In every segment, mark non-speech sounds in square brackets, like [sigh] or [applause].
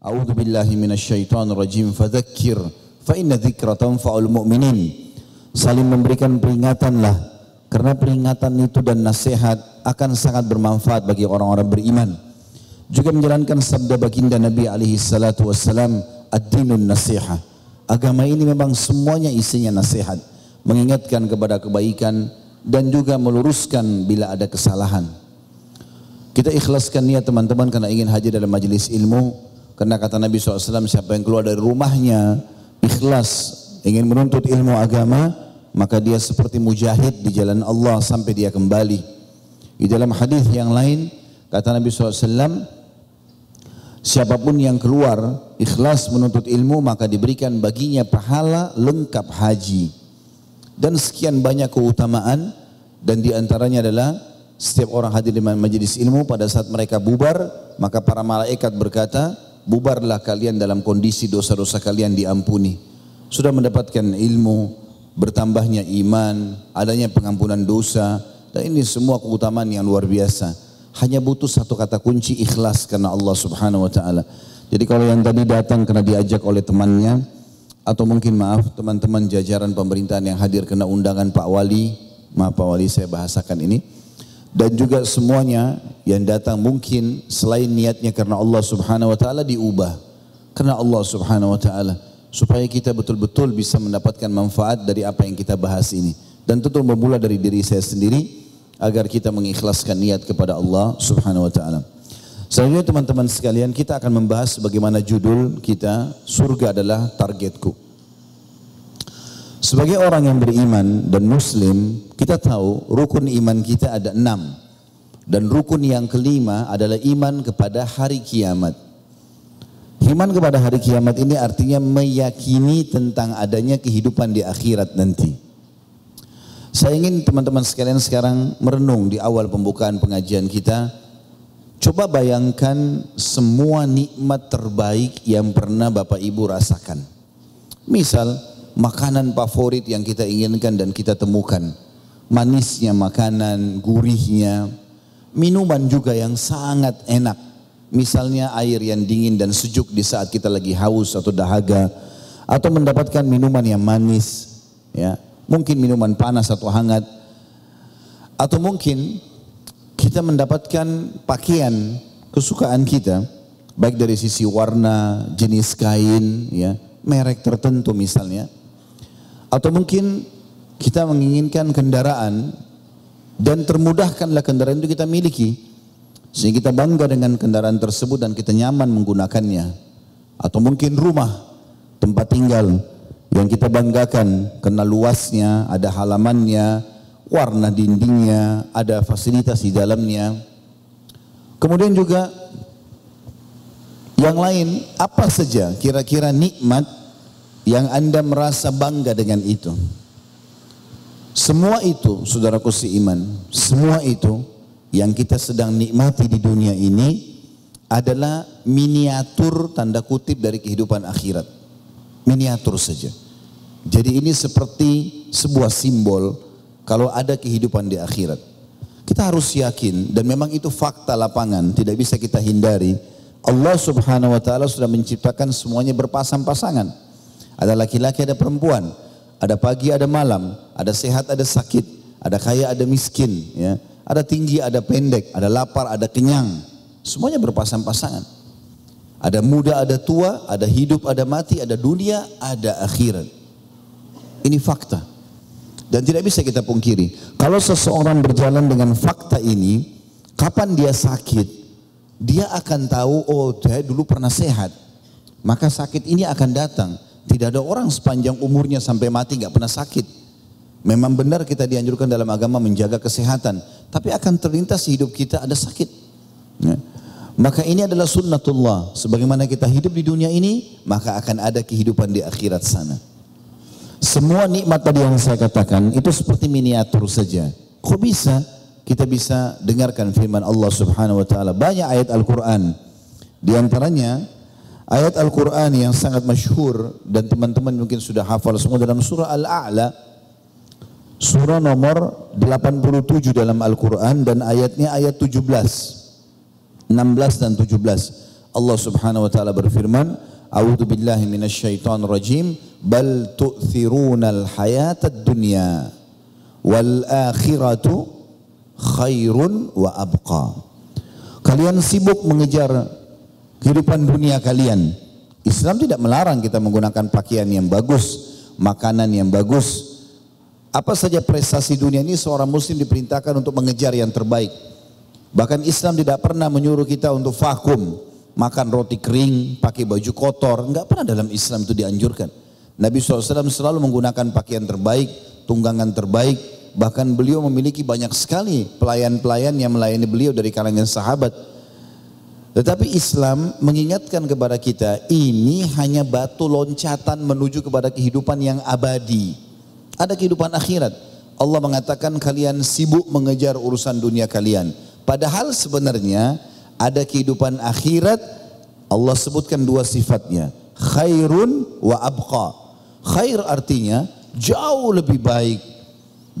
A'udzu billahi minasyaitonir rajim. Fadzakir fa inna dzikra tanfa'ul mu'minin. Saling memberikan peringatanlah karena peringatan itu dan nasihat akan sangat bermanfaat bagi orang-orang beriman. Juga menjalankan sabda baginda Nabi alaihi salatu wassalam, ad-dinun nasiha. Agama ini memang semuanya isinya nasihat, mengingatkan kepada kebaikan dan juga meluruskan bila ada kesalahan. Kita ikhlaskan niat teman-teman karena ingin hadir dalam majelis ilmu. Karena kata Nabi SAW, siapa yang keluar dari rumahnya ikhlas ingin menuntut ilmu agama, maka dia seperti mujahid di jalan Allah sampai dia kembali. Di dalam hadis yang lain, kata Nabi SAW, siapa pun yang keluar ikhlas menuntut ilmu, maka diberikan baginya pahala lengkap haji. Dan sekian banyak keutamaan, dan di antaranya adalah setiap orang hadir di majelis ilmu pada saat mereka bubar, maka para malaikat berkata, bubarlah kalian dalam kondisi dosa-dosa kalian diampuni. Sudah mendapatkan ilmu, bertambahnya iman, adanya pengampunan dosa, dan ini semua keutamaan yang luar biasa. Hanya butuh satu kata kunci ikhlas karena Allah subhanahu wa ta'ala. Jadi kalau yang tadi datang karena diajak oleh temannya, atau mungkin maaf teman-teman jajaran pemerintahan yang hadir kena undangan Pak Wali, maaf Pak Wali saya bahasakan ini, dan juga semuanya yang datang mungkin selain niatnya karena Allah Subhanahu wa taala diubah karena Allah Subhanahu wa taala supaya kita betul-betul bisa mendapatkan manfaat dari apa yang kita bahas ini dan tentu bermula dari diri saya sendiri agar kita mengikhlaskan niat kepada Allah Subhanahu wa taala. Selanjutnya teman-teman sekalian kita akan membahas bagaimana judul kita surga adalah targetku. Sebagai orang yang beriman dan muslim, kita tahu rukun iman kita ada enam. Dan rukun yang kelima adalah iman kepada hari kiamat. Iman kepada hari kiamat ini artinya meyakini tentang adanya kehidupan di akhirat nanti. Saya ingin teman-teman sekalian sekarang merenung di awal pembukaan pengajian kita. Coba bayangkan semua nikmat terbaik yang pernah Bapak Ibu rasakan. Misal, makanan favorit yang kita inginkan dan kita temukan. Manisnya makanan, gurihnya, minuman juga yang sangat enak. Misalnya air yang dingin dan sejuk di saat kita lagi haus atau dahaga atau mendapatkan minuman yang manis, ya. Mungkin minuman panas atau hangat. Atau mungkin kita mendapatkan pakaian kesukaan kita baik dari sisi warna, jenis kain, ya, merek tertentu misalnya atau mungkin kita menginginkan kendaraan dan termudahkanlah kendaraan itu kita miliki. Sehingga kita bangga dengan kendaraan tersebut dan kita nyaman menggunakannya. Atau mungkin rumah, tempat tinggal yang kita banggakan karena luasnya, ada halamannya, warna dindingnya, ada fasilitas di dalamnya. Kemudian juga yang lain apa saja kira-kira nikmat yang Anda merasa bangga dengan itu. Semua itu, saudaraku seiman, semua itu yang kita sedang nikmati di dunia ini adalah miniatur tanda kutip dari kehidupan akhirat. Miniatur saja. Jadi ini seperti sebuah simbol kalau ada kehidupan di akhirat. Kita harus yakin dan memang itu fakta lapangan, tidak bisa kita hindari. Allah Subhanahu wa taala sudah menciptakan semuanya berpasang-pasangan. Ada laki-laki, ada perempuan. Ada pagi, ada malam. Ada sehat, ada sakit. Ada kaya, ada miskin. Ya. Ada tinggi, ada pendek. Ada lapar, ada kenyang. Semuanya berpasang-pasangan. Ada muda, ada tua. Ada hidup, ada mati. Ada dunia, ada akhirat. Ini fakta. Dan tidak bisa kita pungkiri. Kalau seseorang berjalan dengan fakta ini, kapan dia sakit, dia akan tahu, oh saya dulu pernah sehat. Maka sakit ini akan datang. Tidak ada orang sepanjang umurnya sampai mati nggak pernah sakit. Memang benar kita dianjurkan dalam agama menjaga kesehatan, tapi akan terlintas hidup kita ada sakit. Ya. Maka ini adalah sunnatullah. Sebagaimana kita hidup di dunia ini, maka akan ada kehidupan di akhirat sana. Semua nikmat tadi yang saya katakan itu seperti miniatur saja. Kok bisa? Kita bisa dengarkan firman Allah Subhanahu wa taala. Banyak ayat Al-Qur'an. Di antaranya Ayat Al-Quran yang sangat masyhur dan teman-teman mungkin sudah hafal semua dalam surah Al-A'la. Surah nomor 87 dalam Al-Quran dan ayatnya ayat 17. 16 dan 17. Allah Subhanahu wa taala berfirman, "A'udzu billahi minasyaitonir rajim, bal tu'thirunal hayatad dunya wal akhiratu khairun wa abqa." Kalian sibuk mengejar kehidupan dunia kalian. Islam tidak melarang kita menggunakan pakaian yang bagus, makanan yang bagus. Apa saja prestasi dunia ini seorang muslim diperintahkan untuk mengejar yang terbaik. Bahkan Islam tidak pernah menyuruh kita untuk vakum, makan roti kering, pakai baju kotor. Enggak pernah dalam Islam itu dianjurkan. Nabi SAW selalu menggunakan pakaian terbaik, tunggangan terbaik. Bahkan beliau memiliki banyak sekali pelayan-pelayan yang melayani beliau dari kalangan sahabat. Tetapi Islam mengingatkan kepada kita ini hanya batu loncatan menuju kepada kehidupan yang abadi. Ada kehidupan akhirat. Allah mengatakan kalian sibuk mengejar urusan dunia kalian. Padahal sebenarnya ada kehidupan akhirat. Allah sebutkan dua sifatnya. Khairun wa abqa. Khair artinya jauh lebih baik,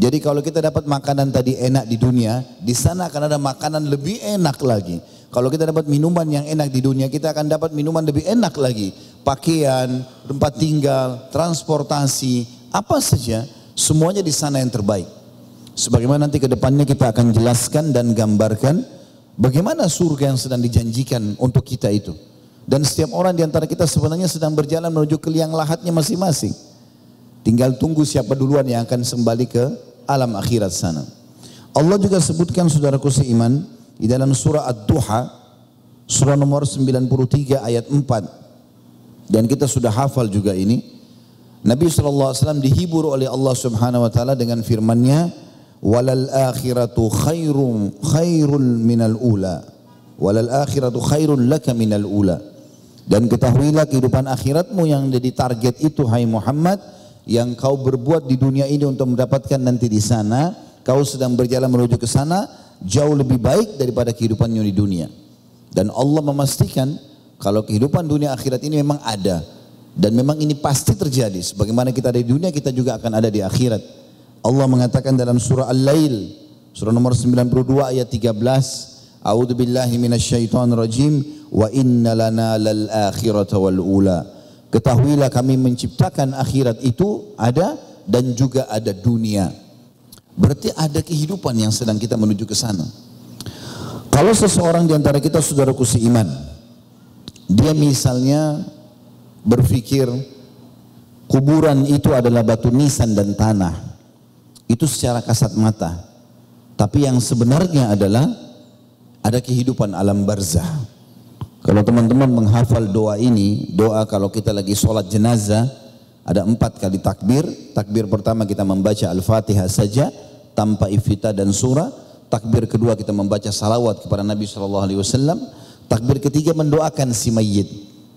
jadi kalau kita dapat makanan tadi enak di dunia, di sana akan ada makanan lebih enak lagi. Kalau kita dapat minuman yang enak di dunia, kita akan dapat minuman lebih enak lagi. Pakaian, tempat tinggal, transportasi, apa saja, semuanya di sana yang terbaik. Sebagaimana nanti ke depannya kita akan jelaskan dan gambarkan bagaimana surga yang sedang dijanjikan untuk kita itu. Dan setiap orang di antara kita sebenarnya sedang berjalan menuju ke liang lahatnya masing-masing. Tinggal tunggu siapa duluan yang akan kembali ke alam akhirat sana. Allah juga sebutkan saudaraku seiman di dalam surah Ad-Duha surah nomor 93 ayat 4 dan kita sudah hafal juga ini. Nabi SAW dihibur oleh Allah Subhanahu wa taala dengan firman-Nya walal akhiratu khairum khairul minal ula. Walal akhiratu khairun laka minal ula. Dan ketahuilah kehidupan akhiratmu yang jadi target itu hai Muhammad yang kau berbuat di dunia ini untuk mendapatkan nanti di sana, kau sedang berjalan menuju ke sana jauh lebih baik daripada kehidupannya di dunia. Dan Allah memastikan kalau kehidupan dunia akhirat ini memang ada dan memang ini pasti terjadi sebagaimana kita ada di dunia kita juga akan ada di akhirat. Allah mengatakan dalam surah Al-Lail surah nomor 92 ayat 13 A'udzu billahi minasyaitonir rajim wa inna lana lal akhirata wal ula Ketahuilah kami menciptakan akhirat itu ada dan juga ada dunia. Berarti ada kehidupan yang sedang kita menuju ke sana. Kalau seseorang di antara kita saudaraku seiman, dia misalnya berpikir kuburan itu adalah batu nisan dan tanah. Itu secara kasat mata. Tapi yang sebenarnya adalah ada kehidupan alam barzah. Kalau teman-teman menghafal doa ini, doa kalau kita lagi sholat jenazah, ada empat kali takbir. Takbir pertama kita membaca Al-Fatihah saja, tanpa ifita dan surah. Takbir kedua kita membaca salawat kepada Nabi SAW. Takbir ketiga mendoakan si mayit.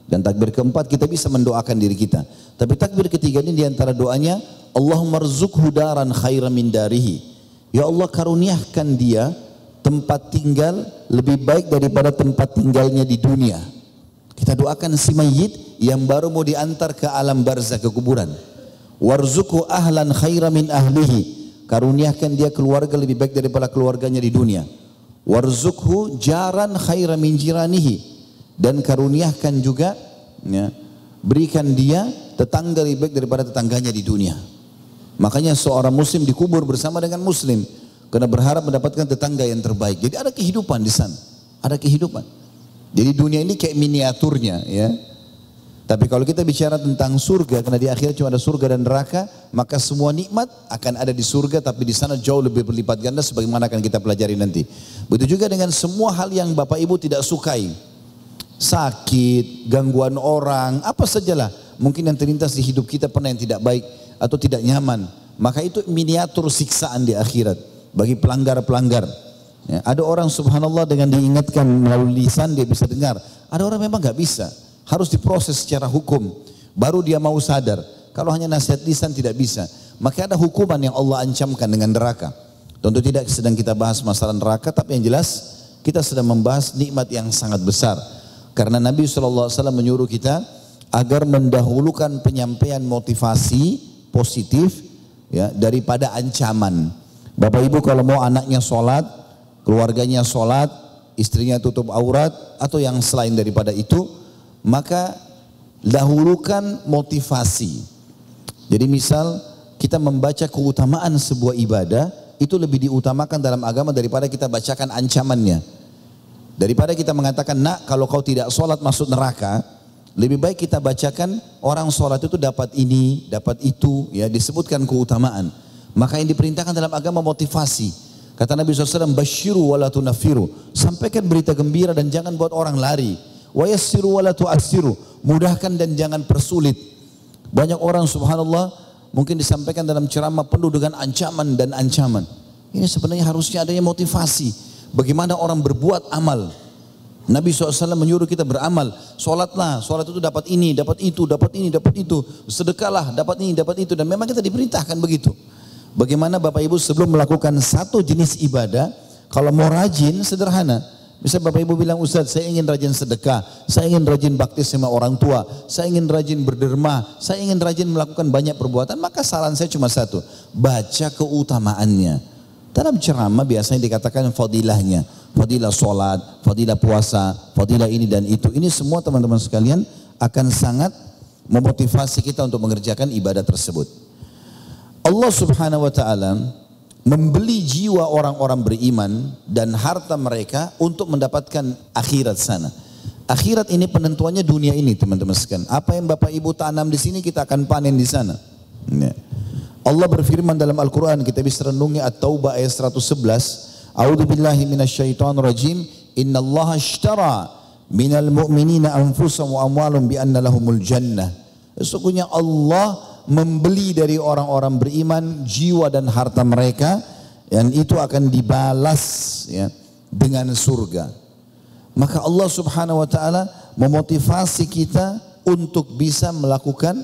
Dan takbir keempat kita bisa mendoakan diri kita. Tapi takbir ketiga ini di antara doanya, Allahumma rzukhu daran khairan min darihi. Ya Allah karuniakan dia tempat tinggal lebih baik daripada tempat tinggalnya di dunia. Kita doakan si mayit yang baru mau diantar ke alam barzah ke kuburan. Warzuku ahlan khaira min ahlihi. Karuniakan dia keluarga lebih baik daripada keluarganya di dunia. Warzukhu jaran khaira min jiranihi. Dan karuniakan juga ya, berikan dia tetangga lebih baik daripada tetangganya di dunia. Makanya seorang muslim dikubur bersama dengan muslim. Karena berharap mendapatkan tetangga yang terbaik. Jadi ada kehidupan di sana. Ada kehidupan. Jadi dunia ini kayak miniaturnya ya. Tapi kalau kita bicara tentang surga, karena di akhir cuma ada surga dan neraka, maka semua nikmat akan ada di surga, tapi di sana jauh lebih berlipat ganda sebagaimana akan kita pelajari nanti. Begitu juga dengan semua hal yang Bapak Ibu tidak sukai. Sakit, gangguan orang, apa sajalah. Mungkin yang terlintas di hidup kita pernah yang tidak baik atau tidak nyaman. Maka itu miniatur siksaan di akhirat bagi pelanggar-pelanggar. Ya, ada orang subhanallah dengan diingatkan melalui lisan dia bisa dengar. Ada orang memang nggak bisa, harus diproses secara hukum. Baru dia mau sadar. Kalau hanya nasihat lisan tidak bisa. Maka ada hukuman yang Allah ancamkan dengan neraka. Tentu tidak sedang kita bahas masalah neraka, tapi yang jelas kita sedang membahas nikmat yang sangat besar. Karena Nabi SAW menyuruh kita agar mendahulukan penyampaian motivasi positif ya daripada ancaman. Bapak Ibu kalau mau anaknya sholat, keluarganya sholat, istrinya tutup aurat atau yang selain daripada itu, maka dahulukan motivasi. Jadi misal kita membaca keutamaan sebuah ibadah, itu lebih diutamakan dalam agama daripada kita bacakan ancamannya. Daripada kita mengatakan, nak kalau kau tidak sholat masuk neraka, lebih baik kita bacakan orang sholat itu dapat ini, dapat itu, ya disebutkan keutamaan. Maka yang diperintahkan dalam agama motivasi. Kata Nabi SAW, basyiru wa tunafiru. Sampaikan berita gembira dan jangan buat orang lari. Wa yassiru wa tu'assiru. Mudahkan dan jangan persulit. Banyak orang subhanallah mungkin disampaikan dalam ceramah penuh dengan ancaman dan ancaman. Ini sebenarnya harusnya adanya motivasi. Bagaimana orang berbuat amal. Nabi SAW menyuruh kita beramal. Sholatlah, sholat itu dapat ini, dapat itu, dapat ini, dapat itu. Sedekahlah, dapat ini, dapat itu. Dan memang kita diperintahkan begitu. Bagaimana Bapak Ibu sebelum melakukan satu jenis ibadah, kalau mau rajin sederhana. Bisa Bapak Ibu bilang, Ustaz saya ingin rajin sedekah, saya ingin rajin bakti sama orang tua, saya ingin rajin berderma, saya ingin rajin melakukan banyak perbuatan. Maka saran saya cuma satu, baca keutamaannya. Dalam ceramah biasanya dikatakan fadilahnya fadilah solat, fadilah puasa, fadilah ini dan itu. Ini semua teman-teman sekalian akan sangat memotivasi kita untuk mengerjakan ibadah tersebut. Allah subhanahu wa ta'ala membeli jiwa orang-orang beriman dan harta mereka untuk mendapatkan akhirat sana. Akhirat ini penentuannya dunia ini teman-teman sekalian. Apa yang Bapak Ibu tanam di sini kita akan panen di sana. Ya. Allah berfirman dalam Al-Quran kita bisa renungi At-Taubah ayat 111 A'udzu billahi minasyaitonir rajim. Innallaha ashtara minal mu'minina anfusahum wa amwalahum bi anna lahumul jannah. Sesungguhnya Allah membeli dari orang-orang beriman jiwa dan harta mereka dan itu akan dibalas ya dengan surga. Maka Allah Subhanahu wa taala memotivasi kita untuk bisa melakukan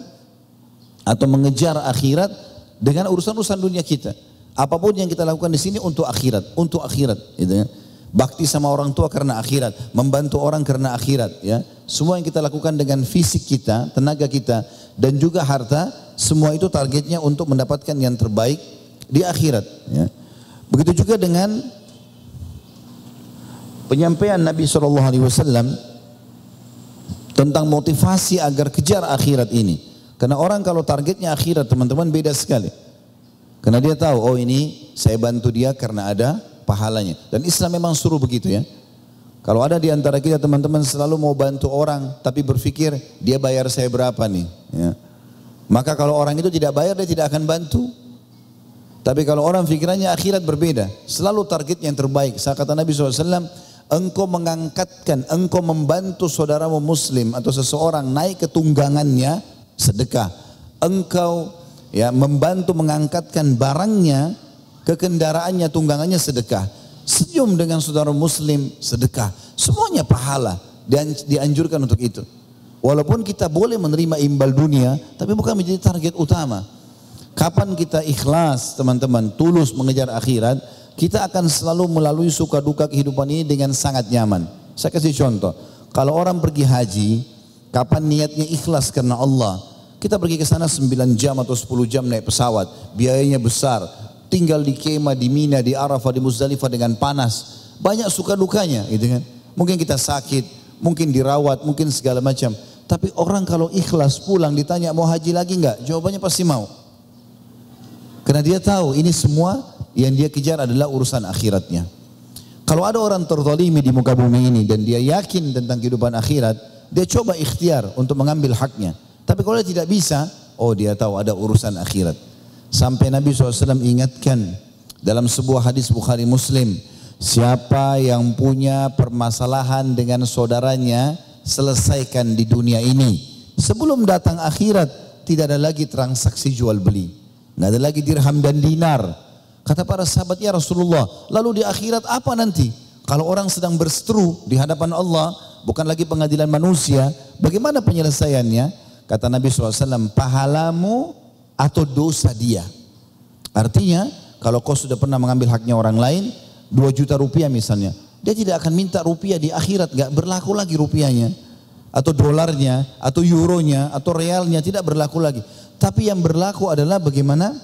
atau mengejar akhirat dengan urusan-urusan dunia kita. Apa pun yang kita lakukan di sini untuk akhirat, untuk akhirat, gitu ya. Bakti sama orang tua karena akhirat, membantu orang karena akhirat, ya. Semua yang kita lakukan dengan fisik kita, tenaga kita, dan juga harta, semua itu targetnya untuk mendapatkan yang terbaik di akhirat. Ya. Begitu juga dengan penyampaian Nabi Shallallahu Alaihi Wasallam tentang motivasi agar kejar akhirat ini. Karena orang kalau targetnya akhirat teman-teman beda sekali. Karena dia tahu, oh ini saya bantu dia karena ada pahalanya. Dan Islam memang suruh begitu ya. Kalau ada di antara kita teman-teman selalu mau bantu orang, tapi berpikir dia bayar saya berapa nih. Ya. Maka kalau orang itu tidak bayar, dia tidak akan bantu. Tapi kalau orang pikirannya akhirat berbeda. Selalu target yang terbaik. Saya kata Nabi SAW, engkau mengangkatkan, engkau membantu saudaramu muslim atau seseorang naik ke tunggangannya, sedekah. Engkau ya membantu mengangkatkan barangnya ke kendaraannya tunggangannya sedekah senyum dengan saudara muslim sedekah semuanya pahala dan dianjurkan untuk itu walaupun kita boleh menerima imbal dunia tapi bukan menjadi target utama kapan kita ikhlas teman-teman tulus mengejar akhirat kita akan selalu melalui suka duka kehidupan ini dengan sangat nyaman saya kasih contoh kalau orang pergi haji kapan niatnya ikhlas karena Allah kita pergi ke sana 9 jam atau 10 jam naik pesawat, biayanya besar. Tinggal di kemah, di Mina, di Arafah, di Muzdalifah dengan panas. Banyak suka dukanya gitu kan. Mungkin kita sakit, mungkin dirawat, mungkin segala macam. Tapi orang kalau ikhlas pulang ditanya mau haji lagi enggak? Jawabannya pasti mau. Karena dia tahu ini semua yang dia kejar adalah urusan akhiratnya. Kalau ada orang terzalimi di muka bumi ini dan dia yakin tentang kehidupan akhirat, dia coba ikhtiar untuk mengambil haknya. Tapi kalau dia tidak bisa, oh dia tahu ada urusan akhirat. Sampai Nabi SAW ingatkan dalam sebuah hadis Bukhari Muslim, siapa yang punya permasalahan dengan saudaranya, selesaikan di dunia ini. Sebelum datang akhirat, tidak ada lagi transaksi jual beli. Tidak ada lagi dirham dan dinar. Kata para sahabat, ya Rasulullah, lalu di akhirat apa nanti? Kalau orang sedang berseteru di hadapan Allah, bukan lagi pengadilan manusia, bagaimana penyelesaiannya? Kata Nabi SAW, pahalamu atau dosa dia. Artinya, kalau kau sudah pernah mengambil haknya orang lain, 2 juta rupiah misalnya, dia tidak akan minta rupiah di akhirat, gak berlaku lagi rupiahnya. Atau dolarnya, atau euronya, atau realnya, tidak berlaku lagi. Tapi yang berlaku adalah bagaimana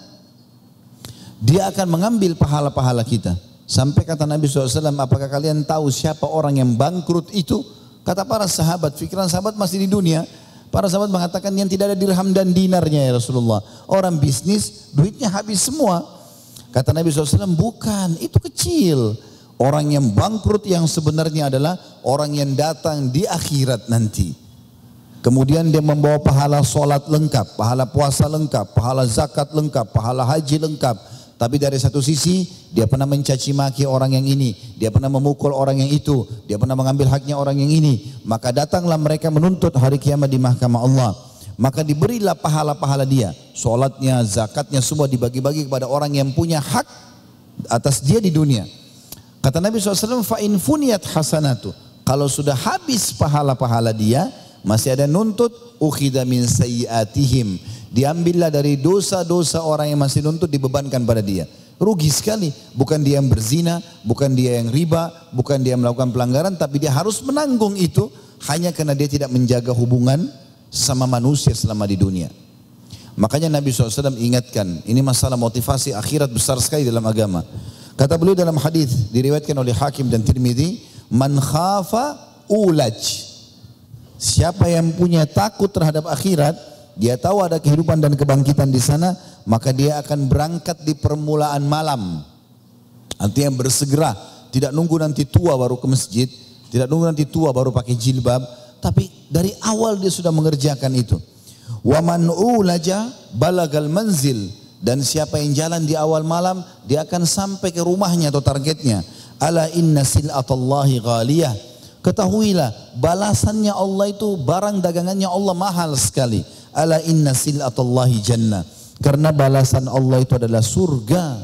dia akan mengambil pahala-pahala kita. Sampai kata Nabi SAW, apakah kalian tahu siapa orang yang bangkrut itu? Kata para sahabat, pikiran sahabat masih di dunia. Para sahabat mengatakan yang tidak ada dirham dan dinarnya ya Rasulullah. Orang bisnis, duitnya habis semua. Kata Nabi SAW, bukan, itu kecil. Orang yang bangkrut yang sebenarnya adalah orang yang datang di akhirat nanti. Kemudian dia membawa pahala solat lengkap, pahala puasa lengkap, pahala zakat lengkap, pahala haji lengkap. Tapi dari satu sisi dia pernah mencaci maki orang yang ini, dia pernah memukul orang yang itu, dia pernah mengambil haknya orang yang ini. Maka datanglah mereka menuntut hari kiamat di mahkamah Allah. Maka diberilah pahala-pahala dia. Solatnya, zakatnya semua dibagi-bagi kepada orang yang punya hak atas dia di dunia. Kata Nabi SAW, fa'in funiyat hasanatu. Kalau sudah habis pahala-pahala dia, masih ada nuntut ukhida min sayyiatihim. Diambillah dari dosa-dosa orang yang masih nuntut dibebankan pada dia. Rugi sekali. Bukan dia yang berzina, bukan dia yang riba, bukan dia yang melakukan pelanggaran, tapi dia harus menanggung itu hanya karena dia tidak menjaga hubungan sama manusia selama di dunia. Makanya Nabi SAW ingatkan, ini masalah motivasi akhirat besar sekali dalam agama. Kata beliau dalam hadis diriwayatkan oleh Hakim dan Tirmidzi, "Man khafa ulaj." Siapa yang punya takut terhadap akhirat, dia tahu ada kehidupan dan kebangkitan di sana, maka dia akan berangkat di permulaan malam. Artinya bersegera, tidak nunggu nanti tua baru ke masjid, tidak nunggu nanti tua baru pakai jilbab, tapi dari awal dia sudah mengerjakan itu. Wa man ulaja balagal manzil dan siapa yang jalan di awal malam dia akan sampai ke rumahnya atau targetnya. Ala inna silatallahi ghaliyah Ketahuilah balasannya Allah itu barang dagangannya Allah mahal sekali. Ala inna silatallahi jannah. Karena balasan Allah itu adalah surga.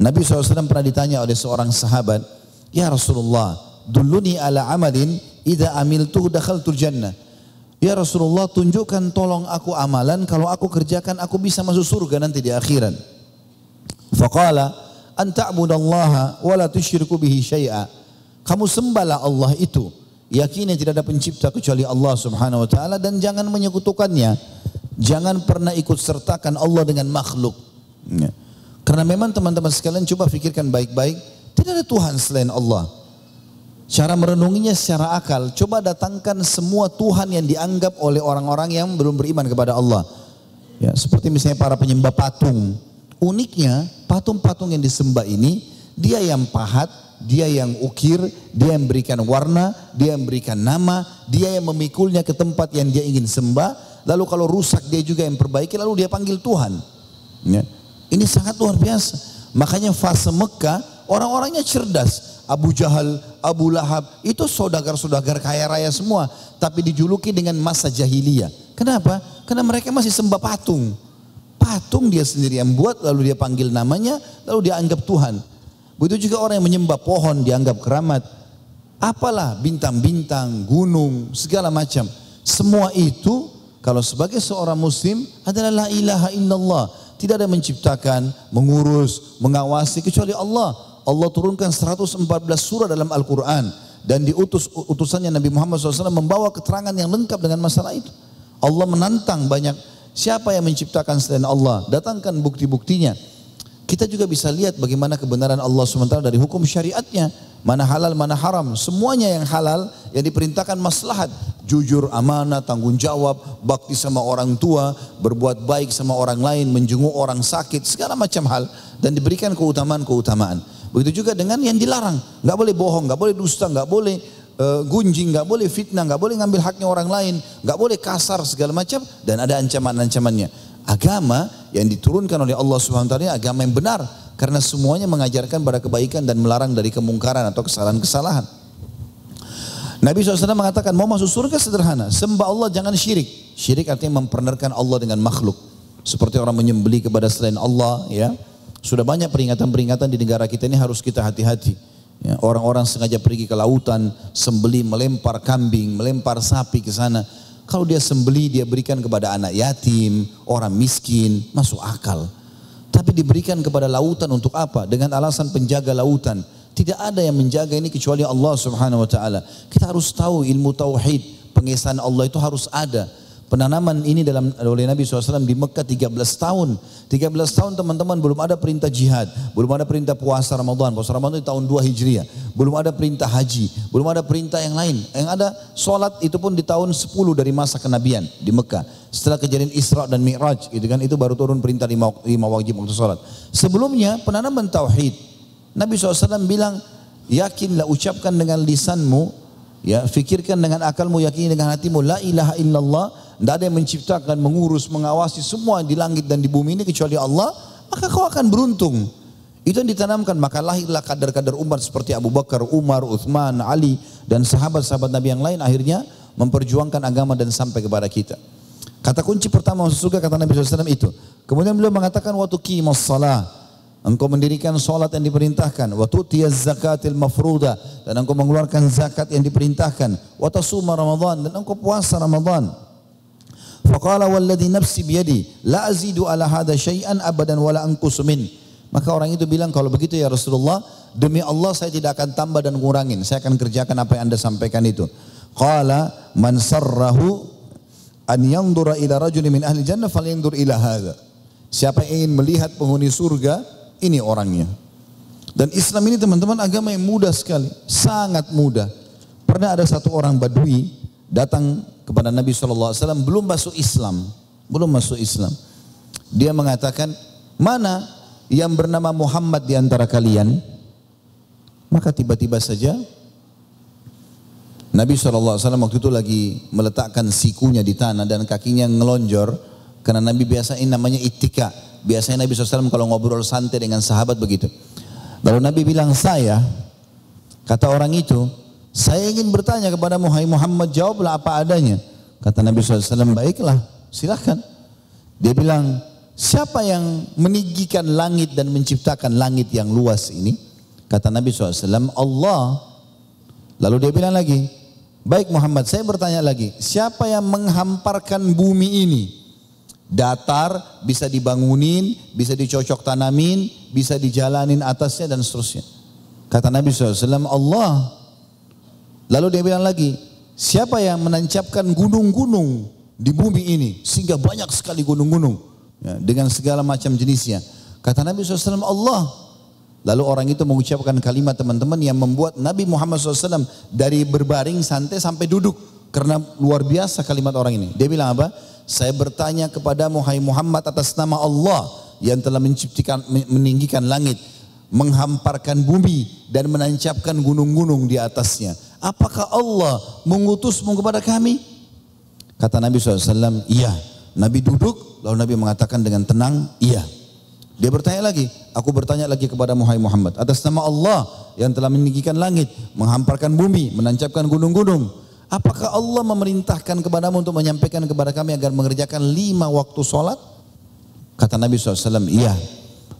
Nabi SAW pernah ditanya oleh seorang sahabat, Ya Rasulullah, duluni ala amalin, idha amiltuh dakhaltul jannah. Ya Rasulullah, tunjukkan tolong aku amalan, kalau aku kerjakan aku bisa masuk surga nanti di akhirat. Faqala, an ta'budallaha wa la tusyriku bihi syai'a. Kamu sembahlah Allah itu. Yakini tidak ada pencipta kecuali Allah subhanahu wa ta'ala dan jangan menyekutukannya. Jangan pernah ikut sertakan Allah dengan makhluk. Ya. Karena memang teman-teman sekalian coba pikirkan baik-baik. Tidak ada Tuhan selain Allah. Cara merenunginya secara akal. Coba datangkan semua Tuhan yang dianggap oleh orang-orang yang belum beriman kepada Allah. Ya, seperti misalnya para penyembah patung. Uniknya patung-patung yang disembah ini dia yang pahat, dia yang ukir, dia yang berikan warna, dia yang berikan nama, dia yang memikulnya ke tempat yang dia ingin sembah. Lalu kalau rusak dia juga yang perbaiki, lalu dia panggil Tuhan. Ya. Ini sangat luar biasa. Makanya fase Mekah orang-orangnya cerdas. Abu Jahal, Abu Lahab itu saudagar-saudagar kaya raya semua. Tapi dijuluki dengan masa jahiliyah. Kenapa? Karena mereka masih sembah patung. Patung dia sendiri yang buat lalu dia panggil namanya lalu dia anggap Tuhan. Begitu juga orang yang menyembah pohon dianggap keramat. Apalah bintang-bintang, gunung, segala macam. Semua itu kalau sebagai seorang muslim adalah la ilaha illallah. Tidak ada yang menciptakan, mengurus, mengawasi kecuali Allah. Allah turunkan 114 surah dalam Al-Quran. Dan diutus utusannya Nabi Muhammad SAW membawa keterangan yang lengkap dengan masalah itu. Allah menantang banyak siapa yang menciptakan selain Allah. Datangkan bukti-buktinya. Kita juga bisa lihat bagaimana kebenaran Allah SWT dari hukum syariatnya. Mana halal, mana haram. Semuanya yang halal yang diperintahkan maslahat. Jujur, amanah, tanggung jawab, bakti sama orang tua, berbuat baik sama orang lain, menjenguk orang sakit, segala macam hal. Dan diberikan keutamaan-keutamaan. Begitu juga dengan yang dilarang. Gak boleh bohong, gak boleh dusta, gak boleh uh, gunjing, gak boleh fitnah, gak boleh ngambil haknya orang lain, gak boleh kasar segala macam. Dan ada ancaman-ancamannya agama yang diturunkan oleh Allah Subhanahu wa agama yang benar karena semuanya mengajarkan pada kebaikan dan melarang dari kemungkaran atau kesalahan-kesalahan. Nabi SAW mengatakan mau masuk surga sederhana, sembah Allah jangan syirik. Syirik artinya mempernerkan Allah dengan makhluk. Seperti orang menyembeli kepada selain Allah ya. Sudah banyak peringatan-peringatan di negara kita ini harus kita hati-hati. Ya, orang-orang sengaja pergi ke lautan, sembeli, melempar kambing, melempar sapi ke sana kalau dia sembeli, dia berikan kepada anak yatim, orang miskin, masuk akal. Tapi diberikan kepada lautan untuk apa? Dengan alasan penjaga lautan. Tidak ada yang menjaga ini kecuali Allah subhanahu wa ta'ala. Kita harus tahu ilmu tauhid, pengesahan Allah itu harus ada. Penanaman ini dalam oleh Nabi SAW di Mekah 13 tahun. 13 tahun teman-teman belum ada perintah jihad, belum ada perintah puasa Ramadan. Puasa Ramadan di tahun 2 Hijriah. Belum ada perintah haji, belum ada perintah yang lain. Yang ada sholat itu pun di tahun 10 dari masa kenabian di Mekah. Setelah kejadian Isra dan Mi'raj gitu kan itu baru turun perintah lima, lima wajib waktu sholat. Sebelumnya penanaman tauhid. Nabi SAW bilang, yakinlah ucapkan dengan lisanmu Ya, fikirkan dengan akalmu, yakini dengan hatimu, la ilaha illallah, tidak ada yang menciptakan, mengurus, mengawasi semua di langit dan di bumi ini kecuali Allah, maka kau akan beruntung. Itu yang ditanamkan, maka lahirlah kadar-kadar umat seperti Abu Bakar, Umar, Uthman, Ali, dan sahabat-sahabat Nabi yang lain akhirnya memperjuangkan agama dan sampai kepada kita. Kata kunci pertama masuk surga kata Nabi SAW itu. Kemudian beliau mengatakan waktu kimas salah Engkau mendirikan solat yang diperintahkan. Wa tu'tiyaz zakatil mafruda. Dan engkau mengeluarkan zakat yang diperintahkan. Wa tasuma Ramadan. Dan engkau puasa Ramadan. Faqala walladhi nafsi biyadi. La azidu ala hada syai'an abadan wala anqusu min. Maka orang itu bilang kalau begitu ya Rasulullah. Demi Allah saya tidak akan tambah dan ngurangin. Saya akan kerjakan apa yang anda sampaikan itu. Qala man sarrahu an yandura ila rajulin min ahli jannah falyandur ila hadha. Siapa yang ingin melihat penghuni surga, ini orangnya. Dan Islam ini teman-teman agama yang mudah sekali, sangat mudah. Pernah ada satu orang Badui datang kepada Nabi SAW belum masuk Islam, belum masuk Islam. Dia mengatakan, mana yang bernama Muhammad di antara kalian? Maka tiba-tiba saja Nabi SAW waktu itu lagi meletakkan sikunya di tanah dan kakinya ngelonjor karena Nabi biasa ini namanya itika Biasanya Nabi SAW kalau ngobrol santai dengan sahabat begitu. Lalu Nabi bilang, saya, kata orang itu, saya ingin bertanya kepada Muhammad, jawablah apa adanya. Kata Nabi SAW, baiklah, silahkan. Dia bilang, siapa yang meninggikan langit dan menciptakan langit yang luas ini? Kata Nabi SAW, Allah. Lalu dia bilang lagi, baik Muhammad, saya bertanya lagi, siapa yang menghamparkan bumi ini? Datar bisa dibangunin, bisa dicocok tanamin, bisa dijalanin atasnya dan seterusnya. Kata Nabi SAW, Allah. Lalu dia bilang lagi, siapa yang menancapkan gunung-gunung di bumi ini sehingga banyak sekali gunung-gunung ya, dengan segala macam jenisnya. Kata Nabi SAW, Allah. Lalu orang itu mengucapkan kalimat teman-teman yang membuat Nabi Muhammad SAW dari berbaring santai sampai duduk. Karena luar biasa kalimat orang ini. Dia bilang apa? Saya bertanya kepada hai Muhammad atas nama Allah yang telah menciptakan meninggikan langit, menghamparkan bumi dan menancapkan gunung-gunung di atasnya. Apakah Allah mengutusmu kepada kami? Kata Nabi SAW, iya. Nabi duduk, lalu Nabi mengatakan dengan tenang, iya. Dia bertanya lagi, aku bertanya lagi kepada Muhammad atas nama Allah yang telah meninggikan langit, menghamparkan bumi, menancapkan gunung-gunung. Apakah Allah memerintahkan kepadamu untuk menyampaikan kepada kami agar mengerjakan lima waktu sholat? Kata Nabi SAW, iya.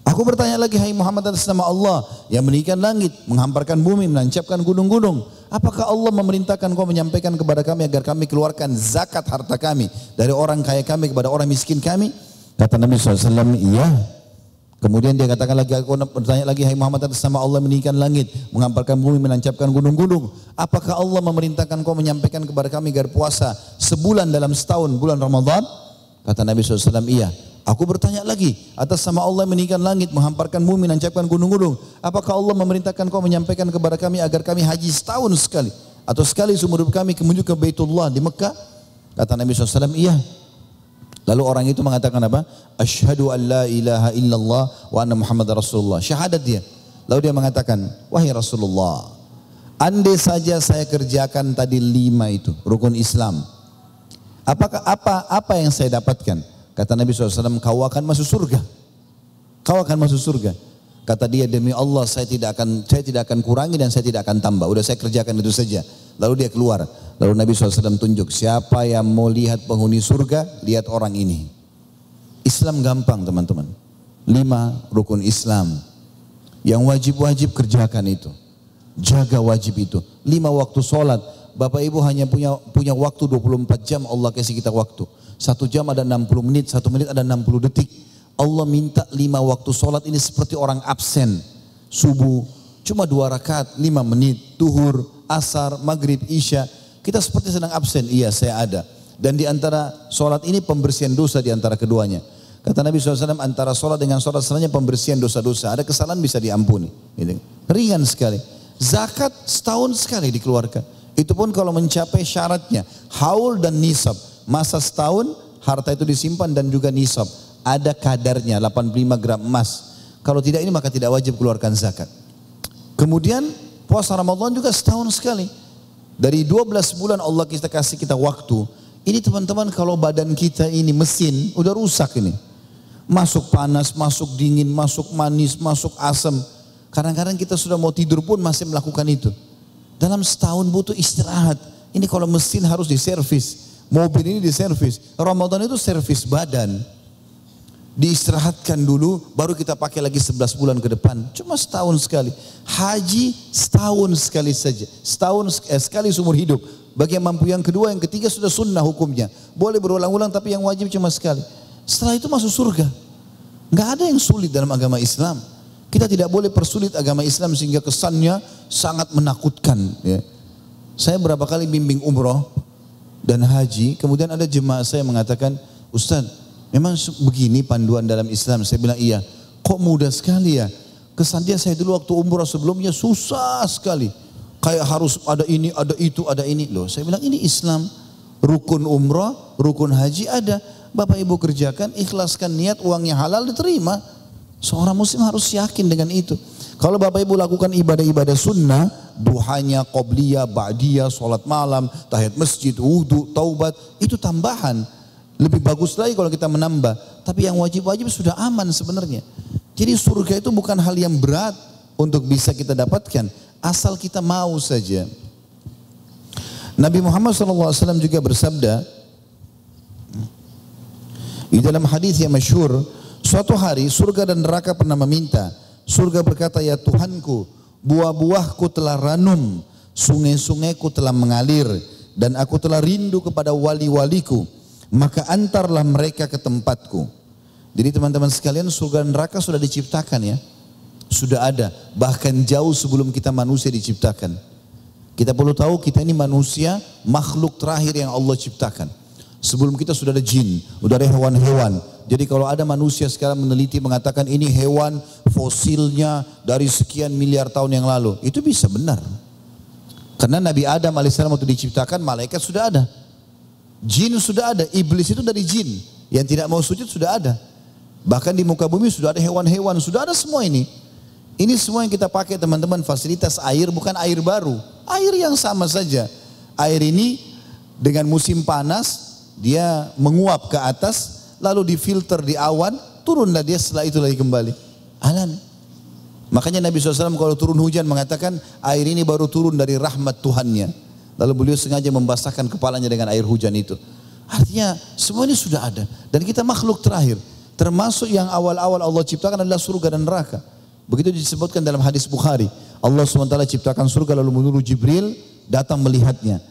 Aku bertanya lagi, hai Muhammad atas nama Allah yang meninggikan langit, menghamparkan bumi, menancapkan gunung-gunung. Apakah Allah memerintahkan kau menyampaikan kepada kami agar kami keluarkan zakat harta kami dari orang kaya kami kepada orang miskin kami? Kata Nabi SAW, iya. Kemudian dia katakan lagi, aku bertanya lagi, hai Muhammad atas nama Allah meninggikan langit, menghamparkan bumi, menancapkan gunung-gunung. Apakah Allah memerintahkan kau menyampaikan kepada kami agar puasa sebulan dalam setahun, bulan Ramadan? Kata Nabi SAW, iya. Aku bertanya lagi, atas nama Allah meninggikan langit, menghamparkan bumi, menancapkan gunung-gunung. Apakah Allah memerintahkan kau menyampaikan kepada kami agar kami haji setahun sekali? Atau sekali seumur hidup kami kemudian ke Baitullah di Mekah? Kata Nabi SAW, iya. Lalu orang itu mengatakan apa? Ashhadu an la ilaha illallah wa anna Muhammad Rasulullah. Syahadat dia. Lalu dia mengatakan, wahai Rasulullah, andai saja saya kerjakan tadi lima itu, rukun Islam. Apakah apa apa yang saya dapatkan? Kata Nabi SAW, kau akan masuk surga. Kau akan masuk surga. Kata dia demi Allah saya tidak akan saya tidak akan kurangi dan saya tidak akan tambah. Udah saya kerjakan itu saja. Lalu dia keluar. Lalu Nabi SAW tunjuk siapa yang mau lihat penghuni surga, lihat orang ini. Islam gampang teman-teman. Lima rukun Islam. Yang wajib-wajib kerjakan itu. Jaga wajib itu. Lima waktu sholat. Bapak ibu hanya punya punya waktu 24 jam Allah kasih kita waktu. Satu jam ada 60 menit, satu menit ada 60 detik. Allah minta lima waktu sholat ini seperti orang absen. Subuh, cuma dua rakaat, lima menit, tuhur, asar, maghrib, isya. Kita seperti sedang absen, iya saya ada. Dan di antara sholat ini pembersihan dosa di antara keduanya. Kata Nabi SAW antara sholat dengan sholat selanjutnya pembersihan dosa-dosa. Ada kesalahan bisa diampuni. Gitu. Ringan sekali. Zakat setahun sekali dikeluarkan. Itu pun kalau mencapai syaratnya. Haul dan nisab. Masa setahun harta itu disimpan dan juga nisab. Ada kadarnya 85 gram emas. Kalau tidak ini maka tidak wajib keluarkan zakat. Kemudian puasa Ramadan juga setahun sekali. Dari 12 bulan Allah kita kasih kita waktu. Ini teman-teman kalau badan kita ini mesin udah rusak ini. Masuk panas, masuk dingin, masuk manis, masuk asam. Kadang-kadang kita sudah mau tidur pun masih melakukan itu. Dalam setahun butuh istirahat. Ini kalau mesin harus diservis. Mobil ini diservis. Ramadan itu servis badan. Diistirahatkan dulu, baru kita pakai lagi 11 bulan ke depan. Cuma setahun sekali. Haji setahun sekali saja. Setahun eh, sekali seumur hidup. Bagi yang mampu yang kedua, yang ketiga sudah sunnah hukumnya. Boleh berulang-ulang tapi yang wajib cuma sekali. Setelah itu masuk surga. Nggak ada yang sulit dalam agama Islam. Kita tidak boleh persulit agama Islam sehingga kesannya sangat menakutkan. Ya. Saya berapa kali bimbing umroh dan haji, kemudian ada jemaah saya mengatakan, Ustaz, memang begini panduan dalam Islam? Saya bilang iya. Kok mudah sekali ya? Kesannya saya dulu waktu umroh sebelumnya susah sekali. Kayak harus ada ini, ada itu, ada ini. Loh, saya bilang ini Islam. Rukun umroh, rukun haji ada. Bapak ibu kerjakan, ikhlaskan niat, uangnya halal diterima. Seorang muslim harus yakin dengan itu. Kalau Bapak Ibu lakukan ibadah-ibadah sunnah, duhanya, qobliyah, ba'diyah, sholat malam, tahiyat masjid, wudhu, taubat, itu tambahan. Lebih bagus lagi kalau kita menambah. Tapi yang wajib-wajib sudah aman sebenarnya. Jadi surga itu bukan hal yang berat untuk bisa kita dapatkan. Asal kita mau saja. Nabi Muhammad SAW juga bersabda, di dalam hadis yang masyhur, Suatu hari surga dan neraka pernah meminta. Surga berkata, ya Tuhanku, buah-buahku telah ranum, sungai-sungaiku telah mengalir, dan aku telah rindu kepada wali-waliku. Maka antarlah mereka ke tempatku. Jadi teman-teman sekalian surga dan neraka sudah diciptakan ya. Sudah ada. Bahkan jauh sebelum kita manusia diciptakan. Kita perlu tahu kita ini manusia makhluk terakhir yang Allah ciptakan. Sebelum kita sudah ada jin, sudah ada hewan-hewan, jadi kalau ada manusia sekarang meneliti mengatakan ini hewan fosilnya dari sekian miliar tahun yang lalu, itu bisa benar. Karena Nabi Adam alaihissalam waktu diciptakan malaikat sudah ada. Jin sudah ada, iblis itu dari jin. Yang tidak mau sujud sudah ada. Bahkan di muka bumi sudah ada hewan-hewan, sudah ada semua ini. Ini semua yang kita pakai teman-teman fasilitas air bukan air baru. Air yang sama saja. Air ini dengan musim panas dia menguap ke atas lalu difilter di awan, turunlah dia setelah itu lagi kembali. Alami. Makanya Nabi SAW kalau turun hujan mengatakan air ini baru turun dari rahmat Tuhannya. Lalu beliau sengaja membasahkan kepalanya dengan air hujan itu. Artinya semua ini sudah ada. Dan kita makhluk terakhir. Termasuk yang awal-awal Allah ciptakan adalah surga dan neraka. Begitu disebutkan dalam hadis Bukhari. Allah SWT ciptakan surga lalu menurut Jibril datang melihatnya.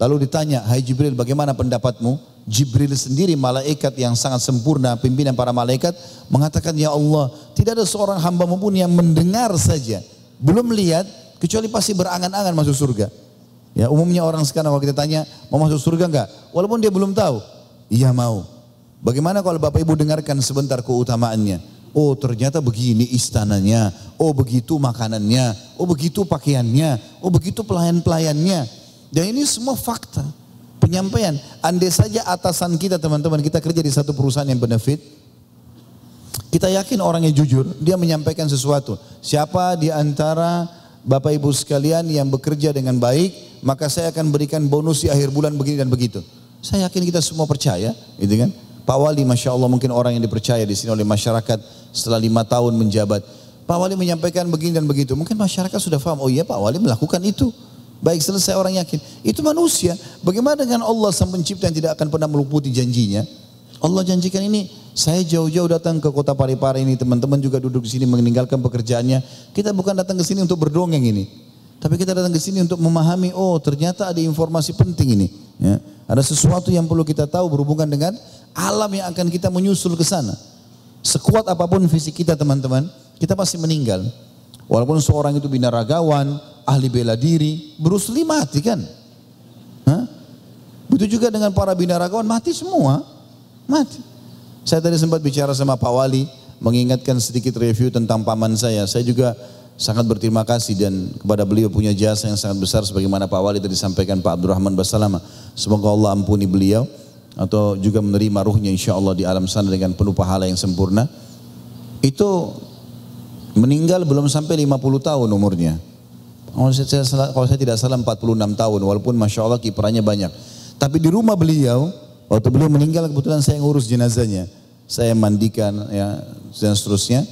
Lalu ditanya, hai Jibril bagaimana pendapatmu? Jibril sendiri malaikat yang sangat sempurna pimpinan para malaikat mengatakan ya Allah tidak ada seorang hamba pun yang mendengar saja. Belum melihat kecuali pasti berangan-angan masuk surga. Ya umumnya orang sekarang kalau kita tanya mau masuk surga enggak walaupun dia belum tahu. Iya mau. Bagaimana kalau Bapak Ibu dengarkan sebentar keutamaannya? Oh ternyata begini istananya. Oh begitu makanannya. Oh begitu pakaiannya. Oh begitu pelayan-pelayannya. Dan ini semua fakta penyampaian. Andai saja atasan kita teman-teman, kita kerja di satu perusahaan yang benefit, kita yakin orang yang jujur, dia menyampaikan sesuatu. Siapa di antara Bapak Ibu sekalian yang bekerja dengan baik, maka saya akan berikan bonus di akhir bulan begini dan begitu. Saya yakin kita semua percaya, gitu kan? Pak Wali, masya Allah mungkin orang yang dipercaya di sini oleh masyarakat setelah lima tahun menjabat. Pak Wali menyampaikan begini dan begitu. Mungkin masyarakat sudah paham, oh iya Pak Wali melakukan itu. Baik selesai orang yakin. Itu manusia. Bagaimana dengan Allah sang pencipta yang tidak akan pernah meluputi janjinya? Allah janjikan ini, saya jauh-jauh datang ke kota Parepare ini, teman-teman juga duduk di sini meninggalkan pekerjaannya. Kita bukan datang ke sini untuk berdongeng ini. Tapi kita datang ke sini untuk memahami, oh ternyata ada informasi penting ini. Ya. Ada sesuatu yang perlu kita tahu berhubungan dengan alam yang akan kita menyusul ke sana. Sekuat apa pun fisik kita teman-teman, kita pasti meninggal. Walaupun seorang itu binaragawan, ahli bela diri, Bruce Lee mati kan? Hah? Juga dengan para binaragawan mati semua. Mati. Saya tadi sempat bicara sama Pak Wali, mengingatkan sedikit review tentang paman saya. Saya juga sangat berterima kasih dan kepada beliau punya jasa yang sangat besar sebagaimana Pak Wali tadi sampaikan Pak Abdurrahman Basalama. Semoga Allah ampuni beliau atau juga menerima ruhnya insya Allah di alam sana dengan penuh pahala yang sempurna. Itu meninggal belum sampai 50 tahun umurnya. Kalau saya, kalau saya tidak salah 46 tahun walaupun Masya Allah kiprahnya banyak. Tapi di rumah beliau, waktu beliau meninggal kebetulan saya ngurus jenazahnya. Saya mandikan ya dan seterusnya.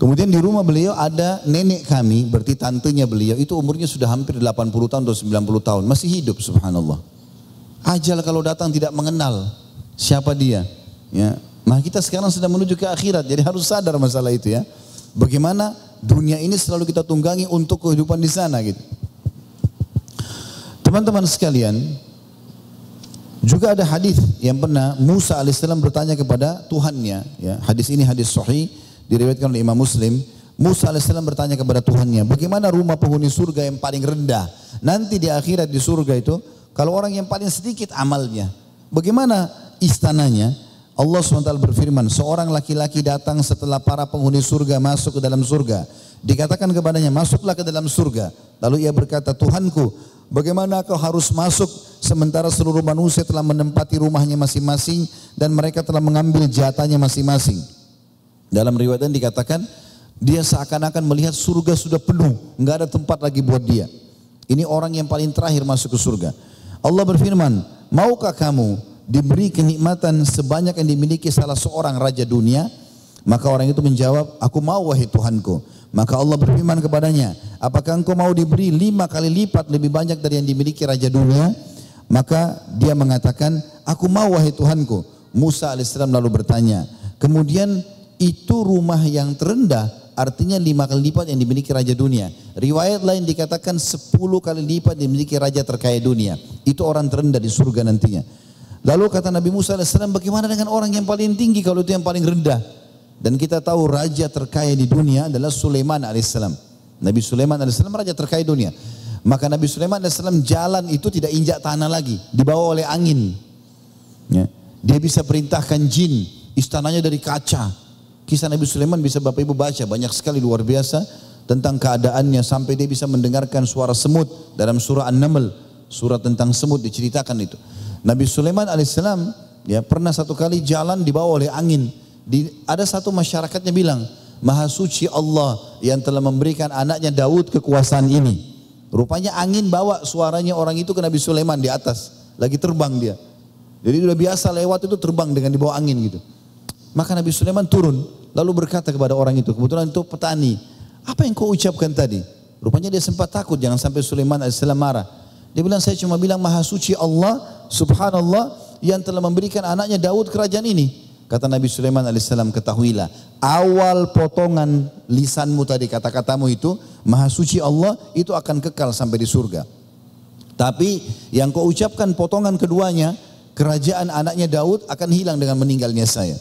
Kemudian di rumah beliau ada nenek kami, berarti tantenya beliau, itu umurnya sudah hampir 80 tahun atau 90 tahun, masih hidup subhanallah. Ajal kalau datang tidak mengenal siapa dia. Ya. Nah kita sekarang sedang menuju ke akhirat, jadi harus sadar masalah itu ya. Bagaimana dunia ini selalu kita tunggangi untuk kehidupan di sana gitu. Teman-teman sekalian, juga ada hadis yang pernah Musa alaihissalam bertanya kepada Tuhannya. Ya, hadis ini hadis sahih diriwayatkan oleh Imam Muslim. Musa alaihissalam bertanya kepada Tuhannya, bagaimana rumah penghuni surga yang paling rendah? Nanti di akhirat di surga itu, kalau orang yang paling sedikit amalnya, bagaimana istananya? Allah SWT berfirman, seorang laki-laki datang setelah para penghuni surga masuk ke dalam surga. Dikatakan kepadanya, masuklah ke dalam surga. Lalu ia berkata, Tuhanku, Bagaimana kau harus masuk sementara seluruh manusia telah menempati rumahnya masing-masing dan mereka telah mengambil jatahnya masing-masing. Dalam riwayat dikatakan dia seakan-akan melihat surga sudah penuh, nggak ada tempat lagi buat dia. Ini orang yang paling terakhir masuk ke surga. Allah berfirman, maukah kamu diberi kenikmatan sebanyak yang dimiliki salah seorang raja dunia? Maka orang itu menjawab, aku mau wahai Tuhanku. Maka Allah berfirman kepadanya, apakah engkau mau diberi lima kali lipat lebih banyak dari yang dimiliki raja dunia? Maka dia mengatakan, aku mau wahai Tuhanku. Musa alaihissalam lalu bertanya, kemudian itu rumah yang terendah artinya lima kali lipat yang dimiliki raja dunia. Riwayat lain dikatakan sepuluh kali lipat dimiliki raja terkaya dunia. Itu orang terendah di surga nantinya. Lalu kata Nabi Musa alaihissalam, bagaimana dengan orang yang paling tinggi kalau itu yang paling rendah? Dan kita tahu raja terkaya di dunia adalah Sulaiman alaihissalam. Nabi Sulaiman alaihissalam raja terkaya dunia. Maka Nabi Sulaiman alaihissalam jalan itu tidak injak tanah lagi, dibawa oleh angin. Ya. Dia bisa perintahkan jin, istananya dari kaca. Kisah Nabi Sulaiman bisa Bapak Ibu baca banyak sekali luar biasa tentang keadaannya sampai dia bisa mendengarkan suara semut dalam surah An-Naml, surah tentang semut diceritakan itu. Nabi Sulaiman alaihissalam ya pernah satu kali jalan dibawa oleh angin di, ada satu masyarakatnya bilang, Maha suci Allah yang telah memberikan anaknya Daud kekuasaan ini. Rupanya angin bawa suaranya orang itu ke Nabi Sulaiman di atas. Lagi terbang dia. Jadi sudah biasa lewat itu terbang dengan di bawah angin gitu. Maka Nabi Sulaiman turun lalu berkata kepada orang itu, kebetulan itu petani, apa yang kau ucapkan tadi? Rupanya dia sempat takut jangan sampai Sulaiman AS marah. Dia bilang saya cuma bilang maha suci Allah subhanallah yang telah memberikan anaknya Daud kerajaan ini. Kata Nabi Sulaiman alaihissalam ketahuilah awal potongan lisanmu tadi kata-katamu itu maha suci Allah itu akan kekal sampai di surga. Tapi yang kau ucapkan potongan keduanya kerajaan anaknya Daud akan hilang dengan meninggalnya saya.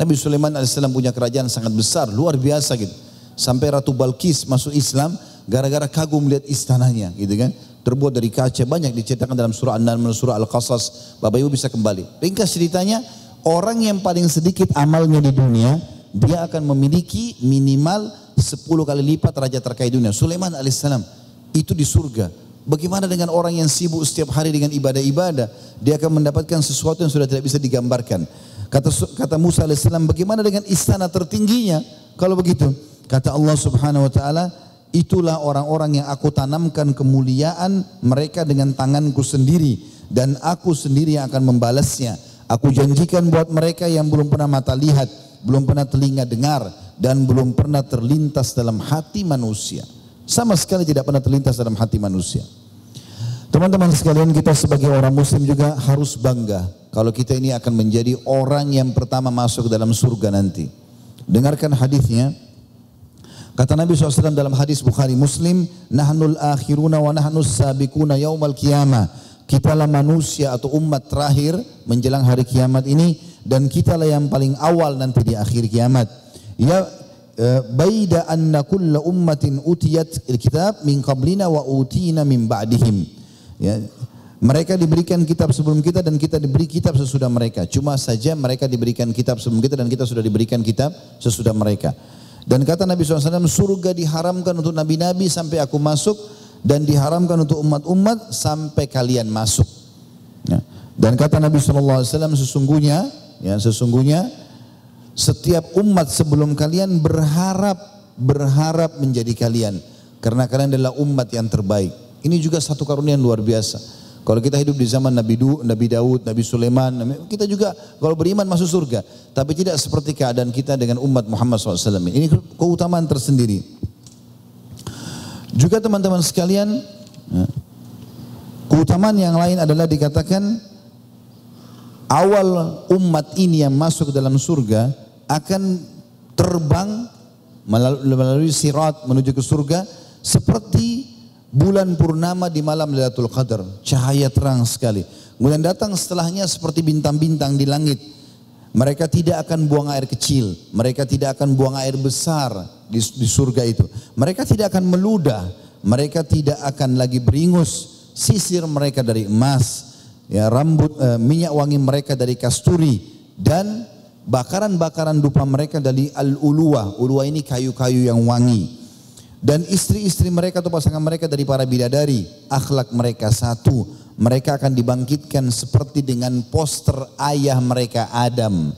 Nabi Sulaiman alaihissalam punya kerajaan sangat besar luar biasa gitu. Sampai Ratu Balkis masuk Islam gara-gara kagum melihat istananya gitu kan. Terbuat dari kaca banyak diceritakan dalam surah An-Naml, surah Al-Qasas. Bapak Ibu bisa kembali. Ringkas ceritanya orang yang paling sedikit amalnya di dunia, dia akan memiliki minimal 10 kali lipat raja terkaya dunia. Sulaiman alaihissalam itu di surga. Bagaimana dengan orang yang sibuk setiap hari dengan ibadah-ibadah? Dia akan mendapatkan sesuatu yang sudah tidak bisa digambarkan. Kata kata Musa alaihissalam, bagaimana dengan istana tertingginya? Kalau begitu, kata Allah subhanahu wa taala, itulah orang-orang yang aku tanamkan kemuliaan mereka dengan tanganku sendiri dan aku sendiri yang akan membalasnya. Aku janjikan buat mereka yang belum pernah mata lihat, belum pernah telinga dengar, dan belum pernah terlintas dalam hati manusia. Sama sekali tidak pernah terlintas dalam hati manusia. Teman-teman sekalian kita sebagai orang muslim juga harus bangga kalau kita ini akan menjadi orang yang pertama masuk dalam surga nanti. Dengarkan hadisnya. Kata Nabi SAW dalam hadis Bukhari Muslim, Nahnul akhiruna wa nahnus sabiquna yaumal qiyamah. Kitalah manusia atau umat terakhir menjelang hari kiamat ini dan kitalah yang paling awal nanti di akhir kiamat. Ya e, baida anna kulla ummatin utiyat kitab min qablina wa utina min ba'dihim. Ya, Mereka diberikan kitab sebelum kita dan kita diberi kitab sesudah mereka. Cuma saja mereka diberikan kitab sebelum kita dan kita sudah diberikan kitab sesudah mereka. Dan kata Nabi SAW, surga diharamkan untuk nabi-nabi sampai aku masuk dan diharamkan untuk umat-umat sampai kalian masuk. Ya. Dan kata Nabi SAW, sesungguhnya, ya sesungguhnya setiap umat sebelum kalian berharap berharap menjadi kalian karena kalian adalah umat yang terbaik. Ini juga satu karunia yang luar biasa. Kalau kita hidup di zaman Nabi, du, Nabi Daud, Nabi Sulaiman, kita juga kalau beriman masuk surga. Tapi tidak seperti keadaan kita dengan umat Muhammad SAW. Ini keutamaan tersendiri. Juga teman-teman sekalian, ya, keutamaan yang lain adalah dikatakan awal umat ini yang masuk ke dalam surga akan terbang melalui sirat menuju ke surga seperti bulan purnama di malam Lailatul Qadar, cahaya terang sekali. Kemudian datang setelahnya seperti bintang-bintang di langit. Mereka tidak akan buang air kecil, mereka tidak akan buang air besar di, di surga itu. Mereka tidak akan meludah, mereka tidak akan lagi beringus. Sisir mereka dari emas, ya rambut eh, minyak wangi mereka dari kasturi dan bakaran-bakaran dupa mereka dari al-uluwa. Uluwa ini kayu-kayu yang wangi. Dan istri-istri mereka atau pasangan mereka dari para bidadari, akhlak mereka satu. Mereka akan dibangkitkan seperti dengan poster ayah mereka Adam.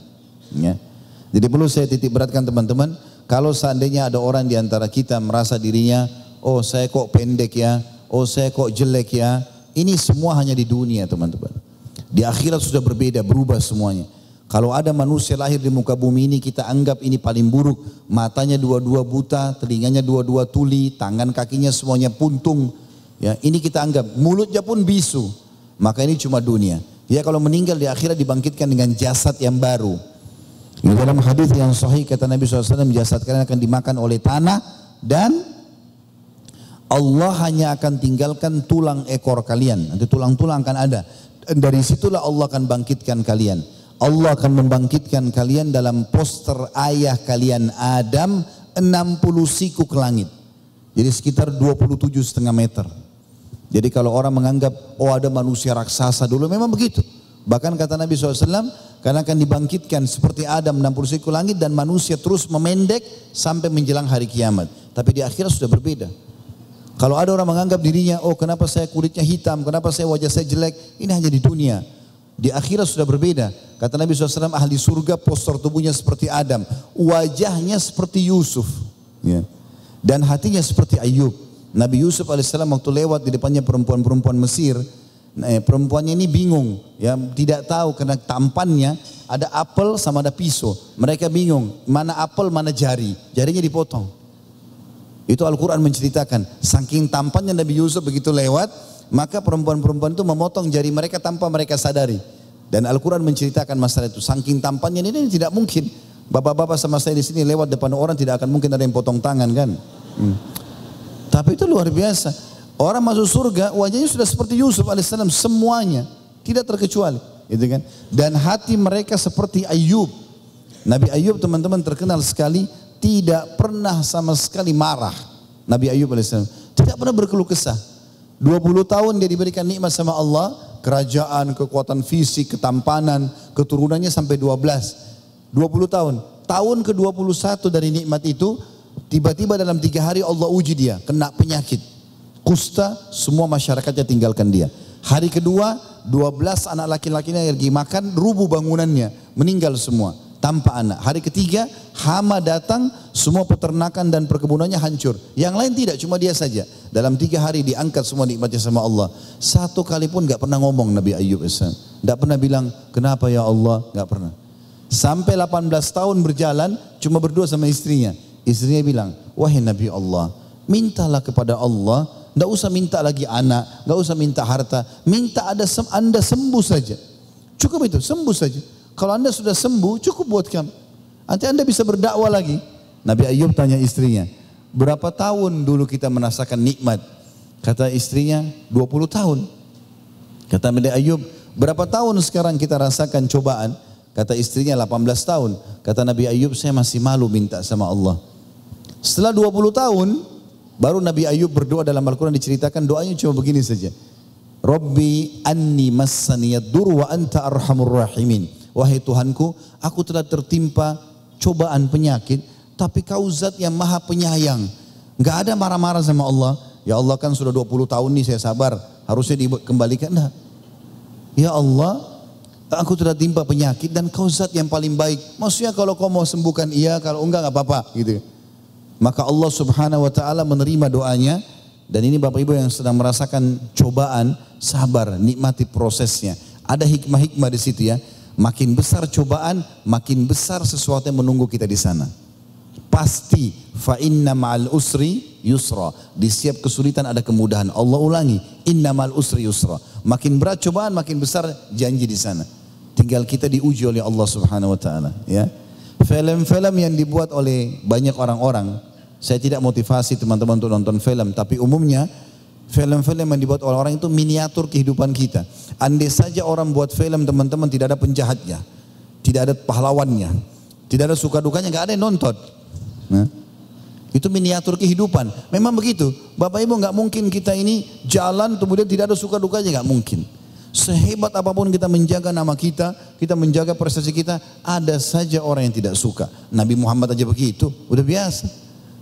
Ya. Jadi perlu saya titik beratkan teman-teman, kalau seandainya ada orang di antara kita merasa dirinya, oh saya kok pendek ya, oh saya kok jelek ya, ini semua hanya di dunia teman-teman. Di akhirat sudah berbeda, berubah semuanya. Kalau ada manusia lahir di muka bumi ini kita anggap ini paling buruk. Matanya dua-dua buta, telinganya dua-dua tuli, tangan kakinya semuanya puntung. Ya, ini kita anggap mulutnya pun bisu. Maka ini cuma dunia. Dia kalau meninggal di akhirat dibangkitkan dengan jasad yang baru. Di dalam hadis yang sahih kata Nabi SAW jasad kalian akan dimakan oleh tanah dan Allah hanya akan tinggalkan tulang ekor kalian. Nanti tulang-tulang akan ada. Dan dari situlah Allah akan bangkitkan kalian. Allah akan membangkitkan kalian dalam poster ayah kalian Adam 60 siku ke langit. Jadi sekitar 27 setengah meter. Jadi kalau orang menganggap oh ada manusia raksasa dulu memang begitu. Bahkan kata Nabi SAW karena akan dibangkitkan seperti Adam 60 siku langit dan manusia terus memendek sampai menjelang hari kiamat. Tapi di akhirat sudah berbeda. Kalau ada orang menganggap dirinya, oh kenapa saya kulitnya hitam, kenapa saya wajah saya jelek, ini hanya di dunia. Di akhirat sudah berbeda. Kata Nabi SAW, ahli surga postur tubuhnya seperti Adam. Wajahnya seperti Yusuf. Ya. Dan hatinya seperti Ayub. Nabi Yusuf AS waktu lewat di depannya perempuan-perempuan Mesir. Nah, perempuannya ini bingung. ya Tidak tahu karena tampannya ada apel sama ada pisau. Mereka bingung. Mana apel, mana jari. Jarinya dipotong. Itu Al-Quran menceritakan. Saking tampannya Nabi Yusuf begitu lewat maka perempuan-perempuan itu memotong jari mereka tanpa mereka sadari. Dan Al-Quran menceritakan masalah itu. Saking tampannya ini, ini tidak mungkin. Bapak-bapak sama saya di sini lewat depan orang tidak akan mungkin ada yang potong tangan kan. Hmm. Tapi itu luar biasa. Orang masuk surga wajahnya sudah seperti Yusuf alaihissalam semuanya tidak terkecuali, gitu kan? Dan hati mereka seperti Ayub. Nabi Ayub teman-teman terkenal sekali tidak pernah sama sekali marah. Nabi Ayub alaihissalam tidak pernah berkeluh kesah. 20 tahun dia diberikan nikmat sama Allah, kerajaan, kekuatan fisik, ketampanan, keturunannya sampai 12. 20 tahun. Tahun ke-21 dari nikmat itu, tiba-tiba dalam tiga hari Allah uji dia, kena penyakit. Kusta, semua masyarakatnya tinggalkan dia. Hari kedua, 12 anak laki-lakinya lagi makan, rubuh bangunannya, meninggal semua tanpa anak. Hari ketiga hama datang, semua peternakan dan perkebunannya hancur. Yang lain tidak, cuma dia saja. Dalam tiga hari diangkat semua nikmatnya sama Allah. Satu kali pun gak pernah ngomong Nabi Ayub Gak pernah bilang, kenapa ya Allah? Gak pernah. Sampai 18 tahun berjalan, cuma berdua sama istrinya. Istrinya bilang, wahai Nabi Allah, mintalah kepada Allah, Gak usah minta lagi anak, gak usah minta harta, minta ada anda sembuh saja. Cukup itu, sembuh saja. Kalau anda sudah sembuh, cukup buat kamu. Nanti anda bisa berdakwah lagi. Nabi Ayub tanya istrinya, berapa tahun dulu kita merasakan nikmat? Kata istrinya, 20 tahun. Kata Nabi Ayub, berapa tahun sekarang kita rasakan cobaan? Kata istrinya 18 tahun. Kata Nabi Ayub, saya masih malu minta sama Allah. Setelah 20 tahun, baru Nabi Ayub berdoa dalam Al-Quran diceritakan doanya cuma begini saja. Rabbi anni massaniyad dur wa anta arhamur rahimin. Wahai Tuhanku, aku telah tertimpa cobaan penyakit, tapi kau zat yang maha penyayang. Enggak ada marah-marah sama Allah. Ya Allah kan sudah 20 tahun nih saya sabar, harusnya dikembalikan. Nah. Ya Allah, aku telah timpa penyakit dan kau zat yang paling baik. Maksudnya kalau kau mau sembuhkan iya, kalau enggak enggak apa-apa gitu. Maka Allah subhanahu wa ta'ala menerima doanya dan ini Bapak Ibu yang sedang merasakan cobaan, sabar, nikmati prosesnya. Ada hikmah-hikmah di situ ya. Makin besar cobaan, makin besar sesuatu yang menunggu kita di sana. Pasti fa inna ma'al usri yusra. Di setiap kesulitan ada kemudahan. Allah ulangi, inna ma'al usri yusra. Makin berat cobaan, makin besar janji di sana. Tinggal kita diuji oleh Allah Subhanahu wa taala, ya. Film-film yang dibuat oleh banyak orang-orang, saya tidak motivasi teman-teman untuk nonton film, tapi umumnya film-film yang dibuat oleh orang itu miniatur kehidupan kita. Andai saja orang buat film teman-teman tidak ada penjahatnya, tidak ada pahlawannya, tidak ada suka dukanya, nggak ada yang nonton. Nah, itu miniatur kehidupan. Memang begitu. Bapak Ibu nggak mungkin kita ini jalan kemudian tidak ada suka dukanya nggak mungkin. Sehebat apa pun kita menjaga nama kita, kita menjaga prestasi kita, ada saja orang yang tidak suka. Nabi Muhammad aja begitu, udah biasa.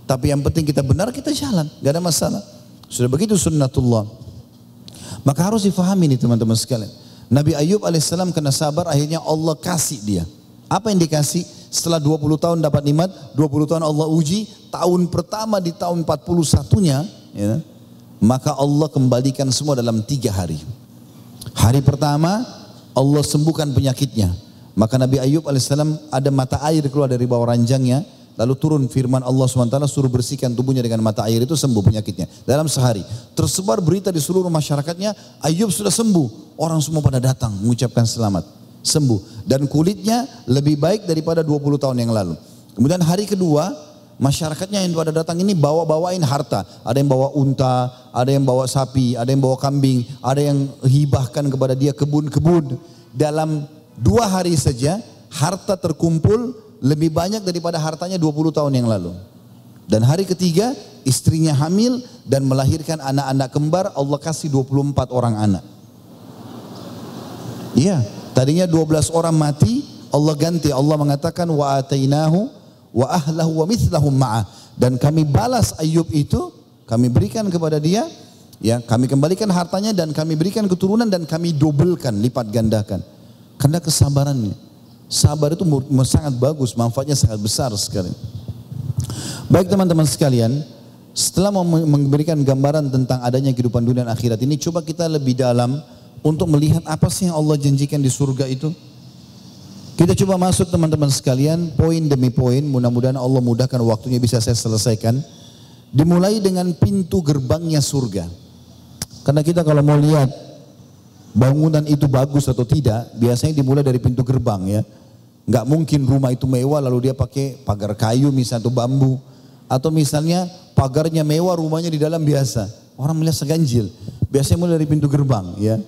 Tapi yang penting kita benar, kita jalan, nggak ada masalah. Sudah begitu sunnatullah. Maka harus difahami nih teman-teman sekalian. Nabi Ayub alaihissalam kena sabar, akhirnya Allah kasih dia. Apa yang dikasih? Setelah 20 tahun dapat nikmat, 20 tahun Allah uji, tahun pertama di tahun 41-nya, ya, maka Allah kembalikan semua dalam tiga hari. Hari pertama, Allah sembuhkan penyakitnya. Maka Nabi Ayub alaihissalam ada mata air keluar dari bawah ranjangnya, Lalu turun firman Allah SWT suruh bersihkan tubuhnya dengan mata air itu sembuh penyakitnya. Dalam sehari. Tersebar berita di seluruh masyarakatnya Ayub sudah sembuh. Orang semua pada datang mengucapkan selamat. Sembuh. Dan kulitnya lebih baik daripada 20 tahun yang lalu. Kemudian hari kedua masyarakatnya yang pada datang ini bawa-bawain harta. Ada yang bawa unta, ada yang bawa sapi, ada yang bawa kambing, ada yang hibahkan kepada dia kebun-kebun. Dalam dua hari saja harta terkumpul lebih banyak daripada hartanya 20 tahun yang lalu. Dan hari ketiga istrinya hamil dan melahirkan anak-anak kembar Allah kasih 24 orang anak. Iya, tadinya 12 orang mati Allah ganti Allah mengatakan wa atainahu wa ahlahu wa mithlahum ma'ah dan kami balas Ayub itu kami berikan kepada dia ya kami kembalikan hartanya dan kami berikan keturunan dan kami dobelkan lipat gandakan karena kesabarannya Sabar itu sangat bagus, manfaatnya sangat besar sekali. Baik teman-teman sekalian, setelah memberikan gambaran tentang adanya kehidupan dunia dan akhirat ini, coba kita lebih dalam untuk melihat apa sih yang Allah janjikan di surga itu. Kita coba masuk teman-teman sekalian, poin demi poin, mudah-mudahan Allah mudahkan waktunya bisa saya selesaikan. Dimulai dengan pintu gerbangnya surga. Karena kita kalau mau lihat bangunan itu bagus atau tidak, biasanya dimulai dari pintu gerbang ya. Nggak mungkin rumah itu mewah lalu dia pakai pagar kayu misalnya atau bambu. Atau misalnya pagarnya mewah rumahnya di dalam biasa. Orang melihat seganjil. Biasanya mulai dari pintu gerbang ya.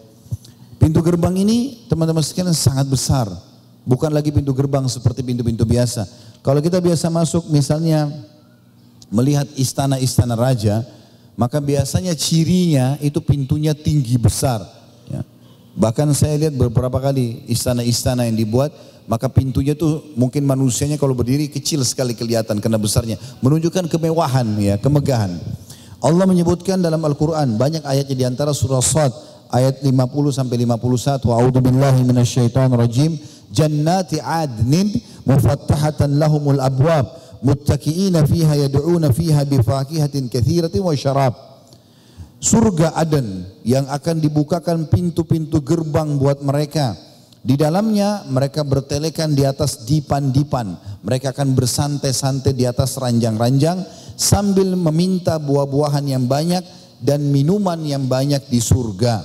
Pintu gerbang ini teman-teman sekalian sangat besar. Bukan lagi pintu gerbang seperti pintu-pintu biasa. Kalau kita biasa masuk misalnya melihat istana-istana raja, maka biasanya cirinya itu pintunya tinggi besar. Bahkan saya lihat beberapa kali istana-istana yang dibuat maka pintunya tuh mungkin manusianya kalau berdiri kecil sekali kelihatan karena besarnya, menunjukkan kemewahan ya, kemegahan. Allah menyebutkan dalam Al-Qur'an banyak ayatnya di antara surah Sad ayat 50 sampai 51 a'udzu billahi minasyaitonir rajim. Jannati adnin mufattahatan lahumul abwab. Muttaqiina fiha yad'una fiha bifakihatin katsiratin wa syarab surga Aden yang akan dibukakan pintu-pintu gerbang buat mereka di dalamnya mereka bertelekan di atas dipan-dipan. Mereka akan bersantai-santai di atas ranjang-ranjang sambil meminta buah-buahan yang banyak dan minuman yang banyak di surga.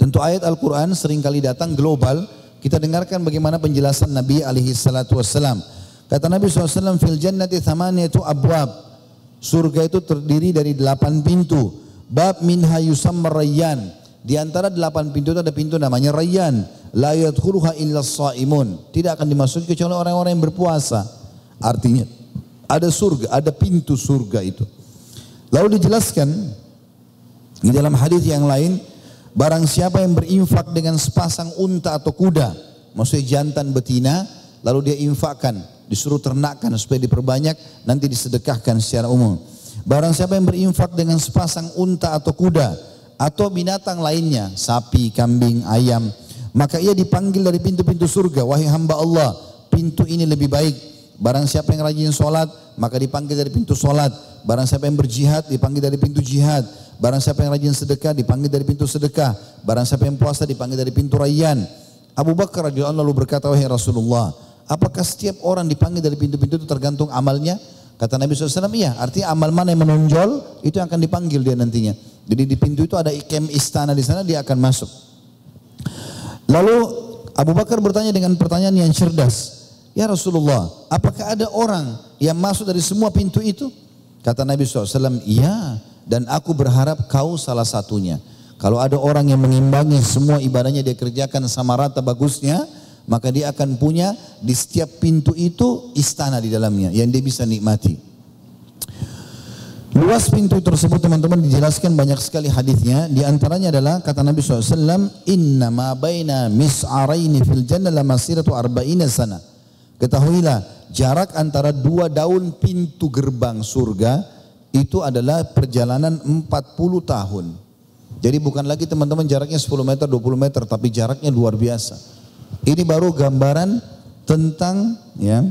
Tentu ayat Al-Quran sering kali datang global. Kita dengarkan bagaimana penjelasan Nabi alaihi salatu wassalam. Kata Nabi SAW, fil jannati thamaniyatu abwab. Surga itu terdiri dari delapan pintu. Bab minha yusammar rayyan. Di antara delapan pintu itu ada pintu namanya Rayyan. La yadkhuluha illa saimun. Tidak akan dimasuki kecuali orang-orang yang berpuasa. Artinya ada surga, ada pintu surga itu. Lalu dijelaskan di dalam hadis yang lain Barang siapa yang berinfak dengan sepasang unta atau kuda, maksudnya jantan betina, lalu dia infakkan, disuruh ternakkan supaya diperbanyak, nanti disedekahkan secara umum. Barang siapa yang berinfak dengan sepasang unta atau kuda, atau binatang lainnya, sapi, kambing, ayam, maka ia dipanggil dari pintu-pintu surga, wahai hamba Allah, pintu ini lebih baik. Barang siapa yang rajin solat, maka dipanggil dari pintu solat. Barang siapa yang berjihad, dipanggil dari pintu jihad. Barang siapa yang rajin sedekah dipanggil dari pintu sedekah. Barang siapa yang puasa dipanggil dari pintu rayyan. Abu Bakar radhiyallahu lalu berkata, "Wahai Rasulullah, apakah setiap orang dipanggil dari pintu-pintu itu tergantung amalnya?" Kata Nabi SAW, iya. Artinya amal mana yang menonjol, itu yang akan dipanggil dia nantinya. Jadi di pintu itu ada ikem istana di sana, dia akan masuk. Lalu Abu Bakar bertanya dengan pertanyaan yang cerdas. Ya Rasulullah, apakah ada orang yang masuk dari semua pintu itu? Kata Nabi SAW, iya dan aku berharap kau salah satunya. Kalau ada orang yang mengimbangi semua ibadahnya dia kerjakan sama rata bagusnya, maka dia akan punya di setiap pintu itu istana di dalamnya yang dia bisa nikmati. Luas pintu tersebut teman-teman dijelaskan banyak sekali hadisnya. Di antaranya adalah kata Nabi SAW, Inna ma baina mis'araini fil jannah la masiratu arba'ina sana. Ketahuilah, jarak antara dua daun pintu gerbang surga itu adalah perjalanan 40 tahun. Jadi bukan lagi teman-teman jaraknya 10 meter, 20 meter, tapi jaraknya luar biasa. Ini baru gambaran tentang ya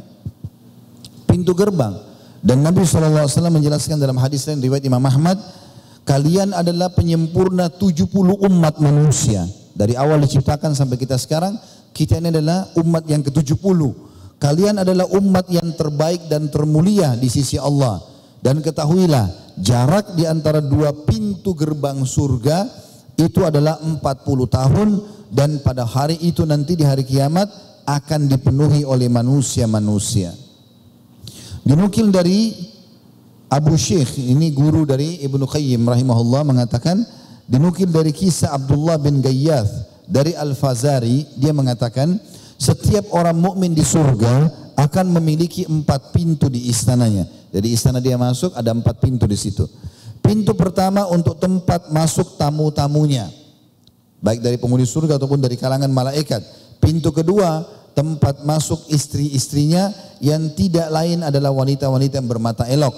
pintu gerbang. Dan Nabi SAW menjelaskan dalam hadis lain riwayat Imam Ahmad, kalian adalah penyempurna 70 umat manusia. Dari awal diciptakan sampai kita sekarang, kita ini adalah umat yang ke-70. Kalian adalah umat yang terbaik dan termulia di sisi Allah. Dan ketahuilah jarak di antara dua pintu gerbang surga itu adalah 40 tahun dan pada hari itu nanti di hari kiamat akan dipenuhi oleh manusia-manusia. Dinukil dari Abu Syekh, ini guru dari Ibnu Qayyim rahimahullah mengatakan dinukil dari kisah Abdullah bin Gayyath dari Al-Fazari dia mengatakan setiap orang mukmin di surga akan memiliki empat pintu di istananya. Jadi istana dia masuk ada empat pintu di situ. Pintu pertama untuk tempat masuk tamu-tamunya. Baik dari penghuni surga ataupun dari kalangan malaikat. Pintu kedua tempat masuk istri-istrinya yang tidak lain adalah wanita-wanita yang bermata elok.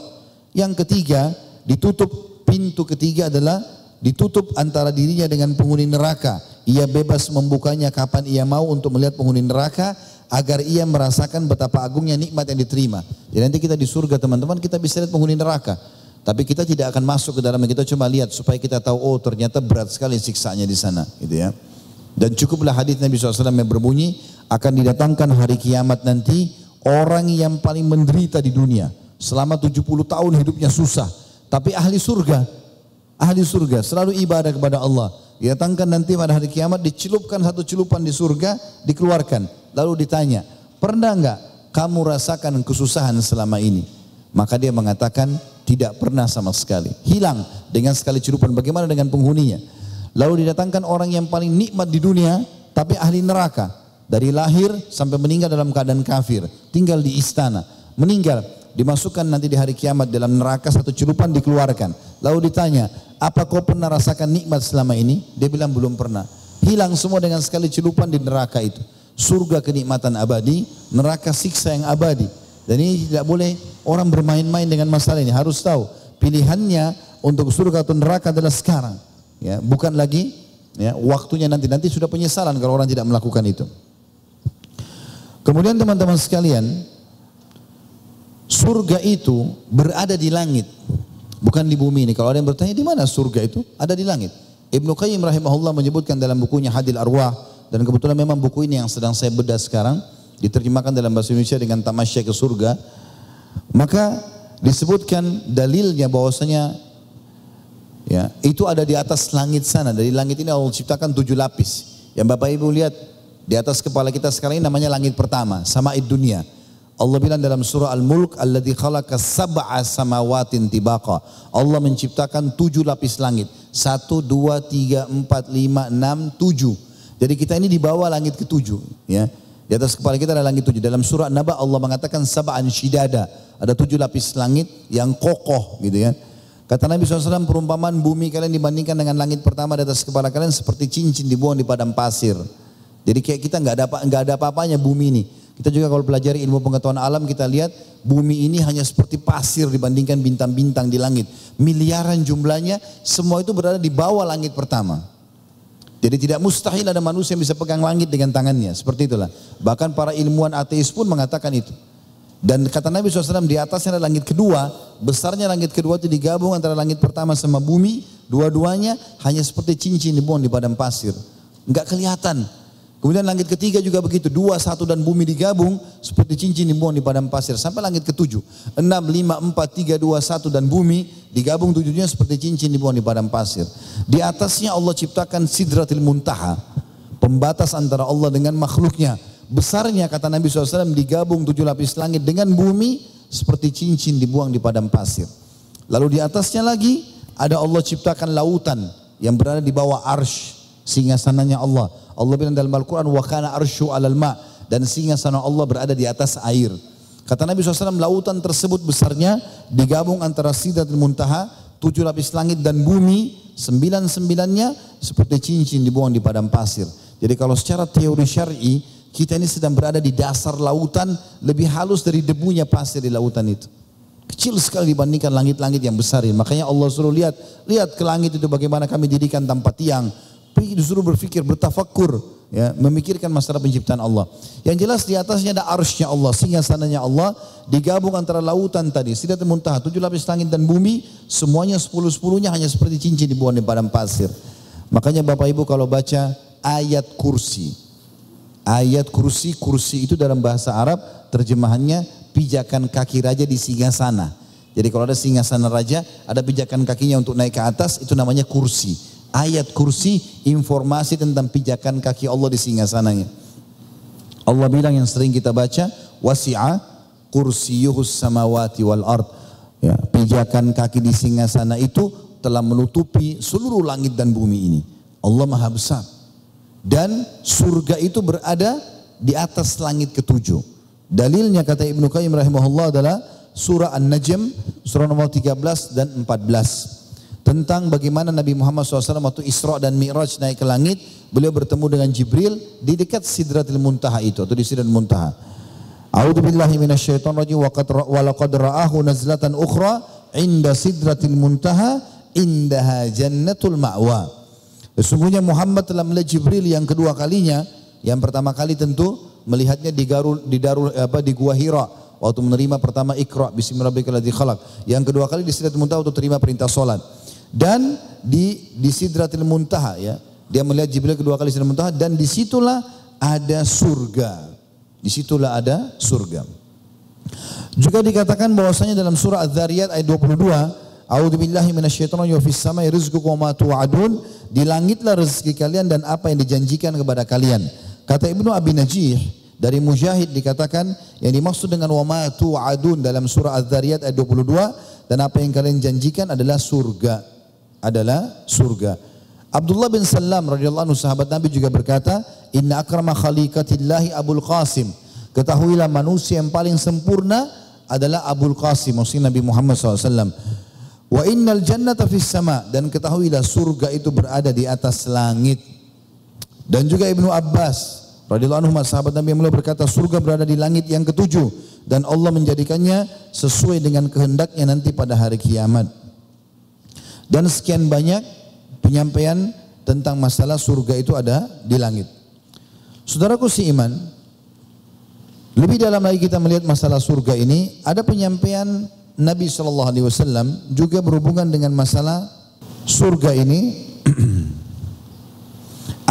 Yang ketiga ditutup pintu ketiga adalah ditutup antara dirinya dengan penghuni neraka. Ia bebas membukanya kapan ia mau untuk melihat penghuni neraka agar ia merasakan betapa agungnya nikmat yang diterima. Jadi nanti kita di surga teman-teman kita bisa lihat penghuni neraka. Tapi kita tidak akan masuk ke dalamnya, kita cuma lihat supaya kita tahu oh ternyata berat sekali siksanya di sana, gitu ya. Dan cukuplah hadis Nabi SAW yang berbunyi akan didatangkan hari kiamat nanti orang yang paling menderita di dunia selama 70 tahun hidupnya susah, tapi ahli surga, ahli surga selalu ibadah kepada Allah. Didatangkan nanti pada hari kiamat dicelupkan satu celupan di surga dikeluarkan Lalu ditanya, pernah enggak kamu rasakan kesusahan selama ini? Maka dia mengatakan tidak pernah sama sekali. Hilang dengan sekali celupan. Bagaimana dengan penghuninya? Lalu didatangkan orang yang paling nikmat di dunia, tapi ahli neraka. Dari lahir sampai meninggal dalam keadaan kafir. Tinggal di istana. Meninggal. Dimasukkan nanti di hari kiamat dalam neraka satu celupan dikeluarkan. Lalu ditanya, apa kau pernah rasakan nikmat selama ini? Dia bilang belum pernah. Hilang semua dengan sekali celupan di neraka itu surga kenikmatan abadi, neraka siksa yang abadi. Dan ini tidak boleh orang bermain-main dengan masalah ini. Harus tahu pilihannya untuk surga atau neraka adalah sekarang. Ya, bukan lagi ya, waktunya nanti. Nanti sudah penyesalan kalau orang tidak melakukan itu. Kemudian teman-teman sekalian, surga itu berada di langit, bukan di bumi ini. Kalau ada yang bertanya di mana surga itu? Ada di langit. Ibnu Qayyim rahimahullah menyebutkan dalam bukunya Hadil Arwah dan kebetulan memang buku ini yang sedang saya bedah sekarang, diterjemahkan dalam bahasa Indonesia dengan tamasya ke surga. Maka disebutkan dalilnya bahwasanya ya itu ada di atas langit sana. Dari langit ini Allah ciptakan tujuh lapis. Yang Bapak Ibu lihat di atas kepala kita sekarang ini namanya langit pertama, sama dunia. Allah bilang dalam surah Al-Mulk, Alladhi khalaqa sab'a samawatin tibaqa. Allah menciptakan tujuh lapis langit. Satu, dua, tiga, empat, lima, enam, tujuh. Jadi kita ini di bawah langit ketujuh. Ya. Di atas kepala kita ada langit tujuh. Dalam surah Naba Allah mengatakan sab'an shidada. Ada tujuh lapis langit yang kokoh gitu ya. Kata Nabi SAW, perumpamaan bumi kalian dibandingkan dengan langit pertama di atas kepala kalian seperti cincin dibuang di padang pasir. Jadi kayak kita nggak ada nggak ada apa-apanya bumi ini. Kita juga kalau pelajari ilmu pengetahuan alam kita lihat bumi ini hanya seperti pasir dibandingkan bintang-bintang di langit. Miliaran jumlahnya, semua itu berada di bawah langit pertama. Jadi tidak mustahil ada manusia yang bisa pegang langit dengan tangannya. Seperti itulah. Bahkan para ilmuwan ateis pun mengatakan itu. Dan kata Nabi SAW di atasnya ada langit kedua, besarnya langit kedua itu digabung antara langit pertama sama bumi, dua-duanya hanya seperti cincin dibuang di padang pasir. Enggak kelihatan. Kemudian langit ketiga juga begitu, dua, satu dan bumi digabung seperti cincin dibuang di padang pasir. Sampai langit ketujuh, enam, lima, empat, tiga, dua, satu dan bumi digabung tujuhnya seperti cincin dibuang di padang pasir. Di atasnya Allah ciptakan sidratil muntaha, pembatas antara Allah dengan makhluknya besarnya kata Nabi SAW digabung tujuh lapis langit dengan bumi seperti cincin dibuang di padang pasir. Lalu di atasnya lagi ada Allah ciptakan lautan yang berada di bawah arsh singgasananya Allah. Allah bilang dalam Al-Quran wa kana arsyu alal ma dan singgasana Allah berada di atas air. Kata Nabi SAW lautan tersebut besarnya digabung antara sidratul muntaha tujuh lapis langit dan bumi sembilan sembilannya seperti cincin dibuang di padang pasir. Jadi kalau secara teori syar'i kita ini sedang berada di dasar lautan lebih halus dari debunya pasir di lautan itu. Kecil sekali dibandingkan langit-langit yang besar ini. Makanya Allah suruh lihat, lihat ke langit itu bagaimana kami dirikan tanpa tiang. Disuruh berpikir, bertafakur, ya, memikirkan masalah penciptaan Allah. Yang jelas di atasnya ada arshnya Allah, sehingga sananya Allah digabung antara lautan tadi, sidat muntaha, tujuh lapis langit dan bumi, semuanya sepuluh-sepuluhnya hanya seperti cincin dibuang di padang pasir. Makanya Bapak Ibu kalau baca ayat kursi, Ayat kursi, kursi itu dalam bahasa Arab terjemahannya pijakan kaki raja di singgasana. Jadi kalau ada singgasana raja, ada pijakan kakinya untuk naik ke atas, itu namanya kursi. Ayat kursi informasi tentang pijakan kaki Allah di singgasananya. Allah bilang yang sering kita baca, wasi'a kursiyuhus samawati wal ard. Ya, pijakan kaki di singgasana itu telah menutupi seluruh langit dan bumi ini. Allah Maha Besar. Dan surga itu berada di atas langit ketujuh. Dalilnya kata Ibnu Qayyim rahimahullah adalah surah An-Najm surah nomor 13 dan 14 tentang bagaimana Nabi Muhammad SAW waktu Isra dan Mi'raj naik ke langit, beliau bertemu dengan Jibril di dekat Sidratil Muntaha itu atau di Sidratil Muntaha. A'udzu billahi minasyaitonir rajim wa laqad ra'ahu nazlatan ukhra inda Sidratil Muntaha indaha jannatul ma'wa. Sesungguhnya Muhammad telah melihat Jibril yang kedua kalinya, yang pertama kali tentu melihatnya di Garul di Darul apa di Gua Hira waktu menerima pertama Iqra bismillahirrahmanirrahim khalaq. Yang kedua kali di Sidratul Muntaha untuk terima perintah salat. Dan di di Sidratul Muntaha ya, dia melihat Jibril kedua kali Sidratul Muntaha dan di situlah ada surga. Di situlah ada surga. Juga dikatakan bahwasanya dalam surah Az-Zariyat ayat 22, A'udzu billahi minasyaitonir rajim. Fis samai rizqukum wa tu'adun. Di langitlah rezeki kalian dan apa yang dijanjikan kepada kalian. Kata Ibnu Abi Najih dari Mujahid dikatakan yang dimaksud dengan wa ma tu'adun dalam surah Az-Zariyat ayat 22 dan apa yang kalian janjikan adalah surga. Adalah surga. Abdullah bin Salam radhiyallahu anhu sahabat Nabi juga berkata, "Inna akrama khaliqatillahi Abul Qasim." Ketahuilah manusia yang paling sempurna adalah Abul Qasim, maksudnya Nabi Muhammad SAW. Wa innal jannata fis sama dan ketahuilah surga itu berada di atas langit. Dan juga Ibnu Abbas radhiyallahu anhu sahabat Nabi yang berkata surga berada di langit yang ketujuh dan Allah menjadikannya sesuai dengan kehendaknya nanti pada hari kiamat. Dan sekian banyak penyampaian tentang masalah surga itu ada di langit. Saudaraku si iman, lebih dalam lagi kita melihat masalah surga ini, ada penyampaian Nabi Shallallahu Alaihi Wasallam juga berhubungan dengan masalah surga ini. [clears throat]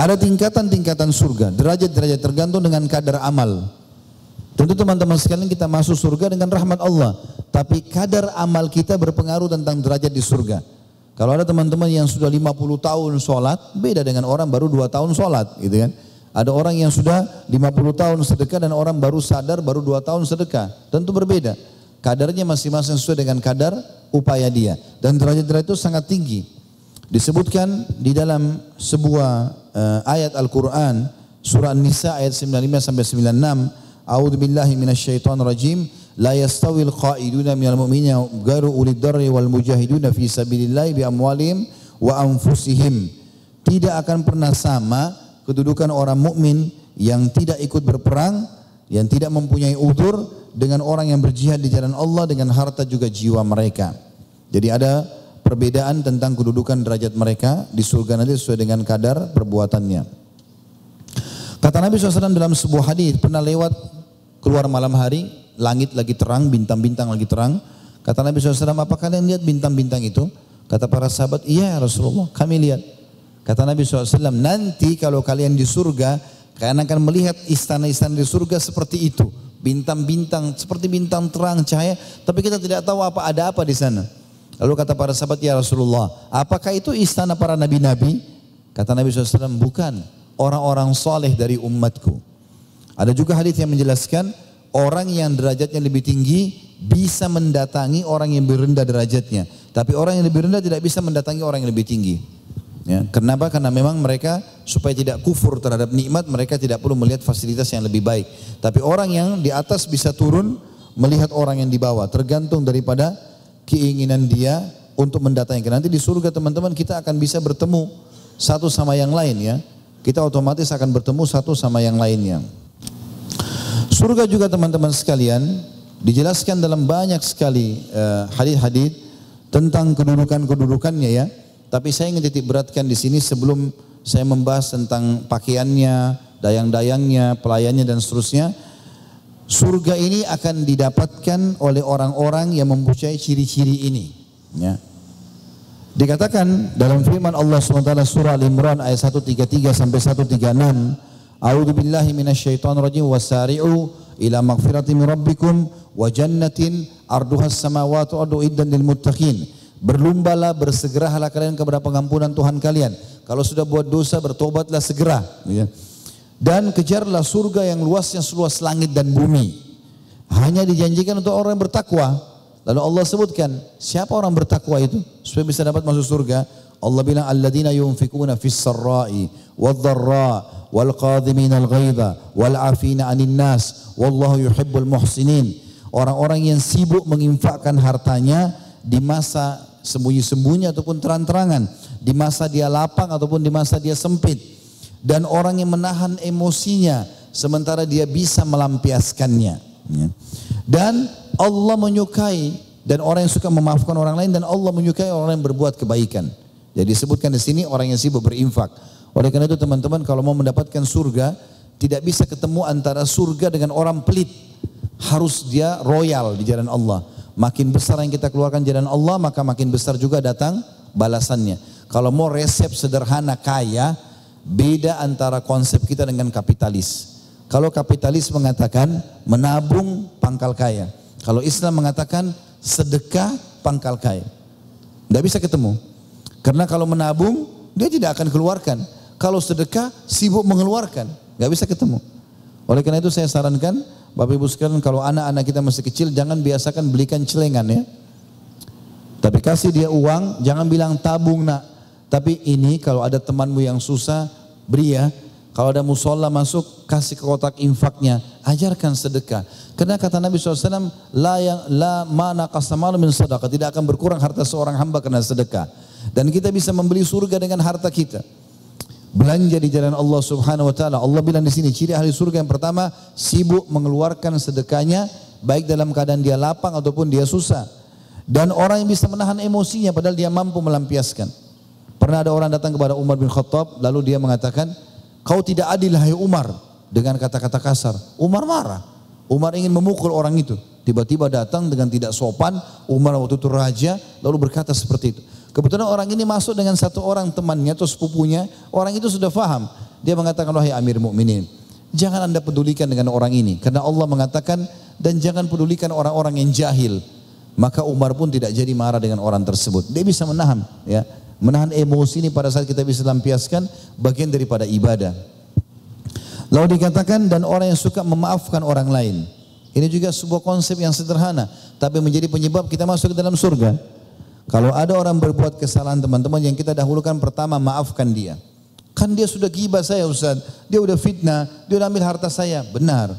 Ada tingkatan-tingkatan surga, derajat-derajat tergantung dengan kadar amal. Tentu teman-teman sekalian kita masuk surga dengan rahmat Allah. Tapi kadar amal kita berpengaruh tentang derajat di surga. Kalau ada teman-teman yang sudah 50 tahun sholat, beda dengan orang baru 2 tahun sholat gitu kan. Ada orang yang sudah 50 tahun sedekah dan orang baru sadar baru 2 tahun sedekah. Tentu berbeda. Kadarnya masing-masing sesuai dengan kadar upaya dia. Dan derajat-derajat itu sangat tinggi. Disebutkan di dalam sebuah uh, ayat Al-Quran, surah An-Nisa ayat 95 sampai 96, A'udzu billahi minasyaitonir rajim. La yastawil qa'iduna minal mu'minina garu ulid darri wal mujahiduna fi sabilillah bi amwalihim wa anfusihim. Tidak akan pernah sama kedudukan orang mukmin yang tidak ikut berperang, yang tidak mempunyai udur dengan orang yang berjihad di jalan Allah dengan harta juga jiwa mereka. Jadi ada perbedaan tentang kedudukan derajat mereka di surga nanti sesuai dengan kadar perbuatannya. Kata Nabi SAW dalam sebuah hadis pernah lewat keluar malam hari, langit lagi terang, bintang-bintang lagi terang. Kata Nabi SAW, apa kalian lihat bintang-bintang itu? Kata para sahabat, iya ya Rasulullah, kami lihat. Kata Nabi SAW, nanti kalau kalian di surga, kalian akan melihat istana-istana di surga seperti itu. Bintang-bintang, seperti bintang terang, cahaya. Tapi kita tidak tahu apa ada apa di sana. Lalu kata para sahabat, ya Rasulullah, apakah itu istana para nabi-nabi? Kata Nabi SAW, bukan. Orang-orang soleh dari umatku. Ada juga hadis yang menjelaskan, orang yang derajatnya lebih tinggi bisa mendatangi orang yang lebih rendah derajatnya. Tapi orang yang lebih rendah tidak bisa mendatangi orang yang lebih tinggi. Ya, kenapa? Karena memang mereka supaya tidak kufur terhadap nikmat, mereka tidak perlu melihat fasilitas yang lebih baik. Tapi orang yang di atas bisa turun melihat orang yang di bawah, tergantung daripada keinginan dia untuk mendatangi. Nanti di surga teman-teman kita akan bisa bertemu satu sama yang lain ya. Kita otomatis akan bertemu satu sama yang lainnya. Surga juga teman-teman sekalian dijelaskan dalam banyak sekali uh, hadis-hadis tentang kedudukan-kedudukannya ya. Tapi saya ingin titik beratkan di sini sebelum saya membahas tentang pakaiannya, dayang-dayangnya, pelayannya dan seterusnya. Surga ini akan didapatkan oleh orang-orang yang mempunyai ciri-ciri ini. Ya. Dikatakan dalam firman Allah SWT surah Al-Imran ayat 133 sampai 136 A'udzu billahi minasyaitonir rajim wasari'u ila magfiratin min rabbikum wa jannatin arduhas samawati wal iddan lil muttaqin. Berlumbalah, bersegeralah kalian kepada pengampunan Tuhan kalian. Kalau sudah buat dosa, bertobatlah segera. Ya. Dan kejarlah surga yang luasnya seluas langit dan bumi. Hanya dijanjikan untuk orang yang bertakwa. Lalu Allah sebutkan, siapa orang bertakwa itu? Supaya bisa dapat masuk surga. Allah bilang, Alladzina yunfikuna fis sarra'i wal dharra' wal qadhimin al ghaidha wal afina anin nas orang-orang yang sibuk menginfakkan hartanya di masa sembunyi-sembunyi ataupun terang-terangan di masa dia lapang ataupun di masa dia sempit. Dan orang yang menahan emosinya sementara dia bisa melampiaskannya. Ya. dan Allah menyukai dan orang yang suka memaafkan orang lain dan Allah menyukai orang yang berbuat kebaikan. Jadi disebutkan di sini orang yang sibuk berinfak oleh karena itu teman-teman kalau mau mendapatkan surga tidak bisa ketemu antara surga dengan orang pelit. Harus dia royal di jalan Allah. Makin besar yang kita keluarkan jalan Allah maka makin besar juga datang balasannya. Kalau mau resep sederhana kaya beda antara konsep kita dengan kapitalis. Kalau kapitalis mengatakan menabung pangkal kaya. Kalau Islam mengatakan sedekah pangkal kaya. Tidak bisa ketemu. Karena kalau menabung dia tidak akan keluarkan. Kalau sedekah sibuk mengeluarkan, nggak bisa ketemu. Oleh karena itu saya sarankan Bapak Ibu sekalian kalau anak-anak kita masih kecil jangan biasakan belikan celengan ya. Tapi kasih dia uang, jangan bilang tabung nak. Tapi ini kalau ada temanmu yang susah, beri ya. Kalau ada musola masuk, kasih ke kotak infaknya. Ajarkan sedekah. Karena kata Nabi SAW, la yang la mana kasamal min sedekah. Tidak akan berkurang harta seorang hamba karena sedekah. Dan kita bisa membeli surga dengan harta kita belanja di jalan Allah Subhanahu wa taala. Allah bilang di sini ciri ahli surga yang pertama sibuk mengeluarkan sedekahnya baik dalam keadaan dia lapang ataupun dia susah. Dan orang yang bisa menahan emosinya padahal dia mampu melampiaskan. Pernah ada orang datang kepada Umar bin Khattab lalu dia mengatakan, "Kau tidak adil hai Umar." Dengan kata-kata kasar. Umar marah. Umar ingin memukul orang itu. Tiba-tiba datang dengan tidak sopan, Umar waktu itu raja lalu berkata seperti itu. Kebetulan orang ini masuk dengan satu orang temannya atau sepupunya, orang itu sudah faham. Dia mengatakan, wahai Amir Mukminin, jangan anda pedulikan dengan orang ini, karena Allah mengatakan dan jangan pedulikan orang-orang yang jahil. Maka Umar pun tidak jadi marah dengan orang tersebut. Dia bisa menahan, ya, menahan emosi ini pada saat kita bisa lampiaskan bagian daripada ibadah. Lalu dikatakan dan orang yang suka memaafkan orang lain. Ini juga sebuah konsep yang sederhana, tapi menjadi penyebab kita masuk ke dalam surga. Kalau ada orang berbuat kesalahan teman-teman yang kita dahulukan pertama maafkan dia. Kan dia sudah gibah saya Ustaz, dia sudah fitnah, dia sudah ambil harta saya. Benar.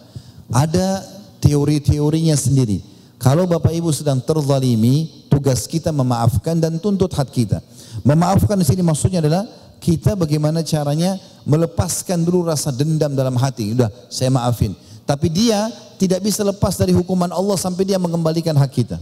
Ada teori-teorinya sendiri. Kalau Bapak Ibu sedang terzalimi, tugas kita memaafkan dan tuntut hak kita. Memaafkan di sini maksudnya adalah kita bagaimana caranya melepaskan dulu rasa dendam dalam hati. Udah, saya maafin. Tapi dia tidak bisa lepas dari hukuman Allah sampai dia mengembalikan hak kita.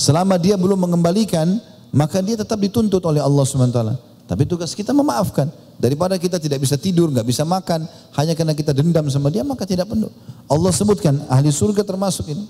Selama dia belum mengembalikan, maka dia tetap dituntut oleh Allah SWT. Tapi tugas kita memaafkan. Daripada kita tidak bisa tidur, nggak bisa makan, hanya karena kita dendam sama dia, maka tidak penuh. Allah sebutkan, ahli surga termasuk ini.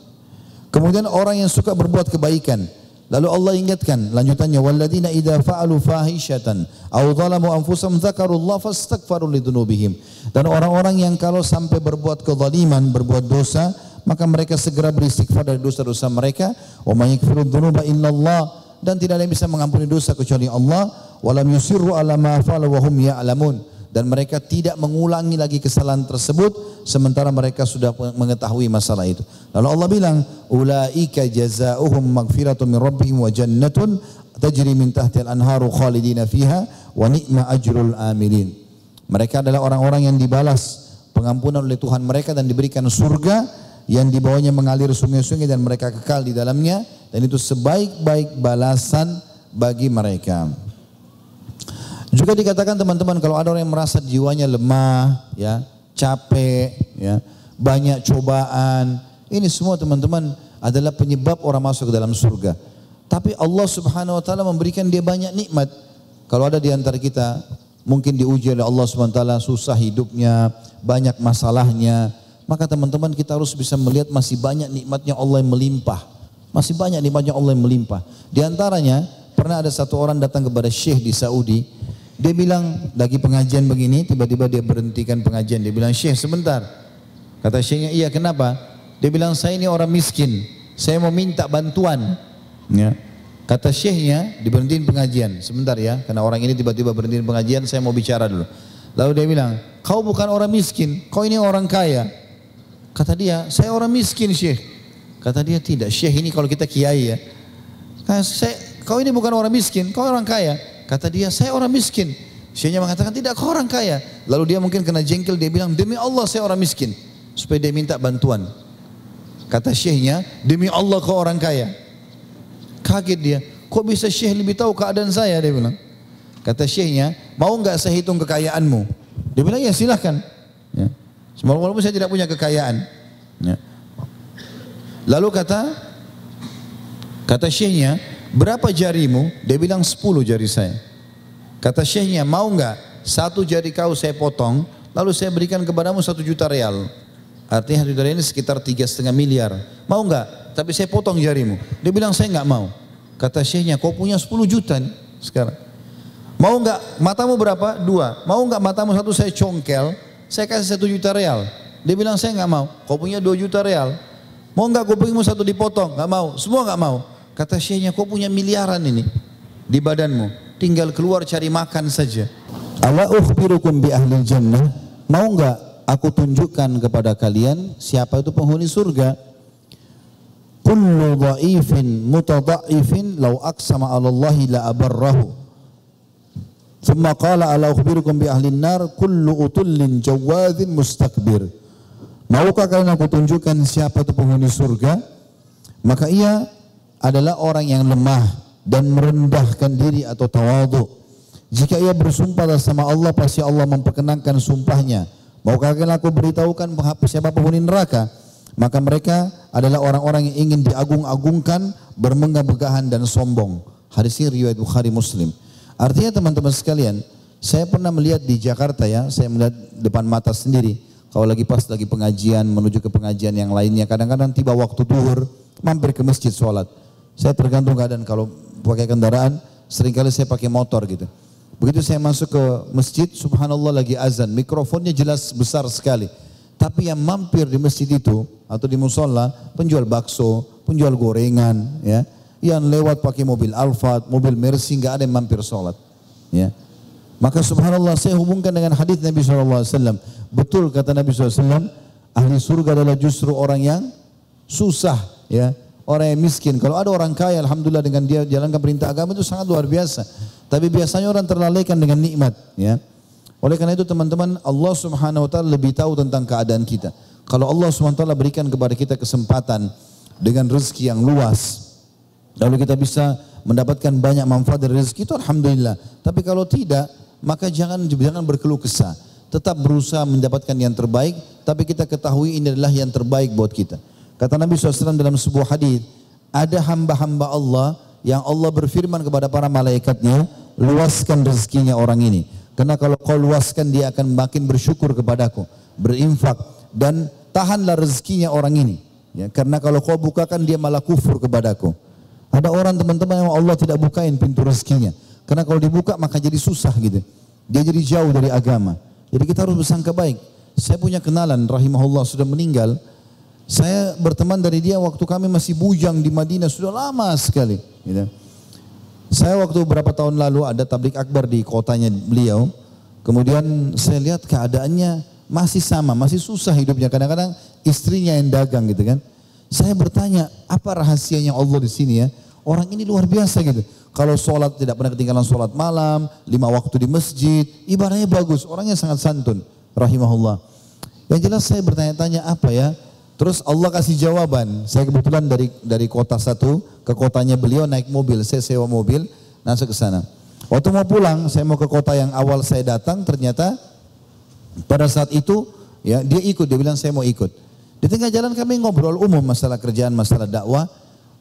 Kemudian orang yang suka berbuat kebaikan. Lalu Allah ingatkan lanjutannya walladzina idza fa'alu fahishatan aw zalamu anfusahum dzakarullah fastaghfaru lidzunubihim. Dan orang-orang yang kalau sampai berbuat kezaliman, berbuat dosa, maka mereka segera beristighfar dari dosa-dosa mereka. Wa may yaghfiru dzunuba illallah dan tidak ada yang bisa mengampuni dosa kecuali Allah. Walam yusirru ala ma fa'alu wa hum ya'lamun dan mereka tidak mengulangi lagi kesalahan tersebut sementara mereka sudah mengetahui masalah itu. Lalu Allah bilang, "Ulaika jazaohum maghfiratun min rabbihim wa jannatun tajri min tahtil anharu khalidina fiha wa ni'ma ajrul amilin." Mereka adalah orang-orang yang dibalas pengampunan oleh Tuhan mereka dan diberikan surga yang di bawahnya mengalir sungai-sungai dan mereka kekal di dalamnya dan itu sebaik-baik balasan bagi mereka. Juga dikatakan teman-teman kalau ada orang yang merasa jiwanya lemah, ya, capek, ya, banyak cobaan, ini semua teman-teman adalah penyebab orang masuk ke dalam surga. Tapi Allah Subhanahu wa taala memberikan dia banyak nikmat. Kalau ada di antara kita mungkin diuji oleh Allah Subhanahu wa taala susah hidupnya, banyak masalahnya, maka teman-teman kita harus bisa melihat masih banyak nikmatnya Allah yang melimpah. Masih banyak nikmatnya Allah yang melimpah. Di antaranya pernah ada satu orang datang kepada Syekh di Saudi, dia bilang lagi pengajian begini, tiba-tiba dia berhentikan pengajian. Dia bilang, Syekh sebentar. Kata Syekhnya, iya kenapa? Dia bilang, saya ini orang miskin. Saya mau minta bantuan. Ya. Kata Syekhnya, diberhentiin pengajian. Sebentar ya, karena orang ini tiba-tiba berhentiin pengajian, saya mau bicara dulu. Lalu dia bilang, kau bukan orang miskin, kau ini orang kaya. Kata dia, saya orang miskin Syekh. Kata dia, tidak. Syekh ini kalau kita kiai ya. Kata, saya, kau ini bukan orang miskin, kau orang kaya. Kata dia, saya orang miskin. Syekhnya mengatakan, tidak kau orang kaya. Lalu dia mungkin kena jengkel, dia bilang, demi Allah saya orang miskin. Supaya dia minta bantuan. Kata syekhnya, demi Allah kau orang kaya. Kaget dia, kok bisa syekh lebih tahu keadaan saya? Dia bilang. Kata syekhnya, mau nggak saya hitung kekayaanmu? Dia bilang, ya silahkan. Ya. Walaupun saya tidak punya kekayaan. Ya. Lalu kata, kata syekhnya, Berapa jarimu? Dia bilang 10 jari saya. Kata syekhnya, mau enggak satu jari kau saya potong, lalu saya berikan kepadamu satu juta real. Artinya satu juta ini sekitar tiga setengah miliar. Mau enggak? Tapi saya potong jarimu. Dia bilang saya enggak mau. Kata syekhnya, kau punya 10 juta nih sekarang. Mau enggak matamu berapa? Dua. Mau enggak matamu satu saya congkel, saya kasih satu juta real. Dia bilang saya enggak mau. Kau punya dua juta real. Mau enggak kupingmu satu dipotong? Enggak mau. Semua enggak mau. Kata syekhnya, kau punya miliaran ini di badanmu. Tinggal keluar cari makan saja. Ala ukhbirukum bi ahli jannah. Mau enggak aku tunjukkan kepada kalian siapa itu penghuni surga? Kullu dha'ifin mutadha'ifin law aqsama 'ala Allah la abarrahu. Thumma qala ala ukhbirukum bi ahli nar kullu utullin jawadhin mustakbir. Maukah kalian aku tunjukkan siapa itu penghuni surga? Maka ia adalah orang yang lemah dan merendahkan diri atau tawadu. Jika ia bersumpah sama Allah, pasti Allah memperkenankan sumpahnya. Maukah kalian aku beritahukan siapa penghuni neraka? Maka mereka adalah orang-orang yang ingin diagung-agungkan, bermegah-megahan dan sombong. Hadis ini riwayat Bukhari Muslim. Artinya teman-teman sekalian, saya pernah melihat di Jakarta ya, saya melihat depan mata sendiri. Kalau lagi pas lagi pengajian, menuju ke pengajian yang lainnya, kadang-kadang tiba waktu duhur, mampir ke masjid sholat. Saya tergantung keadaan kalau pakai kendaraan, sering kali saya pakai motor gitu. Begitu saya masuk ke masjid, subhanallah lagi azan, mikrofonnya jelas besar sekali. Tapi yang mampir di masjid itu atau di musola, penjual bakso, penjual gorengan, ya, yang lewat pakai mobil Alphard, mobil Mercy, nggak ada yang mampir sholat. Ya. Maka subhanallah saya hubungkan dengan hadis Nabi SAW. Betul kata Nabi SAW, ahli surga adalah justru orang yang susah, ya, orang yang miskin. Kalau ada orang kaya, alhamdulillah dengan dia jalankan perintah agama itu sangat luar biasa. Tapi biasanya orang terlalaikan dengan nikmat, ya. Oleh karena itu teman-teman, Allah Subhanahu wa taala lebih tahu tentang keadaan kita. Kalau Allah SWT berikan kepada kita kesempatan dengan rezeki yang luas, lalu kita bisa mendapatkan banyak manfaat dari rezeki itu Alhamdulillah. Tapi kalau tidak, maka jangan jangan berkeluh kesah. Tetap berusaha mendapatkan yang terbaik, tapi kita ketahui ini adalah yang terbaik buat kita. Kata Nabi SAW dalam sebuah hadis, ada hamba-hamba Allah yang Allah berfirman kepada para malaikatnya, luaskan rezekinya orang ini. Karena kalau kau luaskan dia akan makin bersyukur kepadaku, berinfak dan tahanlah rezekinya orang ini. Ya, karena kalau kau bukakan dia malah kufur kepadaku. Ada orang teman-teman yang Allah tidak bukain pintu rezekinya. Karena kalau dibuka maka jadi susah gitu. Dia jadi jauh dari agama. Jadi kita harus bersangka baik. Saya punya kenalan rahimahullah sudah meninggal. Saya berteman dari dia waktu kami masih bujang di Madinah sudah lama sekali. Gitu. Saya waktu beberapa tahun lalu ada tablik akbar di kotanya beliau. Kemudian saya lihat keadaannya masih sama, masih susah hidupnya. Kadang-kadang istrinya yang dagang gitu kan. Saya bertanya, apa rahasianya Allah di sini ya? Orang ini luar biasa gitu. Kalau sholat tidak pernah ketinggalan sholat malam, lima waktu di masjid, ibadahnya bagus, orangnya sangat santun, rahimahullah. Yang jelas saya bertanya-tanya apa ya? Terus Allah kasih jawaban. Saya kebetulan dari dari kota satu ke kotanya beliau naik mobil, saya sewa mobil, masuk ke sana. Waktu mau pulang, saya mau ke kota yang awal saya datang, ternyata pada saat itu ya dia ikut, dia bilang saya mau ikut. Di tengah jalan kami ngobrol umum masalah kerjaan, masalah dakwah.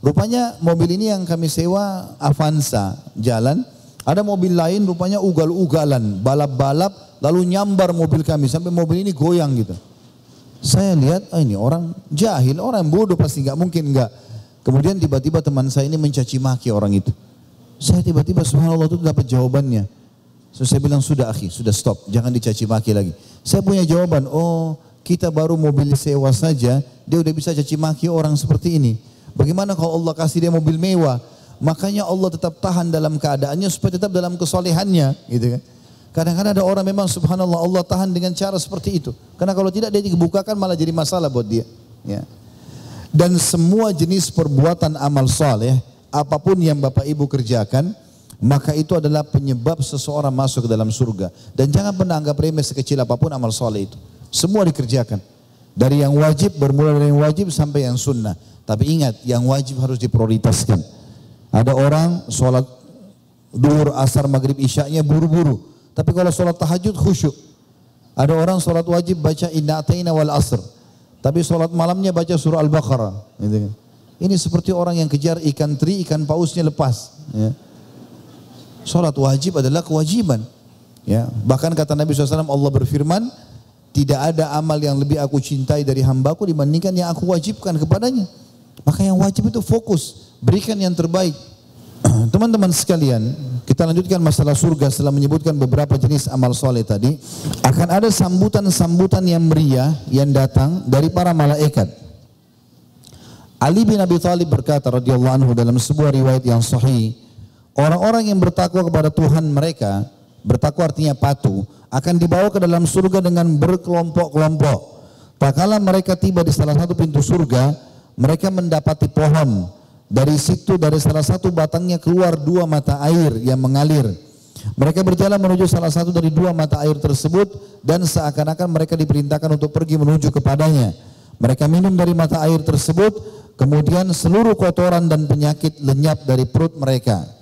Rupanya mobil ini yang kami sewa Avanza jalan. Ada mobil lain rupanya ugal-ugalan, balap-balap, lalu nyambar mobil kami sampai mobil ini goyang gitu. Saya lihat, oh ini orang jahil, orang bodoh pasti nggak mungkin nggak. Kemudian tiba-tiba teman saya ini mencaci maki orang itu. Saya tiba-tiba subhanallah itu dapat jawabannya. So, saya bilang sudah akhi, sudah stop, jangan dicaci maki lagi. Saya punya jawaban, oh kita baru mobil sewa saja, dia udah bisa caci maki orang seperti ini. Bagaimana kalau Allah kasih dia mobil mewah? Makanya Allah tetap tahan dalam keadaannya supaya tetap dalam kesolehannya, gitu kan. Kadang-kadang ada orang memang subhanallah Allah tahan dengan cara seperti itu. Karena kalau tidak dia dibukakan malah jadi masalah buat dia. Ya. Dan semua jenis perbuatan amal saleh, apa pun yang Bapak Ibu kerjakan, maka itu adalah penyebab seseorang masuk ke dalam surga. Dan jangan pernah anggap remeh sekecil apa pun amal soleh itu. Semua dikerjakan. Dari yang wajib, bermula dari yang wajib sampai yang sunnah. Tapi ingat, yang wajib harus diprioritaskan. Ada orang sholat duhur, asar, maghrib, isyaknya buru-buru. Tapi kalau sholat tahajud khusyuk. Ada orang sholat wajib baca inna ataina wal asr. Tapi sholat malamnya baca surah Al-Baqarah. Gitu kan. Ini seperti orang yang kejar ikan teri, ikan pausnya lepas. Ya. Sholat wajib adalah kewajiban. Ya, bahkan kata Nabi SAW Allah berfirman, tidak ada amal yang lebih aku cintai dari hambaku dibandingkan yang aku wajibkan kepadanya. Maka yang wajib itu fokus, berikan yang terbaik. [clears throat] Teman-teman sekalian, kita lanjutkan masalah surga setelah menyebutkan beberapa jenis amal soleh tadi. Akan ada sambutan-sambutan yang meriah yang datang dari para malaikat. Ali bin Abi Thalib berkata radhiyallahu anhu dalam sebuah riwayat yang sahih, Orang-orang yang bertakwa kepada Tuhan mereka, bertakwa artinya patuh, akan dibawa ke dalam surga dengan berkelompok-kelompok. Tak kala mereka tiba di salah satu pintu surga, mereka mendapati pohon. Dari situ dari salah satu batangnya keluar dua mata air yang mengalir. Mereka berjalan menuju salah satu dari dua mata air tersebut dan seakan-akan mereka diperintahkan untuk pergi menuju kepadanya. Mereka minum dari mata air tersebut, kemudian seluruh kotoran dan penyakit lenyap dari perut mereka.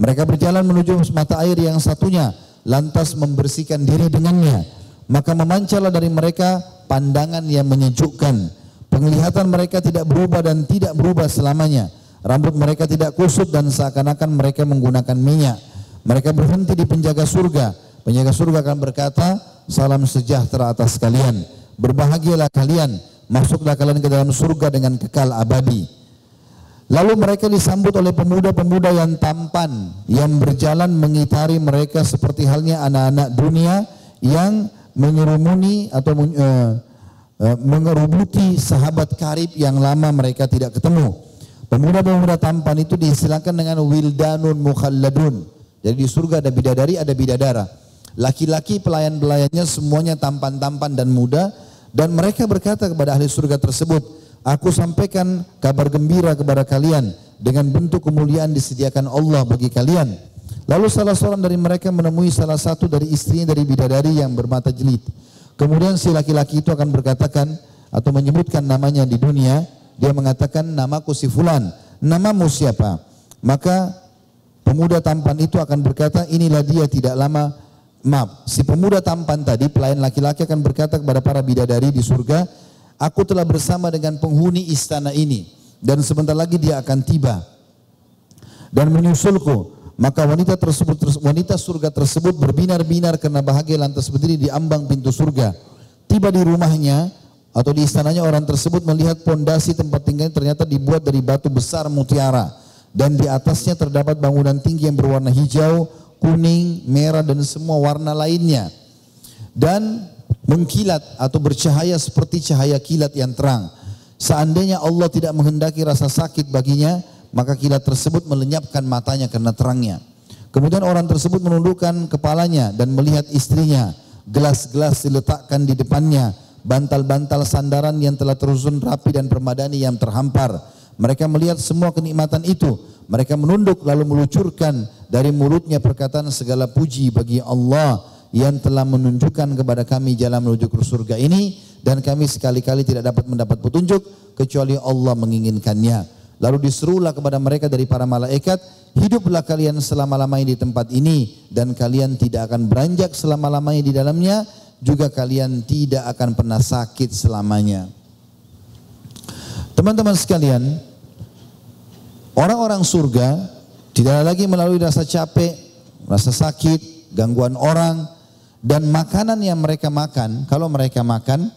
Mereka berjalan menuju mata air yang satunya, lantas membersihkan diri dengannya. Maka memancarlah dari mereka pandangan yang menyejukkan. Penglihatan mereka tidak berubah dan tidak berubah selamanya. Rambut mereka tidak kusut dan seakan-akan mereka menggunakan minyak. Mereka berhenti di penjaga surga. Penjaga surga akan berkata, salam sejahtera atas kalian. Berbahagialah kalian. Masuklah kalian ke dalam surga dengan kekal abadi. Lalu mereka disambut oleh pemuda-pemuda yang tampan yang berjalan mengitari mereka seperti halnya anak-anak dunia yang menyerumuni atau uh, uh, mengerubuti sahabat karib yang lama mereka tidak ketemu. Pemuda-pemuda tampan itu diistilahkan dengan wildanun mukhalladun. Jadi di surga ada bidadari, ada bidadara. Laki-laki pelayan-pelayannya semuanya tampan-tampan dan muda dan mereka berkata kepada ahli surga tersebut, Aku sampaikan kabar gembira kepada kalian dengan bentuk kemuliaan disediakan Allah bagi kalian. Lalu salah seorang dari mereka menemui salah satu dari istrinya dari bidadari yang bermata jelid. Kemudian si laki-laki itu akan berkatakan, atau menyebutkan namanya di dunia, dia mengatakan namaku si fulan, namamu siapa? Maka pemuda tampan itu akan berkata, inilah dia tidak lama maaf, si pemuda tampan tadi, pelayan laki-laki akan berkata kepada para bidadari di surga, aku telah bersama dengan penghuni istana ini dan sebentar lagi dia akan tiba dan menyusulku. Maka wanita tersebut wanita surga tersebut berbinar-binar karena bahagia lantas berdiri di ambang pintu surga. Tiba di rumahnya atau di istananya orang tersebut melihat pondasi tempat tinggalnya ternyata dibuat dari batu besar mutiara dan di atasnya terdapat bangunan tinggi yang berwarna hijau kuning, merah dan semua warna lainnya. Dan mengkilat atau bercahaya seperti cahaya kilat yang terang. Seandainya Allah tidak menghendaki rasa sakit baginya, maka kilat tersebut melenyapkan matanya karena terangnya. Kemudian orang tersebut menundukkan kepalanya dan melihat istrinya. Gelas-gelas diletakkan di depannya, bantal-bantal sandaran yang telah tersusun rapi dan permadani yang terhampar. Mereka melihat semua kenikmatan itu. Mereka menunduk lalu melucurkan dari mulutnya perkataan segala puji bagi Allah yang telah menunjukkan kepada kami jalan menuju ke surga ini dan kami sekali-kali tidak dapat mendapat petunjuk kecuali Allah menginginkannya. Lalu diserulah kepada mereka dari para malaikat, hiduplah kalian selama-lamanya di tempat ini dan kalian tidak akan beranjak selama-lamanya di dalamnya, juga kalian tidak akan pernah sakit selamanya. Teman-teman sekalian, orang-orang surga tidak lagi melalui rasa capek, rasa sakit, gangguan orang, dan makanan yang mereka makan, kalau mereka makan,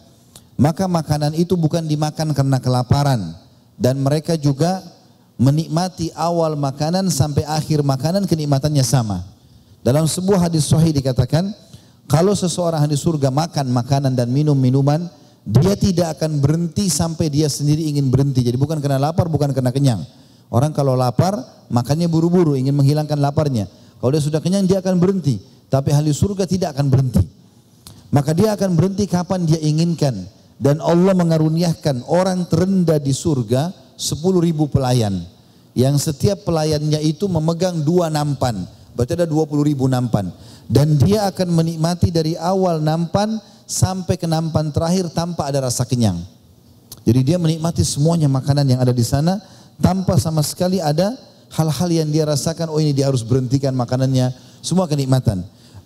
maka makanan itu bukan dimakan karena kelaparan. Dan mereka juga menikmati awal makanan sampai akhir makanan kenikmatannya sama. Dalam sebuah hadis sahih dikatakan, kalau seseorang di surga makan makanan dan minum minuman, dia tidak akan berhenti sampai dia sendiri ingin berhenti. Jadi bukan karena lapar, bukan karena kenyang. Orang kalau lapar, makannya buru-buru, ingin menghilangkan laparnya. Kalau dia sudah kenyang, dia akan berhenti. Tapi ahli surga tidak akan berhenti. Maka dia akan berhenti kapan dia inginkan. Dan Allah mengaruniakan orang terendah di surga 10 ribu pelayan. Yang setiap pelayannya itu memegang dua nampan. Berarti ada 20 ribu nampan. Dan dia akan menikmati dari awal nampan sampai ke nampan terakhir tanpa ada rasa kenyang. Jadi dia menikmati semuanya makanan yang ada di sana tanpa sama sekali ada hal-hal yang dia rasakan, oh ini dia harus berhentikan makanannya, semua kenikmatan.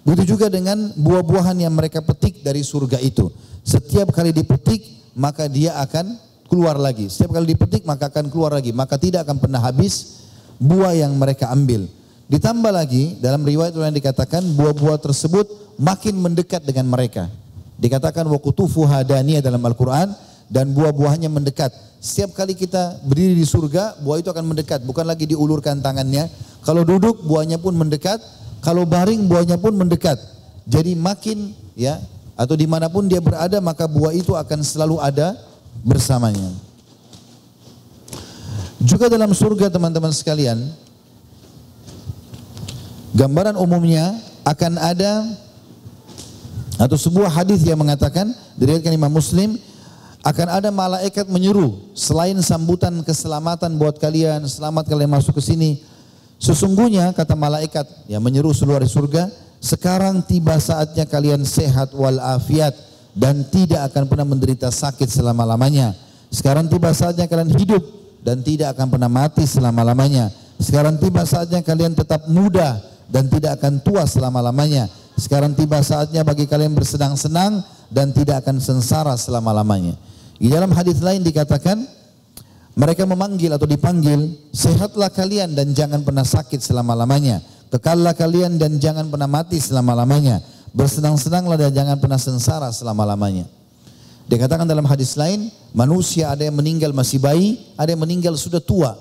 Begitu juga dengan buah-buahan yang mereka petik dari surga itu. Setiap kali dipetik, maka dia akan keluar lagi. Setiap kali dipetik, maka akan keluar lagi. Maka tidak akan pernah habis buah yang mereka ambil. Ditambah lagi, dalam riwayat yang dikatakan, buah-buah tersebut makin mendekat dengan mereka. Dikatakan, wakutufu hadaniya dalam Al-Quran, dan buah-buahnya mendekat. Setiap kali kita berdiri di surga, buah itu akan mendekat, bukan lagi diulurkan tangannya. Kalau duduk, buahnya pun mendekat. Kalau baring, buahnya pun mendekat. Jadi makin ya, atau di mana pun dia berada, maka buah itu akan selalu ada bersamanya. Juga dalam surga teman-teman sekalian, gambaran umumnya akan ada atau sebuah hadis yang mengatakan diriwayatkan Imam Muslim akan ada malaikat menyuruh selain sambutan keselamatan buat kalian, selamat kalian masuk ke sini. Sesungguhnya kata malaikat yang menyeru seluruh surga, sekarang tiba saatnya kalian sehat walafiat dan tidak akan pernah menderita sakit selama-lamanya. Sekarang tiba saatnya kalian hidup dan tidak akan pernah mati selama-lamanya. Sekarang tiba saatnya kalian tetap muda dan tidak akan tua selama-lamanya. Sekarang tiba saatnya bagi kalian bersenang-senang dan tidak akan sengsara selama-lamanya. Di dalam hadis lain dikatakan mereka memanggil atau dipanggil, sehatlah kalian dan jangan pernah sakit selama-lamanya. Kekallah kalian dan jangan pernah mati selama-lamanya. Bersenang-senanglah dan jangan pernah sengsara selama-lamanya. Dikatakan dalam hadis lain, manusia ada yang meninggal masih bayi, ada yang meninggal sudah tua.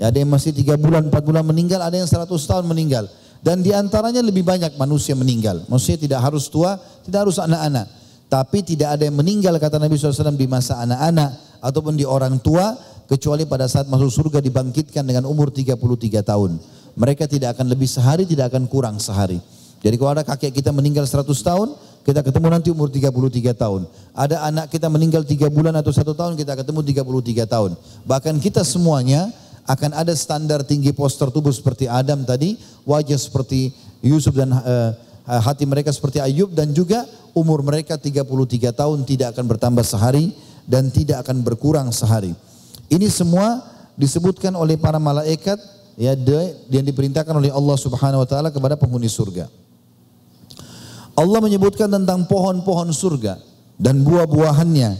Ya, ada yang masih tiga bulan, empat bulan meninggal, ada yang seratus tahun meninggal. Dan di antaranya lebih banyak manusia meninggal. Manusia tidak harus tua, tidak harus anak-anak. Tapi tidak ada yang meninggal kata Nabi SAW di masa anak-anak ataupun di orang tua kecuali pada saat masuk surga dibangkitkan dengan umur 33 tahun. Mereka tidak akan lebih sehari, tidak akan kurang sehari. Jadi kalau ada kakek kita meninggal 100 tahun, kita ketemu nanti umur 33 tahun. Ada anak kita meninggal 3 bulan atau 1 tahun, kita ketemu 33 tahun. Bahkan kita semuanya akan ada standar tinggi postur tubuh seperti Adam tadi, wajah seperti Yusuf dan uh, hati mereka seperti Ayub dan juga umur mereka 33 tahun tidak akan bertambah sehari dan tidak akan berkurang sehari. Ini semua disebutkan oleh para malaikat ya yang diperintahkan oleh Allah Subhanahu wa taala kepada penghuni surga. Allah menyebutkan tentang pohon-pohon surga dan buah-buahannya.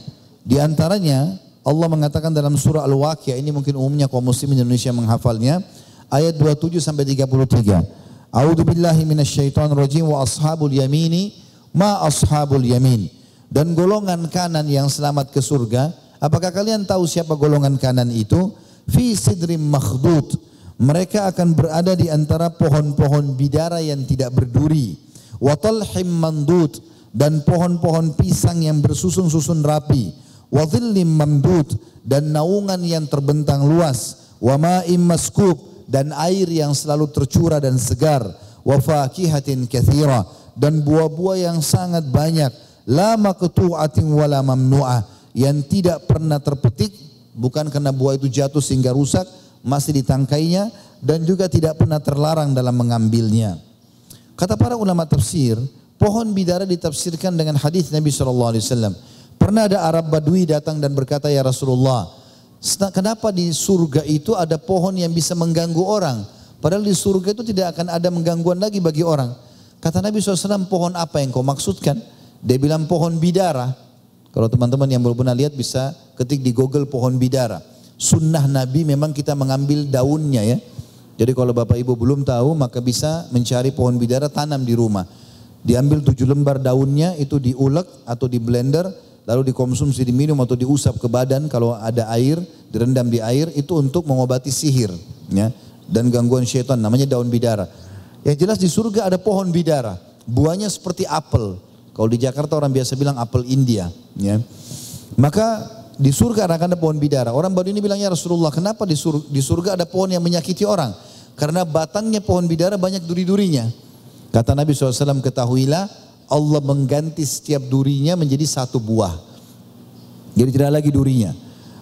Di antaranya Allah mengatakan dalam surah Al-Waqiah ini mungkin umumnya kaum muslim Indonesia menghafalnya ayat 27 sampai 33. A'udzu billahi minasyaitonir rajim wa ashabul yamini ma ashabul yamin. Dan golongan kanan yang selamat ke surga, apakah kalian tahu siapa golongan kanan itu? Fi sidrim makhdud. Mereka akan berada di antara pohon-pohon bidara yang tidak berduri. Wa talhim mandud dan pohon-pohon pisang yang bersusun-susun rapi. Wa dhillim mamdud dan naungan yang terbentang luas. Wa ma'im maskub dan air yang selalu tercurah dan segar. Wa fakihatin kathira dan buah-buah yang sangat banyak. La maqtu'atin wala mamnu'ah yang tidak pernah terpetik bukan karena buah itu jatuh sehingga rusak masih ditangkainya dan juga tidak pernah terlarang dalam mengambilnya. Kata para ulama tafsir, pohon bidara ditafsirkan dengan hadis Nabi SAW. Pernah ada Arab Badui datang dan berkata, Ya Rasulullah, Kenapa di surga itu ada pohon yang bisa mengganggu orang? Padahal di surga itu tidak akan ada menggangguan lagi bagi orang. Kata Nabi SAW, pohon apa yang kau maksudkan? Dia bilang pohon bidara. Kalau teman-teman yang belum pernah lihat bisa ketik di Google pohon bidara. Sunnah Nabi memang kita mengambil daunnya ya. Jadi kalau Bapak Ibu belum tahu maka bisa mencari pohon bidara tanam di rumah. Diambil tujuh lembar daunnya itu diulek atau di blender lalu dikonsumsi diminum atau diusap ke badan kalau ada air direndam di air itu untuk mengobati sihir ya dan gangguan syaitan namanya daun bidara yang jelas di surga ada pohon bidara buahnya seperti apel kalau di Jakarta orang biasa bilang apel India ya maka di surga akan ada pohon bidara orang baru ini bilangnya Rasulullah kenapa di surga, di surga ada pohon yang menyakiti orang karena batangnya pohon bidara banyak duri-durinya kata Nabi SAW ketahuilah Allah mengganti setiap durinya menjadi satu buah. Jadi tidak lagi durinya.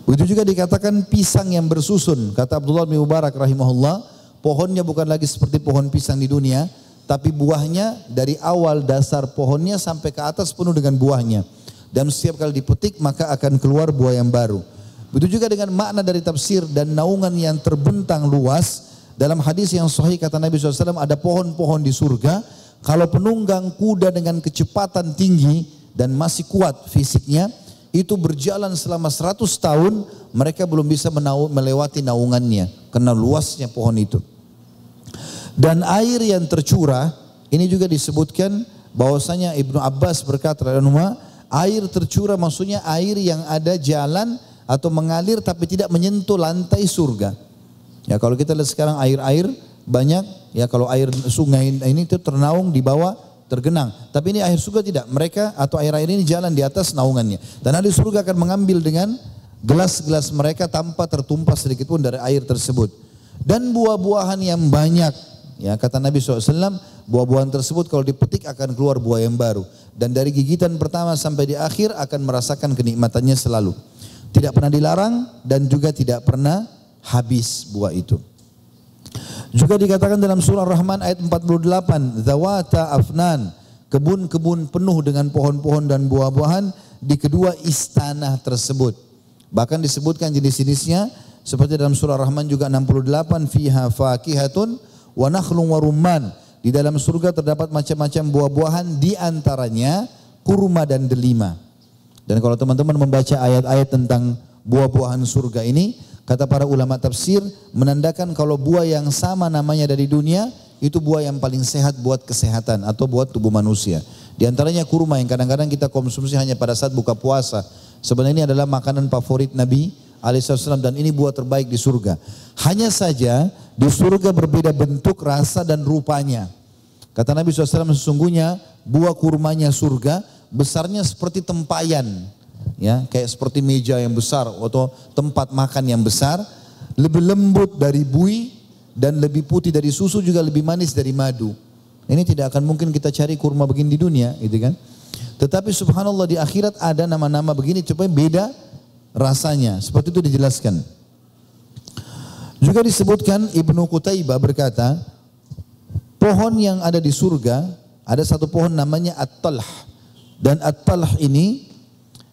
Begitu juga dikatakan pisang yang bersusun. Kata Abdullah bin Mubarak rahimahullah, pohonnya bukan lagi seperti pohon pisang di dunia, tapi buahnya dari awal dasar pohonnya sampai ke atas penuh dengan buahnya. Dan setiap kali dipetik maka akan keluar buah yang baru. Begitu juga dengan makna dari tafsir dan naungan yang terbentang luas. Dalam hadis yang sahih kata Nabi SAW ada pohon-pohon di surga kalau penunggang kuda dengan kecepatan tinggi dan masih kuat fisiknya, itu berjalan selama 100 tahun, mereka belum bisa melewati naungannya karena luasnya pohon itu. Dan air yang tercurah, ini juga disebutkan bahwasanya Ibnu Abbas berkata, air tercurah maksudnya air yang ada jalan atau mengalir tapi tidak menyentuh lantai surga. Ya kalau kita lihat sekarang air-air banyak ya kalau air sungai ini itu ternaung di bawah tergenang. Tapi ini air surga tidak. Mereka atau air-air ini jalan di atas naungannya. Dan ahli surga akan mengambil dengan gelas-gelas mereka tanpa tertumpah sedikit pun dari air tersebut. Dan buah-buahan yang banyak. Ya kata Nabi SAW, buah-buahan tersebut kalau dipetik akan keluar buah yang baru. Dan dari gigitan pertama sampai di akhir akan merasakan kenikmatannya selalu. Tidak pernah dilarang dan juga tidak pernah habis buah itu. Juga dikatakan dalam surah Rahman ayat 48, zawata afnan, kebun-kebun penuh dengan pohon-pohon dan buah-buahan di kedua istana tersebut. Bahkan disebutkan jenis-jenisnya seperti dalam surah Rahman juga 68 fiha fakihatun wa nakhlun. Di dalam surga terdapat macam-macam buah-buahan di antaranya kurma dan delima. Dan kalau teman-teman membaca ayat-ayat tentang buah-buahan surga ini, Kata para ulama tafsir menandakan kalau buah yang sama namanya dari dunia itu buah yang paling sehat buat kesehatan atau buat tubuh manusia. Di antaranya kurma yang kadang-kadang kita konsumsi hanya pada saat buka puasa. Sebenarnya ini adalah makanan favorit Nabi alaihissalam dan ini buah terbaik di surga. Hanya saja di surga berbeda bentuk, rasa dan rupanya. Kata Nabi SAW sesungguhnya buah kurmanya surga besarnya seperti tempayan ya kayak seperti meja yang besar atau tempat makan yang besar lebih lembut dari bui dan lebih putih dari susu juga lebih manis dari madu ini tidak akan mungkin kita cari kurma begini di dunia gitu kan tetapi subhanallah di akhirat ada nama-nama begini supaya beda rasanya seperti itu dijelaskan juga disebutkan Ibnu Qutaibah berkata pohon yang ada di surga ada satu pohon namanya At-Talh dan At-Talh ini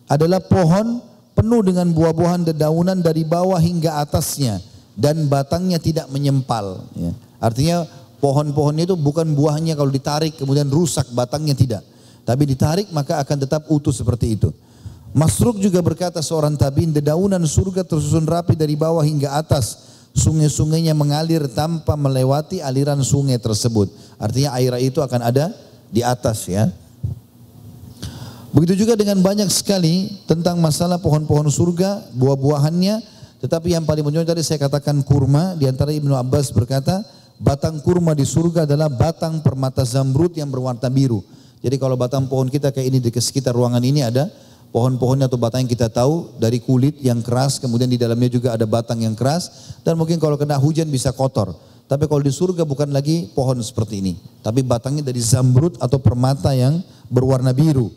adalah pohon penuh dengan buah-buahan dedaunan dari bawah hingga atasnya dan batangnya tidak menyempal. Ya. Artinya pohon-pohonnya itu bukan buahnya kalau ditarik kemudian rusak batangnya tidak. Tapi ditarik maka akan tetap utuh seperti itu. Masruk juga berkata seorang tabiin, dedaunan surga tersusun rapi dari bawah hingga atas. Sungai-sungainya mengalir tanpa melewati aliran sungai tersebut. Artinya air itu akan ada di atas ya. Begitu juga dengan banyak sekali tentang masalah pohon-pohon surga, buah-buahannya. Tetapi yang paling menonjol tadi saya katakan kurma. Di antara Ibnu Abbas berkata, batang kurma di surga adalah batang permata zamrud yang berwarna biru. Jadi kalau batang pohon kita kayak ini di sekitar ruangan ini ada pohon-pohonnya atau batang yang kita tahu dari kulit yang keras, kemudian di dalamnya juga ada batang yang keras dan mungkin kalau kena hujan bisa kotor. Tapi kalau di surga bukan lagi pohon seperti ini, tapi batangnya dari zamrud atau permata yang berwarna biru.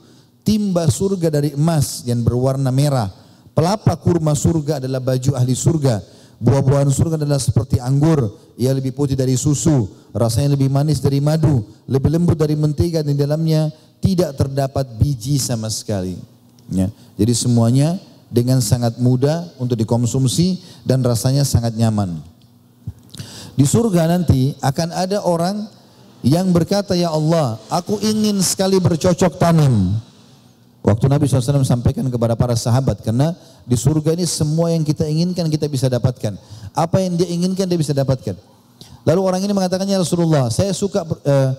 Timba surga dari emas yang berwarna merah. Pelapa kurma surga adalah baju ahli surga. Buah-buahan surga adalah seperti anggur, ia lebih putih dari susu, rasanya lebih manis dari madu, lebih lembut dari mentega dan di dalamnya tidak terdapat biji sama sekali. Ya. Jadi semuanya dengan sangat mudah untuk dikonsumsi dan rasanya sangat nyaman. Di surga nanti akan ada orang yang berkata, Ya Allah, aku ingin sekali bercocok tanam. Waktu Nabi SAW sampaikan kepada para sahabat, karena di surga ini semua yang kita inginkan kita bisa dapatkan. Apa yang dia inginkan dia bisa dapatkan. Lalu orang ini mengatakan, Ya Rasulullah, saya suka, uh,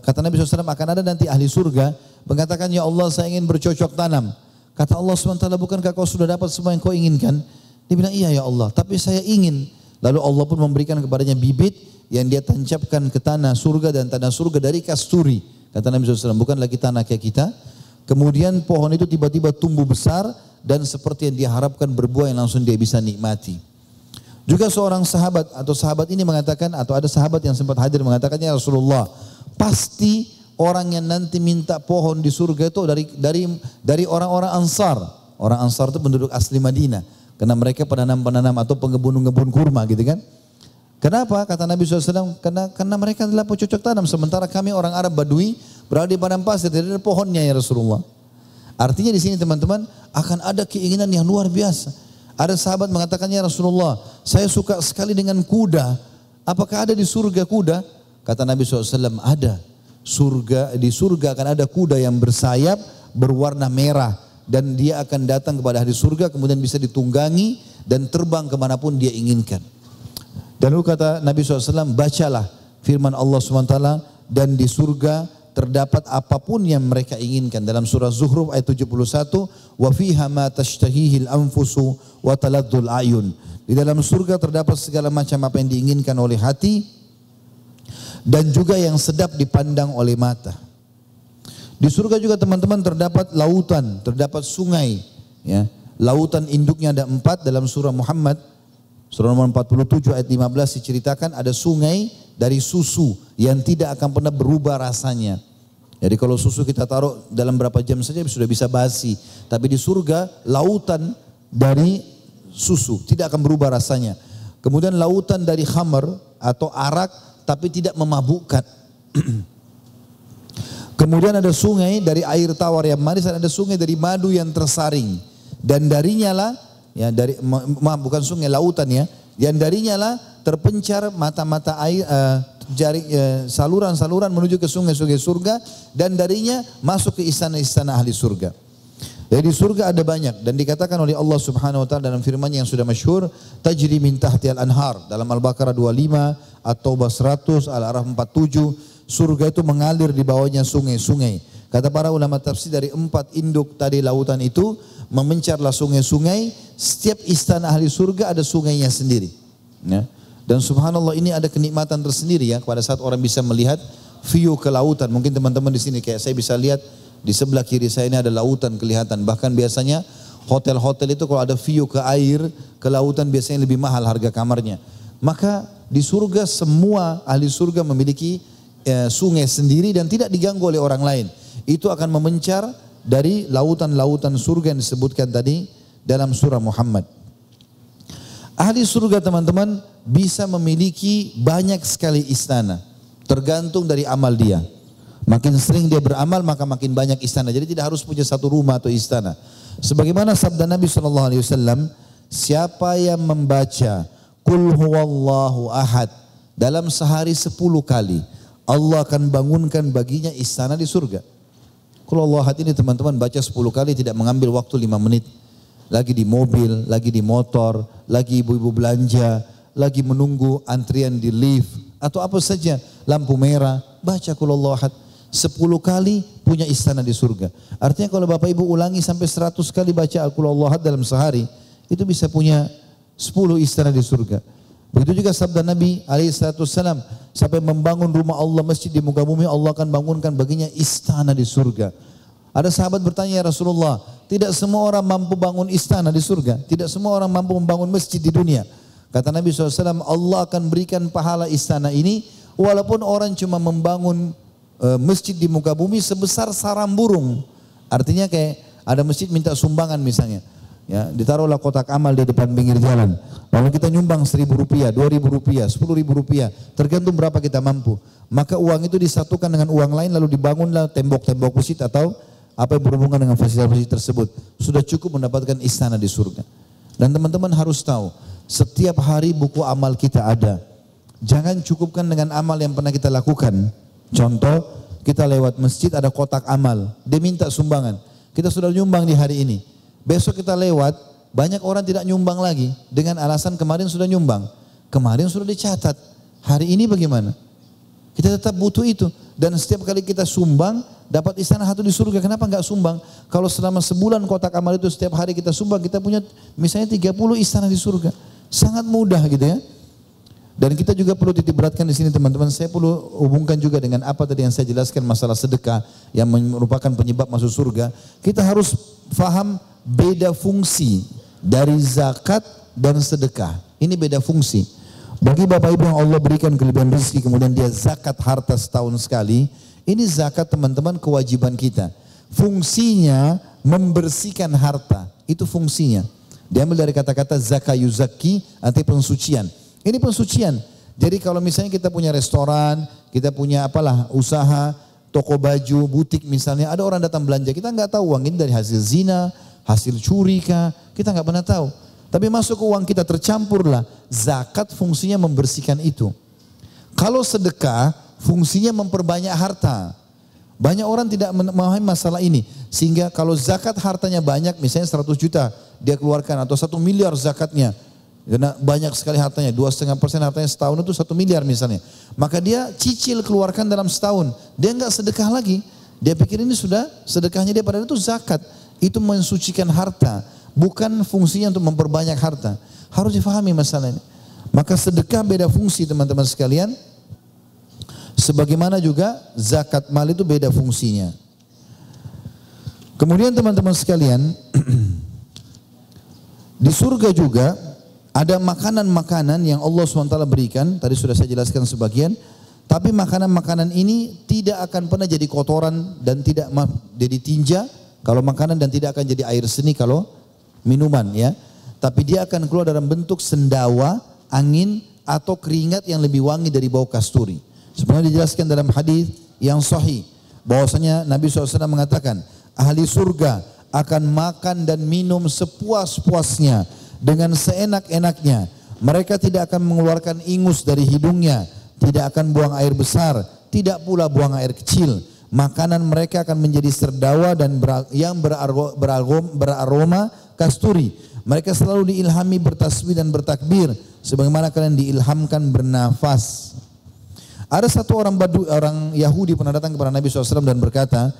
kata Nabi SAW akan ada nanti ahli surga, mengatakan, Ya Allah saya ingin bercocok tanam. Kata Allah SWT, bukankah kau sudah dapat semua yang kau inginkan? Dia bilang, iya ya Allah, tapi saya ingin. Lalu Allah pun memberikan kepadanya bibit yang dia tancapkan ke tanah surga dan tanah surga dari kasturi. Kata Nabi SAW, bukan lagi tanah kayak kita, Kemudian pohon itu tiba-tiba tumbuh besar dan seperti yang diharapkan berbuah yang langsung dia bisa nikmati. Juga seorang sahabat atau sahabat ini mengatakan atau ada sahabat yang sempat hadir mengatakannya Rasulullah pasti orang yang nanti minta pohon di surga itu dari dari dari orang-orang Ansar. Orang Ansar itu penduduk asli Madinah. Karena mereka penanam-penanam atau pengebun-ngebun kurma gitu kan. Kenapa? Kata Nabi SAW, karena, karena mereka adalah pecocok tanam. Sementara kami orang Arab Badui berada di padang pasir, tidak ada pohonnya ya Rasulullah. Artinya di sini teman-teman akan ada keinginan yang luar biasa. Ada sahabat mengatakannya Rasulullah, saya suka sekali dengan kuda. Apakah ada di surga kuda? Kata Nabi SAW, ada. Surga di surga akan ada kuda yang bersayap berwarna merah. Dan dia akan datang kepada ahli surga kemudian bisa ditunggangi dan terbang ke mana pun dia inginkan. Dan lalu kata Nabi SAW, bacalah firman Allah SWT dan di surga terdapat apa pun yang mereka inginkan. Dalam surah Zuhruf ayat 71 wa fiha ma tashtahihil anfusu wa taladdul ayun. Di dalam surga terdapat segala macam apa yang diinginkan oleh hati dan juga yang sedap dipandang oleh mata di surga juga teman-teman terdapat lautan terdapat sungai ya lautan induknya ada empat dalam surah Muhammad surah nomor 47 ayat 15 diceritakan ada sungai dari susu yang tidak akan pernah berubah rasanya. Jadi kalau susu kita taruh dalam berapa jam saja sudah bisa basi. Tapi di surga lautan dari susu tidak akan berubah rasanya. Kemudian lautan dari khamar atau arak tapi tidak memabukkan. [clears throat] Kemudian ada sungai dari air tawar yang manis dan ada sungai dari madu yang tersaring. Dan darinya lah, ya dari maaf bukan sungai lautan ya, yang darinya lah terpencar mata-mata air uh, jari uh, saluran-saluran menuju ke sungai-sungai surga dan darinya masuk ke istana-istana ahli surga. Jadi surga ada banyak dan dikatakan oleh Allah Subhanahu wa taala dalam firman-Nya yang sudah masyhur, tajri min tahtial anhar dalam Al-Baqarah 25, At-Taubah 100, Al-Araf 47, surga itu mengalir di bawahnya sungai-sungai. Kata para ulama tafsir dari empat induk tadi lautan itu memencarlah sungai-sungai, setiap istana ahli surga ada sungainya sendiri. Ya. Dan subhanallah ini ada kenikmatan tersendiri ya pada saat orang bisa melihat view ke lautan. Mungkin teman-teman di sini kayak saya bisa lihat di sebelah kiri saya ini ada lautan kelihatan. Bahkan biasanya hotel-hotel itu kalau ada view ke air, ke lautan biasanya lebih mahal harga kamarnya. Maka di surga semua ahli surga memiliki eh, sungai sendiri dan tidak diganggu oleh orang lain. Itu akan memencar dari lautan-lautan surga yang disebutkan tadi dalam surah Muhammad. Ahli surga teman-teman bisa memiliki banyak sekali istana. Tergantung dari amal dia. Makin sering dia beramal maka makin banyak istana. Jadi tidak harus punya satu rumah atau istana. Sebagaimana sabda Nabi Shallallahu Alaihi Wasallam, siapa yang membaca Kul huwallahu ahad dalam sehari sepuluh kali, Allah akan bangunkan baginya istana di surga. Kalau Allah ahad ini teman-teman baca sepuluh kali tidak mengambil waktu lima menit. Lagi di mobil, lagi di motor, lagi ibu-ibu belanja, lagi menunggu antrian di lift, atau apa saja, lampu merah, baca kalau Allah ahad. Sepuluh kali punya istana di surga. Artinya kalau Bapak Ibu ulangi sampai seratus kali baca Al-Qur'an dalam sehari, itu bisa punya sepuluh istana di surga. Begitu juga sabda Nabi alaihissalam sampai membangun rumah Allah masjid di muka bumi Allah akan bangunkan baginya istana di surga. Ada sahabat bertanya ya Rasulullah, tidak semua orang mampu bangun istana di surga, tidak semua orang mampu membangun masjid di dunia. Kata Nabi SAW, Allah akan berikan pahala istana ini walaupun orang cuma membangun e, masjid di muka bumi sebesar sarang burung. Artinya kayak ada masjid minta sumbangan misalnya. Ya, ditaruhlah kotak amal di depan pinggir jalan. Lalu kita nyumbang seribu rupiah, dua ribu rupiah, sepuluh ribu rupiah, tergantung berapa kita mampu. Maka uang itu disatukan dengan uang lain lalu dibangunlah tembok-tembok masjid atau apa yang berhubungan dengan fasilitas tersebut. Sudah cukup mendapatkan istana di surga. Dan teman-teman harus tahu, setiap hari buku amal kita ada. Jangan cukupkan dengan amal yang pernah kita lakukan. Contoh, kita lewat masjid ada kotak amal, dia minta sumbangan. Kita sudah nyumbang di hari ini. Besok kita lewat, banyak orang tidak nyumbang lagi dengan alasan kemarin sudah nyumbang. Kemarin sudah dicatat. Hari ini bagaimana? Kita tetap butuh itu. Dan setiap kali kita sumbang, dapat istana satu di surga. Kenapa enggak sumbang? Kalau selama sebulan kotak amal itu setiap hari kita sumbang, kita punya misalnya 30 istana di surga. Sangat mudah gitu ya. Dan kita juga perlu titip beratkan di sini teman-teman. Saya perlu hubungkan juga dengan apa tadi yang saya jelaskan masalah sedekah yang merupakan penyebab masuk surga. Kita harus faham beda fungsi dari zakat dan sedekah. Ini beda fungsi. Bagi Bapak Ibu yang Allah berikan kelebihan rezeki kemudian dia zakat harta setahun sekali, ini zakat teman-teman kewajiban kita. Fungsinya membersihkan harta, itu fungsinya. Diambil dari kata-kata zakat yuzaki, arti pensucian. Ini pensucian. Jadi kalau misalnya kita punya restoran, kita punya apalah usaha, toko baju, butik misalnya, ada orang datang belanja, kita nggak tahu uang ini dari hasil zina, hasil curi kah, kita nggak pernah tahu. Tapi masuk ke uang kita tercampurlah. Zakat fungsinya membersihkan itu. Kalau sedekah fungsinya memperbanyak harta. Banyak orang tidak memahami masalah ini. Sehingga kalau zakat hartanya banyak, misalnya 100 juta dia keluarkan atau satu miliar zakatnya. Karena banyak sekali hartanya, dua setengah persen hartanya setahun itu satu miliar misalnya. Maka dia cicil keluarkan dalam setahun. Dia nggak sedekah lagi. Dia pikir ini sudah sedekahnya dia pada itu zakat itu mensucikan harta, bukan fungsinya untuk memperbanyak harta. Harus difahami masalah ini. Maka sedekah beda fungsi teman-teman sekalian. Sebagaimana juga zakat mal itu beda fungsinya. Kemudian teman-teman sekalian, [clears throat] di surga juga ada makanan-makanan yang Allah SWT berikan, tadi sudah saya jelaskan sebagian, tapi makanan-makanan ini tidak akan pernah jadi kotoran dan tidak jadi tinja kalau makanan dan tidak akan jadi air seni kalau minuman ya. Tapi dia akan keluar dalam bentuk sendawa, angin atau keringat yang lebih wangi dari bau kasturi. Sebenarnya dijelaskan dalam hadis yang sahih bahwasanya Nabi SAW mengatakan ahli surga akan makan dan minum sepuas-puasnya dengan seenak-enaknya. Mereka tidak akan mengeluarkan ingus dari hidungnya, tidak akan buang air besar, tidak pula buang air kecil makanan mereka akan menjadi serdawa dan yang beraroma, beraroma kasturi. Mereka selalu diilhami bertasbih dan bertakbir sebagaimana kalian diilhamkan bernafas. Ada satu orang Badu, orang Yahudi pernah datang kepada Nabi SAW dan berkata,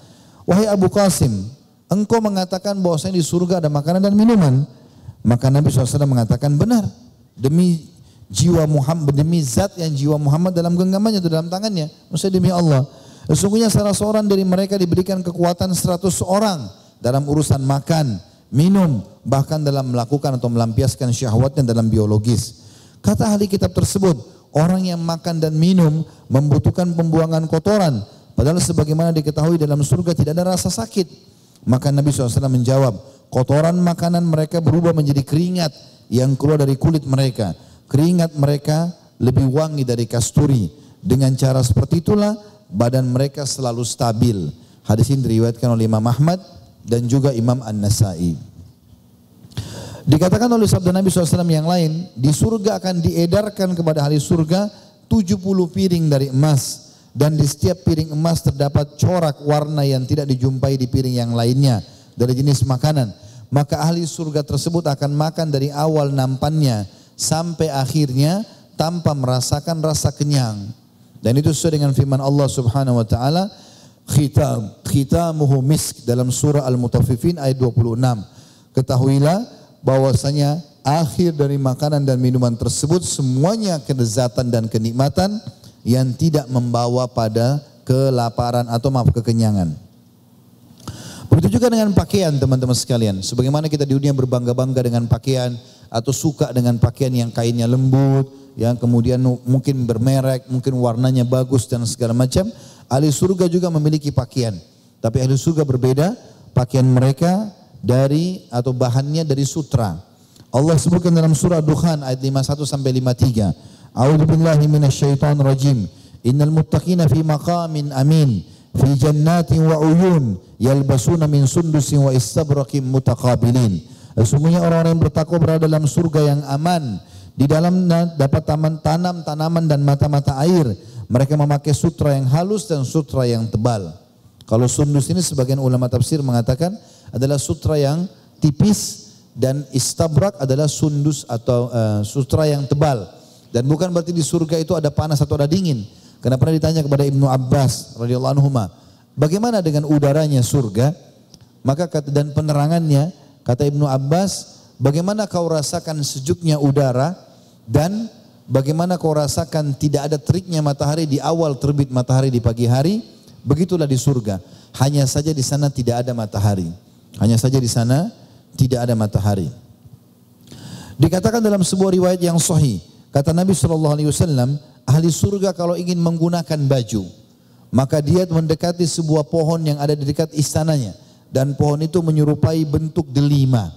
Wahai Abu Qasim, engkau mengatakan bahwasanya di surga ada makanan dan minuman. Maka Nabi SAW mengatakan benar. Demi jiwa Muhammad, demi zat yang jiwa Muhammad dalam genggamannya atau dalam tangannya. Maksudnya demi Allah. Sesungguhnya salah seorang dari mereka diberikan kekuatan 100 orang dalam urusan makan, minum, bahkan dalam melakukan atau melampiaskan syahwatnya dalam biologis. Kata ahli kitab tersebut, orang yang makan dan minum membutuhkan pembuangan kotoran. Padahal sebagaimana diketahui dalam surga tidak ada rasa sakit. Maka Nabi SAW menjawab, kotoran makanan mereka berubah menjadi keringat yang keluar dari kulit mereka. Keringat mereka lebih wangi dari kasturi. Dengan cara seperti itulah badan mereka selalu stabil. Hadis ini diriwayatkan oleh Imam Ahmad dan juga Imam An-Nasai. Dikatakan oleh sabda Nabi SAW yang lain, di surga akan diedarkan kepada ahli surga 70 piring dari emas dan di setiap piring emas terdapat corak warna yang tidak dijumpai di piring yang lainnya dari jenis makanan. Maka ahli surga tersebut akan makan dari awal nampannya sampai akhirnya tanpa merasakan rasa kenyang. Dan itu sesuai dengan firman Allah Subhanahu wa taala, khitam khitamuhu misk dalam surah Al-Mutaffifin ayat 26. Ketahuilah bahwasanya akhir dari makanan dan minuman tersebut semuanya kelezatan dan kenikmatan yang tidak membawa pada kelaparan atau maaf kekenyangan. Begitu juga dengan pakaian teman-teman sekalian. Sebagaimana kita di dunia berbangga-bangga dengan pakaian atau suka dengan pakaian yang kainnya lembut, yang kemudian mungkin bermerek, mungkin warnanya bagus dan segala macam. Ahli surga juga memiliki pakaian. Tapi ahli surga berbeda, pakaian mereka dari atau bahannya dari sutra. Allah sebutkan dalam surah Dukhan ayat 51 sampai 53. A'udzu billahi rajim. Innal muttaqina fi maqamin amin fi jannatin wa uyun yalbasuna min sundusin wa istabraqin mutaqabilin. Sesungguhnya orang-orang yang bertakwa berada dalam surga yang aman. Di dalamnya dapat taman tanam tanaman dan mata-mata air. Mereka memakai sutra yang halus dan sutra yang tebal. Kalau sundus ini sebagian ulama tafsir mengatakan adalah sutra yang tipis dan istabrak adalah sundus atau uh, sutra yang tebal. Dan bukan berarti di surga itu ada panas atau ada dingin. Karena pernah ditanya kepada Ibnu Abbas radhiyallahu anhu, bagaimana dengan udaranya surga? Maka dan penerangannya kata Ibnu Abbas, bagaimana kau rasakan sejuknya udara dan bagaimana kau rasakan tidak ada teriknya matahari di awal terbit matahari di pagi hari, begitulah di surga. Hanya saja di sana tidak ada matahari. Hanya saja di sana tidak ada matahari. Dikatakan dalam sebuah riwayat yang sahih, kata Nabi Shallallahu Alaihi Wasallam, ahli surga kalau ingin menggunakan baju, maka dia mendekati sebuah pohon yang ada di dekat istananya. Dan pohon itu menyerupai bentuk delima.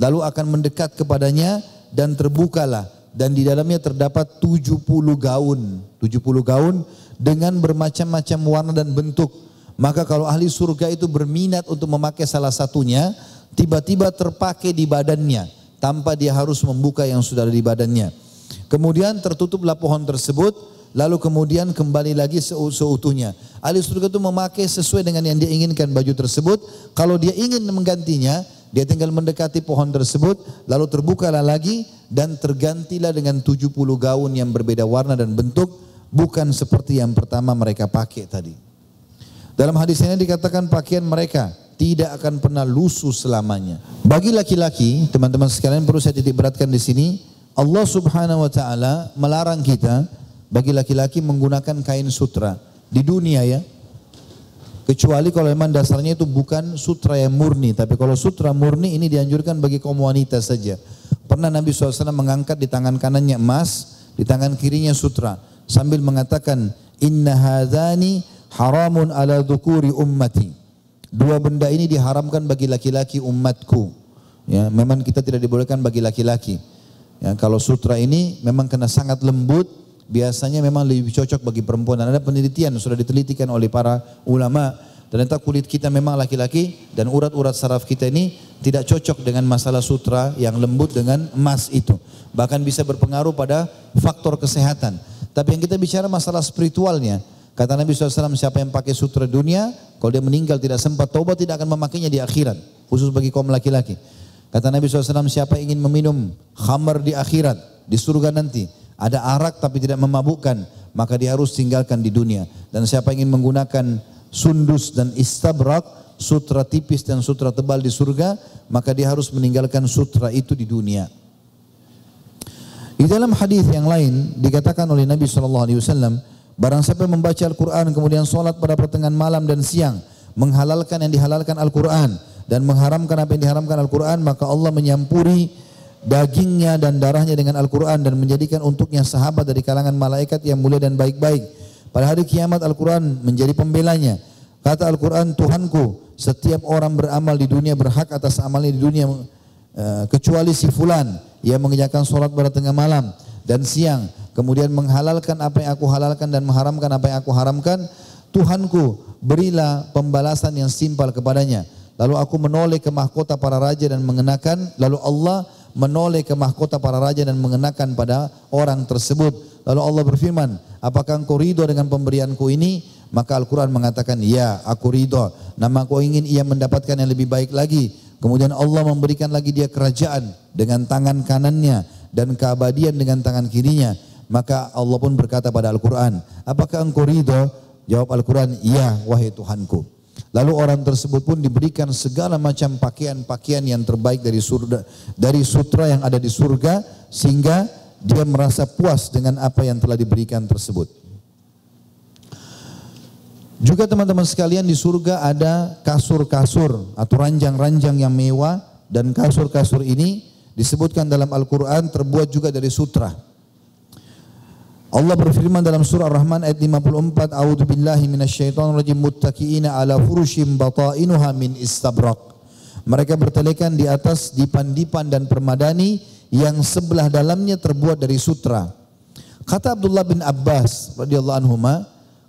Lalu akan mendekat kepadanya dan terbukalah. Dan di dalamnya terdapat 70 gaun, 70 gaun dengan bermacam-macam warna dan bentuk. Maka kalau ahli surga itu berminat untuk memakai salah satunya, tiba-tiba terpakai di badannya. Tanpa dia harus membuka yang sudah ada di badannya. Kemudian tertutuplah pohon tersebut, lalu kemudian kembali lagi seutuhnya. Ahli surga itu memakai sesuai dengan yang dia inginkan baju tersebut. Kalau dia ingin menggantinya, dia tinggal mendekati pohon tersebut, lalu terbukalah lagi dan tergantilah dengan 70 gaun yang berbeda warna dan bentuk, bukan seperti yang pertama mereka pakai tadi. Dalam hadis ini dikatakan pakaian mereka tidak akan pernah lusuh selamanya. Bagi laki-laki, teman-teman sekalian perlu saya titik beratkan di sini, Allah Subhanahu wa taala melarang kita bagi laki-laki menggunakan kain sutra di dunia ya. Kecuali kalau memang dasarnya itu bukan sutra yang murni, tapi kalau sutra murni ini dianjurkan bagi kaum wanita saja. Pernah Nabi SAW mengangkat di tangan kanannya emas, di tangan kirinya sutra, sambil mengatakan, Inna hadhani haramun ala dhukuri ummati. Dua benda ini diharamkan bagi laki-laki umatku. Ya, memang kita tidak dibolehkan bagi laki-laki. Ya, kalau sutra ini memang kena sangat lembut, biasanya memang lebih cocok bagi perempuan. Dan ada penelitian sudah ditelitikan oleh para ulama. Ternyata kulit kita memang laki-laki dan urat-urat saraf kita ini tidak cocok dengan masalah sutra yang lembut dengan emas itu. Bahkan bisa berpengaruh pada faktor kesehatan. Tapi yang kita bicara masalah spiritualnya, Kata Nabi SAW, siapa yang pakai sutra dunia, kalau dia meninggal tidak sempat taubat, tidak akan memakainya di akhirat. Khusus bagi kaum laki-laki. Kata Nabi SAW, siapa ingin meminum khamar di akhirat, di surga nanti, ada arak tapi tidak memabukkan, maka dia harus tinggalkan di dunia. Dan siapa ingin menggunakan sundus dan istabrak, sutra tipis dan sutra tebal di surga, maka dia harus meninggalkan sutra itu di dunia. Di dalam hadis yang lain dikatakan oleh Nabi SAW, Barang siapa membaca Al-Quran kemudian sholat pada pertengahan malam dan siang menghalalkan yang dihalalkan Al-Quran dan mengharamkan apa yang diharamkan Al-Quran maka Allah menyampuri dagingnya dan darahnya dengan Al-Quran dan menjadikan untuknya sahabat dari kalangan malaikat yang mulia dan baik-baik. Pada hari kiamat Al-Quran menjadi pembelanya. Kata Al-Quran, Tuhanku, setiap orang beramal di dunia berhak atas amalnya di dunia eh, kecuali si fulan yang mengerjakan sholat pada tengah malam dan siang kemudian menghalalkan apa yang aku halalkan dan mengharamkan apa yang aku haramkan, Tuhanku, berilah pembalasan yang simpel kepadanya. Lalu aku menoleh ke mahkota para raja dan mengenakan, lalu Allah menoleh ke mahkota para raja dan mengenakan pada orang tersebut. Lalu Allah berfirman, apakah engkau ridho dengan pemberianku ini? Maka Al-Quran mengatakan, ya aku ridho. Nama aku ingin ia mendapatkan yang lebih baik lagi. Kemudian Allah memberikan lagi dia kerajaan dengan tangan kanannya dan keabadian dengan tangan kirinya. Maka Allah pun berkata pada Al-Quran, apakah engkau ridho? Jawab Al-Quran, iya wahai Tuhanku. Lalu orang tersebut pun diberikan segala macam pakaian-pakaian yang terbaik dari surga, dari sutra yang ada di surga sehingga dia merasa puas dengan apa yang telah diberikan tersebut. Juga teman-teman sekalian di surga ada kasur-kasur atau ranjang-ranjang yang mewah dan kasur-kasur ini disebutkan dalam Al-Quran terbuat juga dari sutra. Allah berfirman dalam surah Ar-Rahman ayat 54, A'udzu billahi minasyaitonir rajim muttaqiina ala furushim batainuha min istabrak. Mereka bertelekan di atas dipan-dipan dan permadani yang sebelah dalamnya terbuat dari sutra. Kata Abdullah bin Abbas radhiyallahu anhu,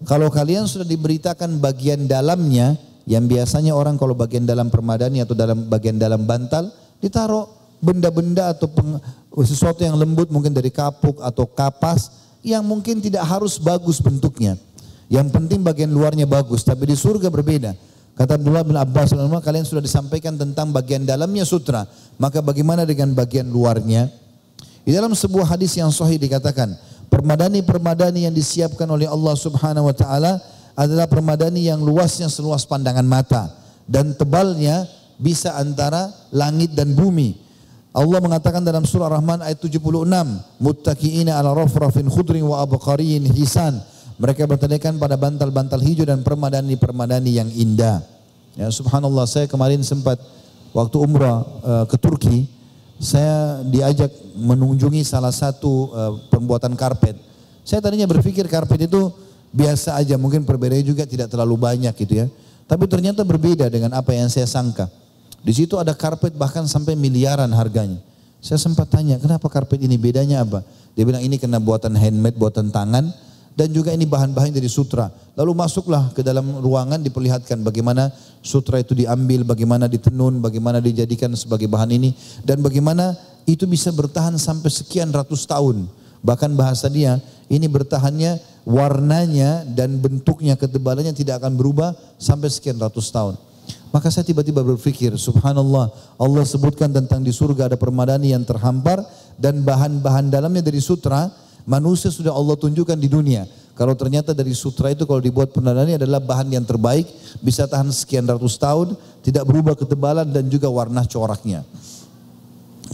kalau kalian sudah diberitakan bagian dalamnya, yang biasanya orang kalau bagian dalam permadani atau dalam bagian dalam bantal, ditaruh benda-benda atau sesuatu yang lembut mungkin dari kapuk atau kapas yang mungkin tidak harus bagus bentuknya. Yang penting bagian luarnya bagus, tapi di surga berbeda. Kata Abdullah bin Abbas, kalian sudah disampaikan tentang bagian dalamnya sutra, maka bagaimana dengan bagian luarnya? Di dalam sebuah hadis yang sahih dikatakan, Permadani-permadani yang disiapkan oleh Allah Subhanahu wa taala adalah permadani yang luasnya seluas pandangan mata dan tebalnya bisa antara langit dan bumi. Allah mengatakan dalam surah Rahman ayat 76, muttaqiina ala rafrafin khudrin wa abqariyin hisan. Mereka bertelekan pada bantal-bantal hijau dan permadani-permadani yang indah. Ya subhanallah saya kemarin sempat waktu umrah uh, ke Turki saya diajak mengunjungi salah satu uh, pembuatan karpet. Saya tadinya berpikir karpet itu biasa aja, mungkin perbedaannya juga tidak terlalu banyak gitu ya. Tapi ternyata berbeda dengan apa yang saya sangka. Di situ ada karpet bahkan sampai miliaran harganya. Saya sempat tanya, kenapa karpet ini bedanya apa? Dia bilang ini kena buatan handmade, buatan tangan dan juga ini bahan-bahan dari sutra. Lalu masuklah ke dalam ruangan diperlihatkan bagaimana sutra itu diambil, bagaimana ditenun, bagaimana dijadikan sebagai bahan ini dan bagaimana itu bisa bertahan sampai sekian ratus tahun. Bahkan bahasa dia ini bertahannya warnanya dan bentuknya ketebalannya tidak akan berubah sampai sekian ratus tahun. Maka saya tiba-tiba berpikir, subhanallah, Allah sebutkan tentang di surga ada permadani yang terhampar dan bahan-bahan dalamnya dari sutra, Manusia sudah Allah tunjukkan di dunia. Kalau ternyata dari sutra itu kalau dibuat penandanya adalah bahan yang terbaik, bisa tahan sekian ratus tahun, tidak berubah ketebalan dan juga warna coraknya.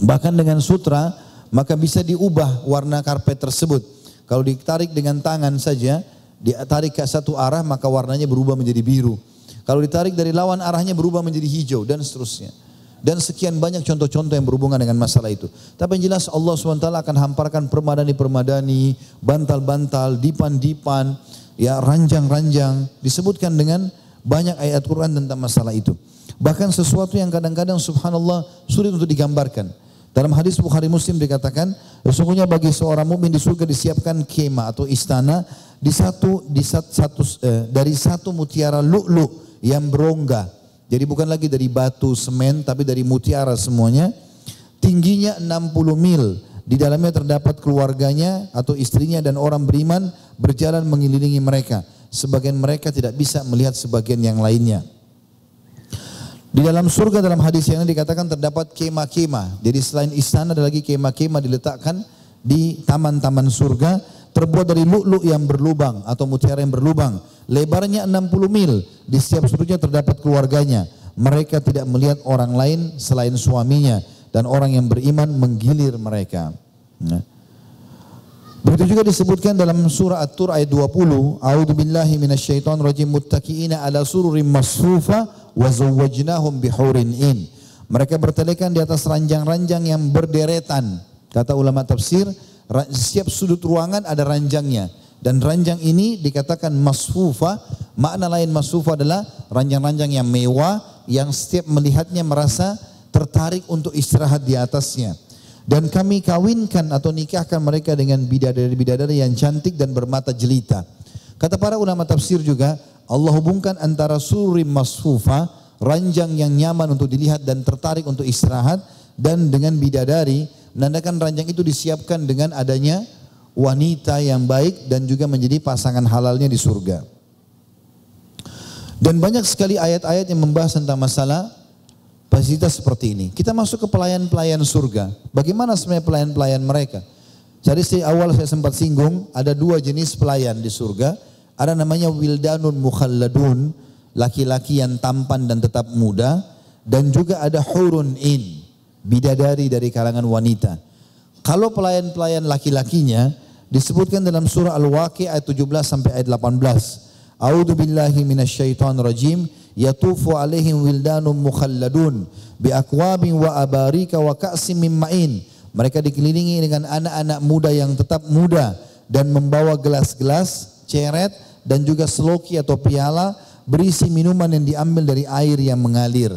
Bahkan dengan sutra, maka bisa diubah warna karpet tersebut. Kalau ditarik dengan tangan saja, ditarik ke satu arah maka warnanya berubah menjadi biru. Kalau ditarik dari lawan arahnya berubah menjadi hijau dan seterusnya. Dan sekian banyak contoh-contoh yang berhubungan dengan masalah itu. Tapi yang jelas Allah SWT akan hamparkan permadani-permadani, bantal-bantal, dipan-dipan, ya ranjang-ranjang. Disebutkan dengan banyak ayat Quran tentang masalah itu. Bahkan sesuatu yang kadang-kadang subhanallah sulit untuk digambarkan. Dalam hadis Bukhari Muslim dikatakan, sesungguhnya bagi seorang mukmin di surga disiapkan kema atau istana di satu di satu, eh, dari satu mutiara lu'lu yang berongga jadi bukan lagi dari batu, semen, tapi dari mutiara semuanya. Tingginya 60 mil. Di dalamnya terdapat keluarganya atau istrinya dan orang beriman berjalan mengelilingi mereka. Sebagian mereka tidak bisa melihat sebagian yang lainnya. Di dalam surga dalam hadis yang dikatakan terdapat kemah-kemah. Jadi selain istana ada lagi kemah-kemah diletakkan di taman-taman surga terbuat dari lu'lu' yang berlubang atau mutiara yang berlubang. Lebarnya 60 mil. Di setiap sudutnya terdapat keluarganya. Mereka tidak melihat orang lain selain suaminya dan orang yang beriman menggilir mereka. Nah. Begitu juga disebutkan dalam surah At-Tur ayat 20, A'udzu billahi minasyaitonir rajim muttaqiina ala sururin masfufa wa zawwajnahum bihurin in. Mereka bertelekan di atas ranjang-ranjang yang berderetan. Kata ulama tafsir, setiap sudut ruangan ada ranjangnya. Dan ranjang ini dikatakan masfufa, makna lain masfufa adalah ranjang-ranjang yang mewah, yang setiap melihatnya merasa tertarik untuk istirahat di atasnya. Dan kami kawinkan atau nikahkan mereka dengan bidadari-bidadari yang cantik dan bermata jelita. Kata para ulama tafsir juga, Allah hubungkan antara surim masfufa, ranjang yang nyaman untuk dilihat dan tertarik untuk istirahat dan dengan bidadari menandakan ranjang itu disiapkan dengan adanya wanita yang baik dan juga menjadi pasangan halalnya di surga. Dan banyak sekali ayat-ayat yang membahas tentang masalah fasilitas seperti ini. Kita masuk ke pelayan-pelayan surga. Bagaimana sebenarnya pelayan-pelayan mereka? Jadi di awal saya sempat singgung, ada dua jenis pelayan di surga. Ada namanya wildanun mukhalladun, laki-laki yang tampan dan tetap muda. Dan juga ada hurun in, bidadari dari kalangan wanita. Kalau pelayan-pelayan laki-lakinya disebutkan dalam surah Al-Waqi ayat 17 sampai ayat 18. A'udzu billahi minasyaitonir rajim yatufu alaihim wildanun mukhalladun bi akwabin wa abarika wa ka'sim min ma'in. Mereka dikelilingi dengan anak-anak muda yang tetap muda dan membawa gelas-gelas, ceret dan juga seloki atau piala berisi minuman yang diambil dari air yang mengalir.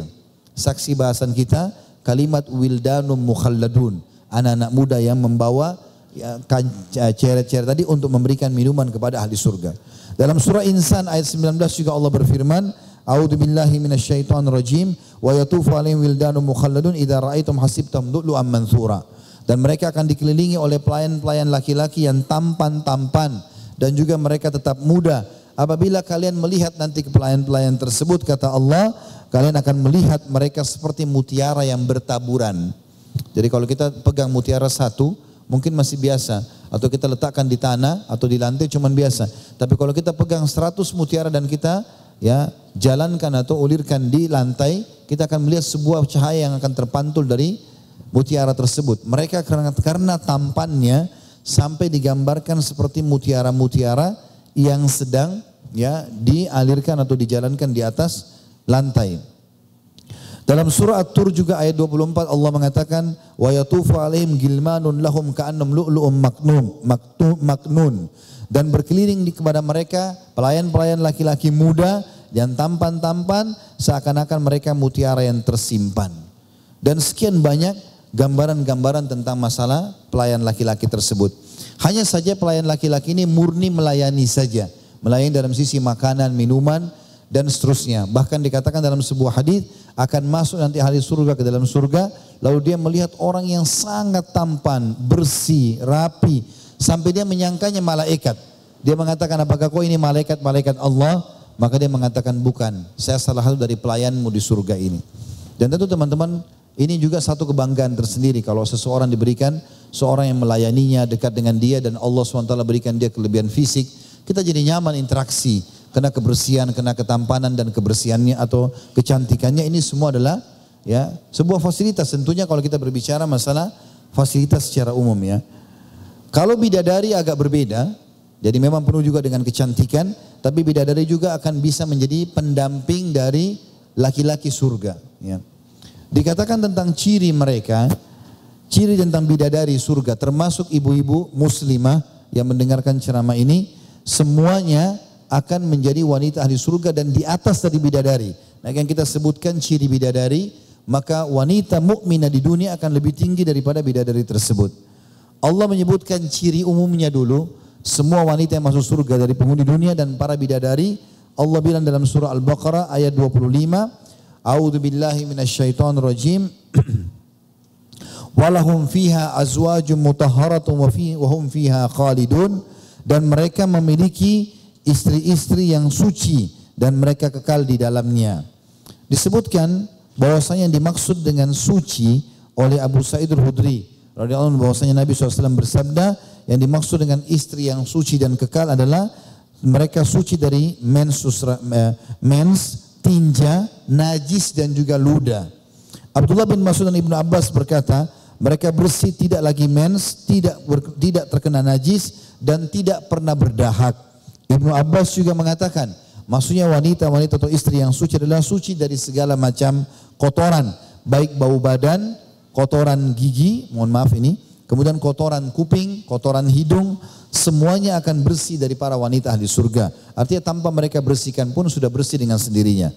Saksi bahasan kita kalimat wildanum mukhalladun, anak-anak muda yang membawa ya, ceret-ceret tadi untuk memberikan minuman kepada ahli surga. Dalam surah Insan ayat 19 juga Allah berfirman, A'udzu billahi minasyaitonir rajim wa yatufu alaihim wildanun mukhalladun idza ra'aitum hasibtum lu'lu'an mansura. Dan mereka akan dikelilingi oleh pelayan-pelayan laki-laki yang tampan-tampan dan juga mereka tetap muda. Apabila kalian melihat nanti ke pelayan-pelayan tersebut kata Allah, kalian akan melihat mereka seperti mutiara yang bertaburan. Jadi kalau kita pegang mutiara satu, mungkin masih biasa atau kita letakkan di tanah atau di lantai cuman biasa. Tapi kalau kita pegang 100 mutiara dan kita ya jalankan atau ulirkan di lantai, kita akan melihat sebuah cahaya yang akan terpantul dari mutiara tersebut. Mereka karena, karena tampannya sampai digambarkan seperti mutiara-mutiara yang sedang ya dialirkan atau dijalankan di atas lantai. Dalam surah At-Tur juga ayat 24 Allah mengatakan wa yatufu alaihim gilmanun lahum ka'annam lu'lu'um maknun maknun dan berkeliling di kepada mereka pelayan-pelayan laki-laki muda yang tampan-tampan seakan-akan mereka mutiara yang tersimpan. Dan sekian banyak gambaran-gambaran tentang masalah pelayan laki-laki tersebut. Hanya saja pelayan laki-laki ini murni melayani saja. Melayani dalam sisi makanan, minuman, dan seterusnya. Bahkan dikatakan dalam sebuah hadis akan masuk nanti ahli surga ke dalam surga, lalu dia melihat orang yang sangat tampan, bersih, rapi, sampai dia menyangkanya malaikat. Dia mengatakan apakah kau ini malaikat-malaikat Allah? Maka dia mengatakan bukan, saya salah satu dari pelayanmu di surga ini. Dan tentu teman-teman, ini juga satu kebanggaan tersendiri kalau seseorang diberikan seorang yang melayaninya dekat dengan dia dan Allah SWT berikan dia kelebihan fisik, kita jadi nyaman interaksi, kena kebersihan, kena ketampanan dan kebersihannya atau kecantikannya ini semua adalah ya sebuah fasilitas tentunya kalau kita berbicara masalah fasilitas secara umum ya. Kalau bidadari agak berbeda, jadi memang penuh juga dengan kecantikan, tapi bidadari juga akan bisa menjadi pendamping dari laki-laki surga. Ya. Dikatakan tentang ciri mereka, ciri tentang bidadari surga, termasuk ibu-ibu muslimah yang mendengarkan ceramah ini, semuanya akan menjadi wanita ahli surga dan di atas dari bidadari. Nah yang kita sebutkan ciri bidadari, maka wanita mukminah di dunia akan lebih tinggi daripada bidadari tersebut. Allah menyebutkan ciri umumnya dulu, semua wanita yang masuk surga dari penghuni dunia dan para bidadari Allah bilang dalam surah Al-Baqarah ayat 25 A'udzu billahi minasyaitonir rajim [clears throat] Walahum fiha azwajum mutahharatun wa hum fiha khalidun dan mereka memiliki istri-istri yang suci dan mereka kekal di dalamnya. Disebutkan bahwasanya yang dimaksud dengan suci oleh Abu Sa'id Al-Hudri radhiyallahu anhu bahwasanya Nabi SAW bersabda yang dimaksud dengan istri yang suci dan kekal adalah mereka suci dari mens, eh, mens tinja, najis dan juga luda. Abdullah bin Mas'ud dan Ibnu Abbas berkata, mereka bersih tidak lagi mens, tidak tidak terkena najis dan tidak pernah berdahak. Ibnu Abbas juga mengatakan, maksudnya wanita-wanita atau istri yang suci adalah suci dari segala macam kotoran, baik bau badan, kotoran gigi, mohon maaf ini, Kemudian kotoran kuping, kotoran hidung, semuanya akan bersih dari para wanita ahli surga. Artinya tanpa mereka bersihkan pun sudah bersih dengan sendirinya.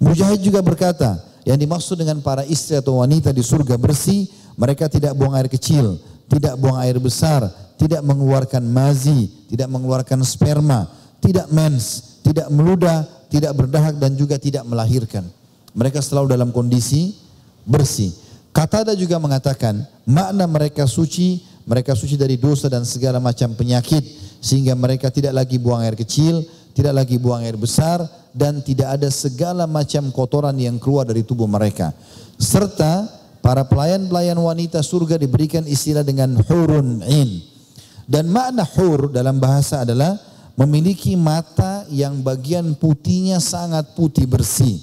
Mujahid juga berkata, yang dimaksud dengan para istri atau wanita di surga bersih, mereka tidak buang air kecil, tidak buang air besar, tidak mengeluarkan mazi, tidak mengeluarkan sperma, tidak mens, tidak meludah, tidak berdahak dan juga tidak melahirkan. Mereka selalu dalam kondisi bersih. Katada juga mengatakan makna mereka suci, mereka suci dari dosa dan segala macam penyakit sehingga mereka tidak lagi buang air kecil, tidak lagi buang air besar dan tidak ada segala macam kotoran yang keluar dari tubuh mereka. Serta para pelayan-pelayan wanita surga diberikan istilah dengan hurun in. Dan makna hur dalam bahasa adalah memiliki mata yang bagian putihnya sangat putih bersih.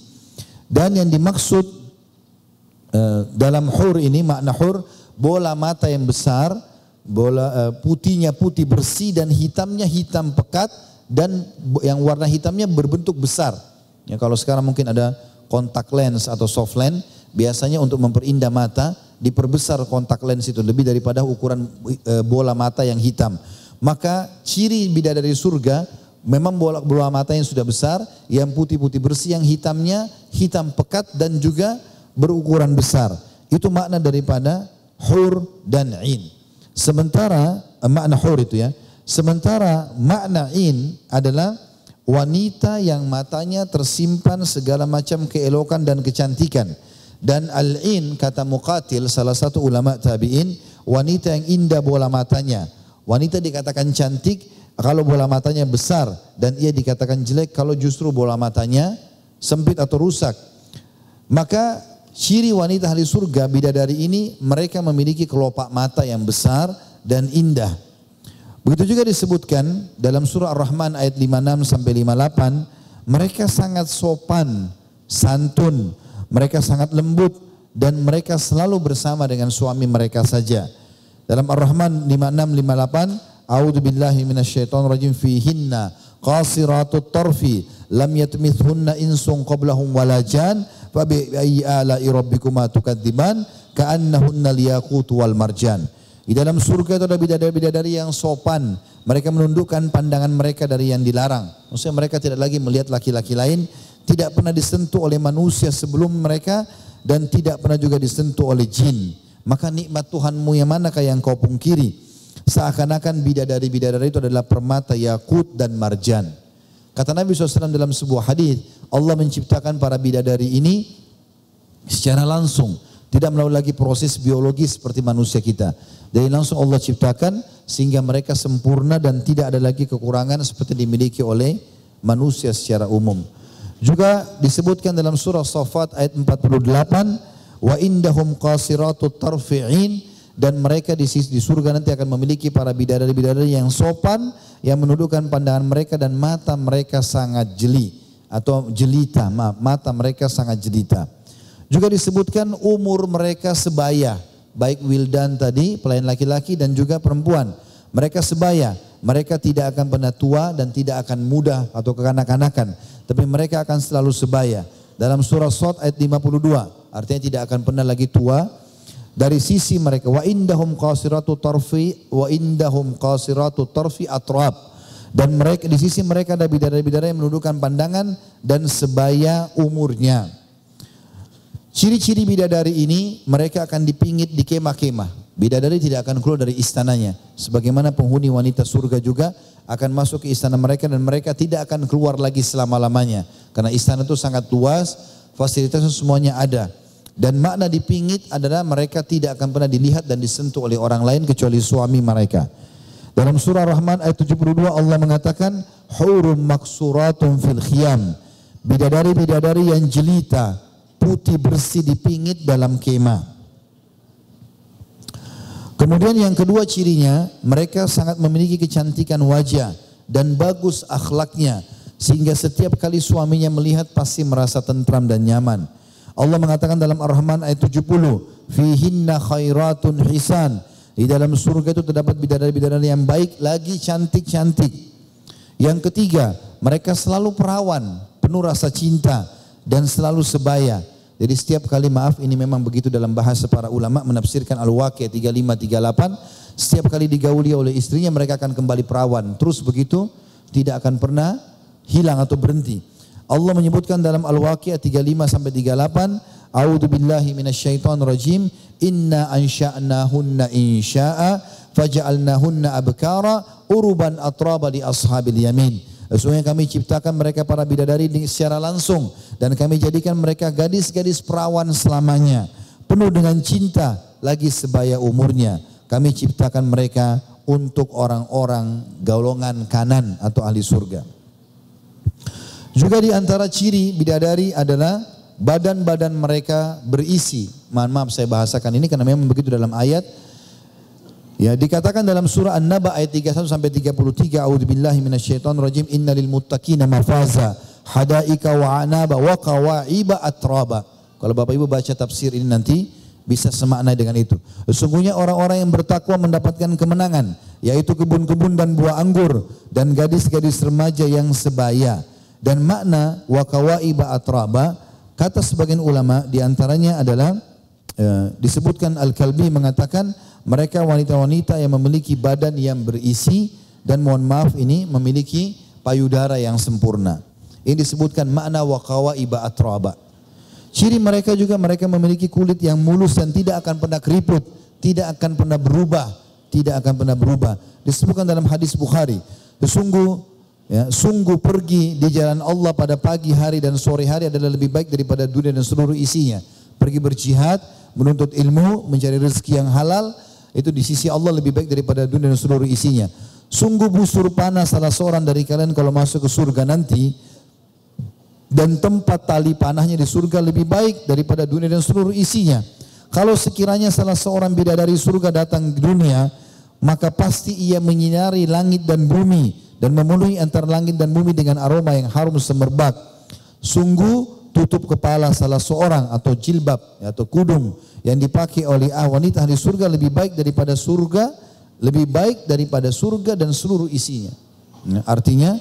Dan yang dimaksud uh, dalam hur ini makna hur bola mata yang besar, bola uh, putihnya putih bersih dan hitamnya hitam pekat dan yang warna hitamnya berbentuk besar. Ya kalau sekarang mungkin ada kontak lens atau soft lens, biasanya untuk memperindah mata diperbesar kontak lens itu lebih daripada ukuran e, bola mata yang hitam. Maka ciri bidadari surga memang bola bola mata yang sudah besar, yang putih-putih bersih, yang hitamnya hitam pekat dan juga berukuran besar. Itu makna daripada hur dan in. Sementara eh, makna hur itu ya. Sementara makna in adalah wanita yang matanya tersimpan segala macam keelokan dan kecantikan dan al-in kata Muqatil salah satu ulama tabi'in wanita yang indah bola matanya. Wanita dikatakan cantik kalau bola matanya besar dan ia dikatakan jelek kalau justru bola matanya sempit atau rusak. Maka ciri wanita ahli surga bidadari ini mereka memiliki kelopak mata yang besar dan indah. Begitu juga disebutkan dalam surah Ar-Rahman ayat 56 sampai 58 mereka sangat sopan, santun, mereka sangat lembut dan mereka selalu bersama dengan suami mereka saja. Dalam Ar-Rahman 5658, A'udzu billahi minasyaitonir rajim fihinna qasiratut tarfi lam yatmithunna insun qablahum wala jan fa bi ayyi ala'i rabbikuma tukadziban ka'annahunna liyaqut wal marjan. Di dalam surga itu ada bidadari-bidadari yang sopan. Mereka menundukkan pandangan mereka dari yang dilarang. Maksudnya mereka tidak lagi melihat laki-laki lain tidak pernah disentuh oleh manusia sebelum mereka dan tidak pernah juga disentuh oleh jin. Maka nikmat Tuhanmu yang manakah yang kau pungkiri? Seakan-akan bidadari-bidadari itu adalah permata yakut dan marjan. Kata Nabi SAW dalam sebuah hadis, Allah menciptakan para bidadari ini secara langsung. Tidak melalui lagi proses biologis seperti manusia kita. Dari langsung Allah ciptakan sehingga mereka sempurna dan tidak ada lagi kekurangan seperti dimiliki oleh manusia secara umum. Juga disebutkan dalam surah Safat ayat 48, wa indahum qasiratut tarfi'in dan mereka di sisi di surga nanti akan memiliki para bidadari-bidadari yang sopan yang menundukkan pandangan mereka dan mata mereka sangat jeli atau jelita, maaf, mata mereka sangat jelita. Juga disebutkan umur mereka sebaya, baik wildan tadi, pelayan laki-laki dan juga perempuan. Mereka sebaya, mereka tidak akan pernah tua dan tidak akan muda atau kekanak-kanakan tapi mereka akan selalu sebaya. Dalam surah Sot ayat 52, artinya tidak akan pernah lagi tua dari sisi mereka wa indahum qasiratu tarfi wa indahum qasiratu tarfi atrab dan mereka di sisi mereka ada bidadari-bidadari yang menundukkan pandangan dan sebaya umurnya. Ciri-ciri bidadari ini mereka akan dipingit di kemah-kemah. Bidadari tidak akan keluar dari istananya. Sebagaimana penghuni wanita surga juga akan masuk ke istana mereka dan mereka tidak akan keluar lagi selama-lamanya. Karena istana itu sangat luas, fasilitasnya semuanya ada. Dan makna dipingit adalah mereka tidak akan pernah dilihat dan disentuh oleh orang lain kecuali suami mereka. Dalam surah Rahman ayat 72 Allah mengatakan hurum maksuratun fil khiyam. Bidadari-bidadari yang jelita, putih bersih dipingit dalam kemah. Kemudian yang kedua cirinya, mereka sangat memiliki kecantikan wajah dan bagus akhlaknya sehingga setiap kali suaminya melihat pasti merasa tentram dan nyaman. Allah mengatakan dalam Ar-Rahman ayat 70, "Fihinna khairatun hisan." Di dalam surga itu terdapat bidadari-bidadari yang baik lagi cantik-cantik. Yang ketiga, mereka selalu perawan, penuh rasa cinta dan selalu sebaya. Jadi setiap kali maaf ini memang begitu dalam bahasa para ulama menafsirkan Al-Waqiah 3538 setiap kali digauli oleh istrinya mereka akan kembali perawan. Terus begitu tidak akan pernah hilang atau berhenti. Allah menyebutkan dalam Al-Waqiah 35 sampai 38 A'udzu billahi minasyaitonir rajim inna ansha'nahunna insya'a faj'alnahunna abkara uruban atraba li ashabil yamin Sesungguhnya kami ciptakan mereka para bidadari secara langsung dan kami jadikan mereka gadis-gadis perawan selamanya. Penuh dengan cinta lagi sebaya umurnya. Kami ciptakan mereka untuk orang-orang golongan kanan atau ahli surga. Juga di antara ciri bidadari adalah badan-badan mereka berisi. Mohon maaf saya bahasakan ini karena memang begitu dalam ayat. Ya, dikatakan dalam surah An-Naba ayat 31 sampai 33, A'udzubillahi minasyaitonir rajim, innalil muttaqina mafaza, hadaika wa anaba wa qawaiba atraba. Kalau Bapak Ibu baca tafsir ini nanti bisa semakna dengan itu. Sesungguhnya orang-orang yang bertakwa mendapatkan kemenangan, yaitu kebun-kebun dan buah anggur dan gadis-gadis remaja yang sebaya. Dan makna wa qawaiba atraba kata sebagian ulama di antaranya adalah e, disebutkan Al-Kalbi mengatakan mereka wanita-wanita yang memiliki badan yang berisi dan mohon maaf ini memiliki payudara yang sempurna. Ini disebutkan makna waqawa iba atraba. Ciri mereka juga mereka memiliki kulit yang mulus dan tidak akan pernah keriput, tidak akan pernah berubah, tidak akan pernah berubah. Disebutkan dalam hadis Bukhari, sesungguh ya, sungguh pergi di jalan Allah pada pagi hari dan sore hari adalah lebih baik daripada dunia dan seluruh isinya. Pergi berjihad, menuntut ilmu, mencari rezeki yang halal, itu di sisi Allah lebih baik daripada dunia dan seluruh isinya. Sungguh busur panah salah seorang dari kalian kalau masuk ke surga nanti dan tempat tali panahnya di surga lebih baik daripada dunia dan seluruh isinya. Kalau sekiranya salah seorang bidadari surga datang ke dunia, maka pasti ia menyinari langit dan bumi dan memenuhi antara langit dan bumi dengan aroma yang harum semerbak. Sungguh tutup kepala salah seorang atau jilbab atau kudung yang dipakai oleh ah wanita ahli surga lebih baik daripada surga, lebih baik daripada surga dan seluruh isinya. Nah, artinya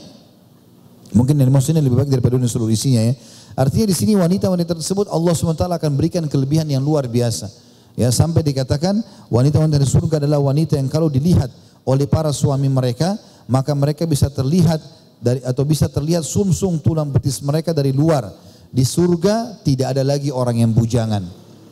mungkin yang maksudnya lebih baik daripada dunia seluruh isinya ya. Artinya di sini wanita-wanita tersebut Allah SWT akan berikan kelebihan yang luar biasa. Ya sampai dikatakan wanita-wanita di surga adalah wanita yang kalau dilihat oleh para suami mereka maka mereka bisa terlihat dari atau bisa terlihat sumsum -sum tulang betis mereka dari luar. Di surga tidak ada lagi orang yang bujangan.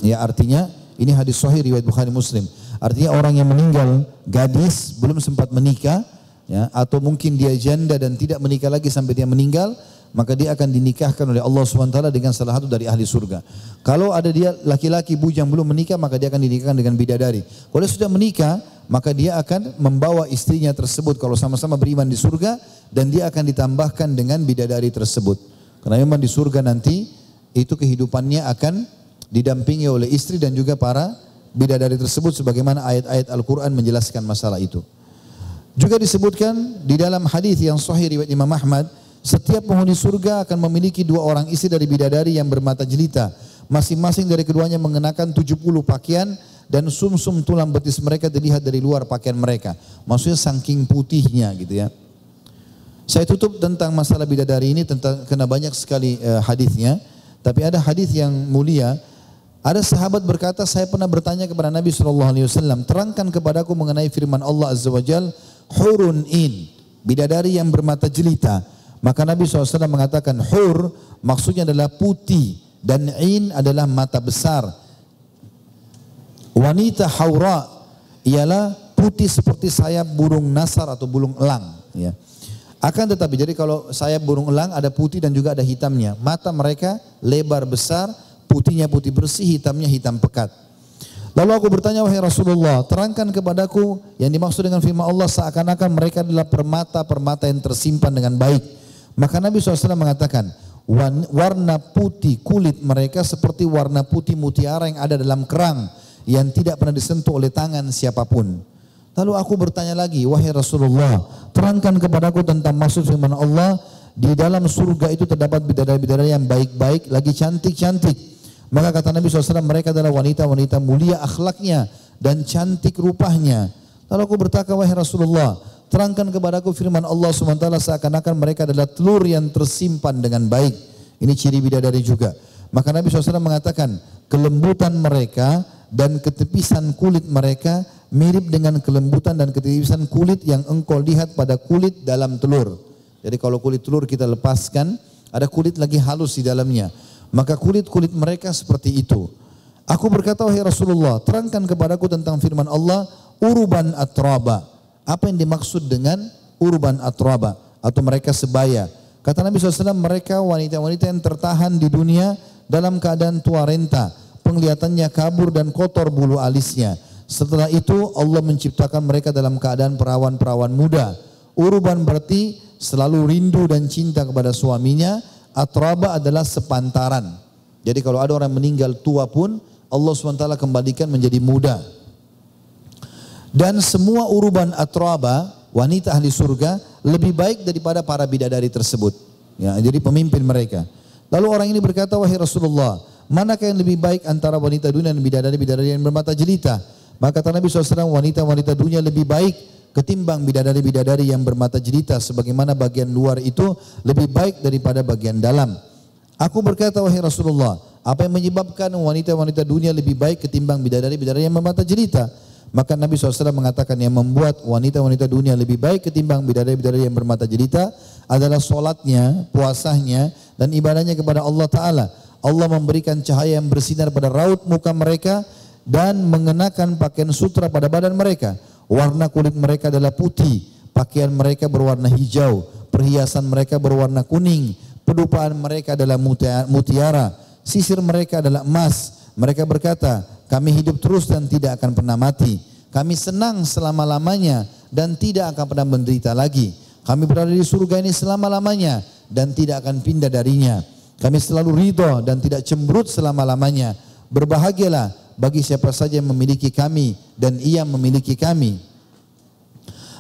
Ya artinya ini hadis sahih riwayat Bukhari Muslim. Artinya orang yang meninggal gadis belum sempat menikah ya atau mungkin dia janda dan tidak menikah lagi sampai dia meninggal maka dia akan dinikahkan oleh Allah SWT dengan salah satu dari ahli surga. Kalau ada dia laki-laki bujang belum menikah, maka dia akan dinikahkan dengan bidadari. Kalau sudah menikah, maka dia akan membawa istrinya tersebut kalau sama-sama beriman di surga dan dia akan ditambahkan dengan bidadari tersebut. Karena memang di surga nanti itu kehidupannya akan didampingi oleh istri dan juga para bidadari tersebut sebagaimana ayat-ayat Al-Quran menjelaskan masalah itu. Juga disebutkan di dalam hadis yang sahih riwayat Imam Ahmad, setiap penghuni surga akan memiliki dua orang istri dari bidadari yang bermata jelita. Masing-masing dari keduanya mengenakan 70 pakaian dan sumsum -sum tulang betis mereka dilihat dari luar pakaian mereka. Maksudnya saking putihnya gitu ya. Saya tutup tentang masalah bidadari ini tentang kena banyak sekali uh, hadisnya, tapi ada hadis yang mulia ada sahabat berkata, saya pernah bertanya kepada Nabi Shallallahu Alaihi Wasallam, terangkan kepadaku mengenai firman Allah Azza Wajal, hurun in, bidadari yang bermata jelita. Maka Nabi SAW mengatakan hur maksudnya adalah putih dan in adalah mata besar. Wanita haura ialah putih seperti sayap burung nasar atau burung elang. Ya. Akan tetapi jadi kalau sayap burung elang ada putih dan juga ada hitamnya. Mata mereka lebar besar putihnya putih bersih, hitamnya hitam pekat. Lalu aku bertanya, wahai Rasulullah, terangkan kepadaku yang dimaksud dengan firman Allah seakan-akan mereka adalah permata-permata yang tersimpan dengan baik. Maka Nabi SAW mengatakan, warna putih kulit mereka seperti warna putih mutiara yang ada dalam kerang yang tidak pernah disentuh oleh tangan siapa pun. Lalu aku bertanya lagi, wahai Rasulullah, terangkan kepadaku tentang maksud firman Allah, di dalam surga itu terdapat bidadari-bidadari yang baik-baik, lagi cantik-cantik maka kata Nabi SAW mereka adalah wanita-wanita mulia akhlaknya dan cantik rupanya. Lalu aku bertanya wahai Rasulullah, terangkan kepadaku firman Allah SWT seakan-akan mereka adalah telur yang tersimpan dengan baik. Ini ciri bidadari juga. Maka Nabi SAW mengatakan kelembutan mereka dan ketepisan kulit mereka mirip dengan kelembutan dan ketepisan kulit yang engkau lihat pada kulit dalam telur. Jadi kalau kulit telur kita lepaskan, ada kulit lagi halus di dalamnya. Maka kulit-kulit mereka seperti itu. Aku berkata, wahai Rasulullah, terangkan kepadaku tentang firman Allah, urban atraba. Apa yang dimaksud dengan urban atraba? atau mereka sebaya. Kata Nabi SAW mereka wanita-wanita yang tertahan di dunia dalam keadaan tua renta. Penglihatannya kabur dan kotor bulu alisnya. Setelah itu Allah menciptakan mereka dalam keadaan perawan-perawan muda. Uruban berarti selalu rindu dan cinta kepada suaminya. Atraba adalah sepantaran. Jadi kalau ada orang meninggal tua pun Allah SWT kembalikan menjadi muda. Dan semua uruban atraba, wanita ahli surga, lebih baik daripada para bidadari tersebut. Ya, jadi pemimpin mereka. Lalu orang ini berkata, wahai Rasulullah, manakah yang lebih baik antara wanita dunia dan bidadari-bidadari yang bermata jelita? Maka kata Nabi SAW, wanita-wanita dunia lebih baik ketimbang bidadari-bidadari yang bermata jelita sebagaimana bagian luar itu lebih baik daripada bagian dalam. Aku berkata wahai Rasulullah, apa yang menyebabkan wanita-wanita dunia lebih baik ketimbang bidadari-bidadari yang bermata jelita? Maka Nabi SAW mengatakan yang membuat wanita-wanita dunia lebih baik ketimbang bidadari-bidadari yang bermata jelita adalah solatnya, puasanya, dan ibadahnya kepada Allah Ta'ala. Allah memberikan cahaya yang bersinar pada raut muka mereka dan mengenakan pakaian sutra pada badan mereka. Warna kulit mereka adalah putih, pakaian mereka berwarna hijau, perhiasan mereka berwarna kuning, pedupaan mereka adalah mutiara, sisir mereka adalah emas. Mereka berkata, kami hidup terus dan tidak akan pernah mati. Kami senang selama-lamanya dan tidak akan pernah menderita lagi. Kami berada di surga ini selama-lamanya dan tidak akan pindah darinya. Kami selalu ridho dan tidak cemberut selama-lamanya. Berbahagialah bagi siapa saja yang memiliki kami dan ia memiliki kami.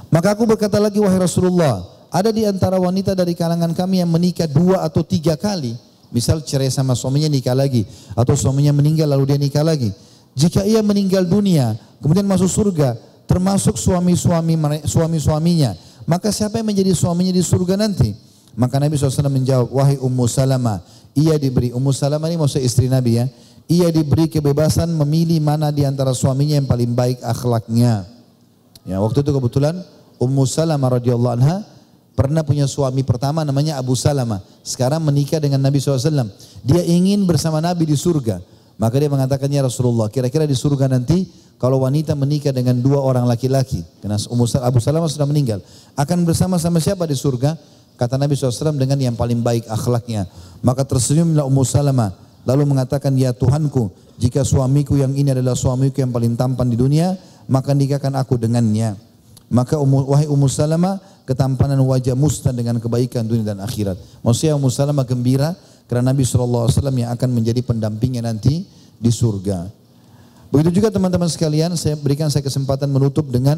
Maka aku berkata lagi wahai Rasulullah, ada di antara wanita dari kalangan kami yang menikah dua atau tiga kali. Misal cerai sama suaminya nikah lagi. Atau suaminya meninggal lalu dia nikah lagi. Jika ia meninggal dunia, kemudian masuk surga, termasuk suami-suami suami-suaminya, maka siapa yang menjadi suaminya di surga nanti? Maka Nabi SAW menjawab, wahai Ummu Salamah, ia diberi, Ummu Salamah ini maksud istri Nabi ya, ia diberi kebebasan memilih mana di antara suaminya yang paling baik akhlaknya. Ya, waktu itu kebetulan Ummu Salamah radhiyallahu anha pernah punya suami pertama namanya Abu Salamah. Sekarang menikah dengan Nabi SAW. Dia ingin bersama Nabi di surga. Maka dia mengatakannya Rasulullah, kira-kira di surga nanti kalau wanita menikah dengan dua orang laki-laki, karena Abu Salamah sudah meninggal, akan bersama-sama siapa di surga? Kata Nabi SAW dengan yang paling baik akhlaknya. Maka tersenyumlah Ummu Salamah Lalu mengatakan, ya Tuhanku, jika suamiku yang ini adalah suamiku yang paling tampan di dunia, maka nikahkan aku dengannya. Maka umu, wahai Ummu Salamah, ketampanan wajah musnah dengan kebaikan dunia dan akhirat. Maksudnya Ummu Salamah gembira karena Nabi SAW yang akan menjadi pendampingnya nanti di surga. Begitu juga teman-teman sekalian, saya berikan saya kesempatan menutup dengan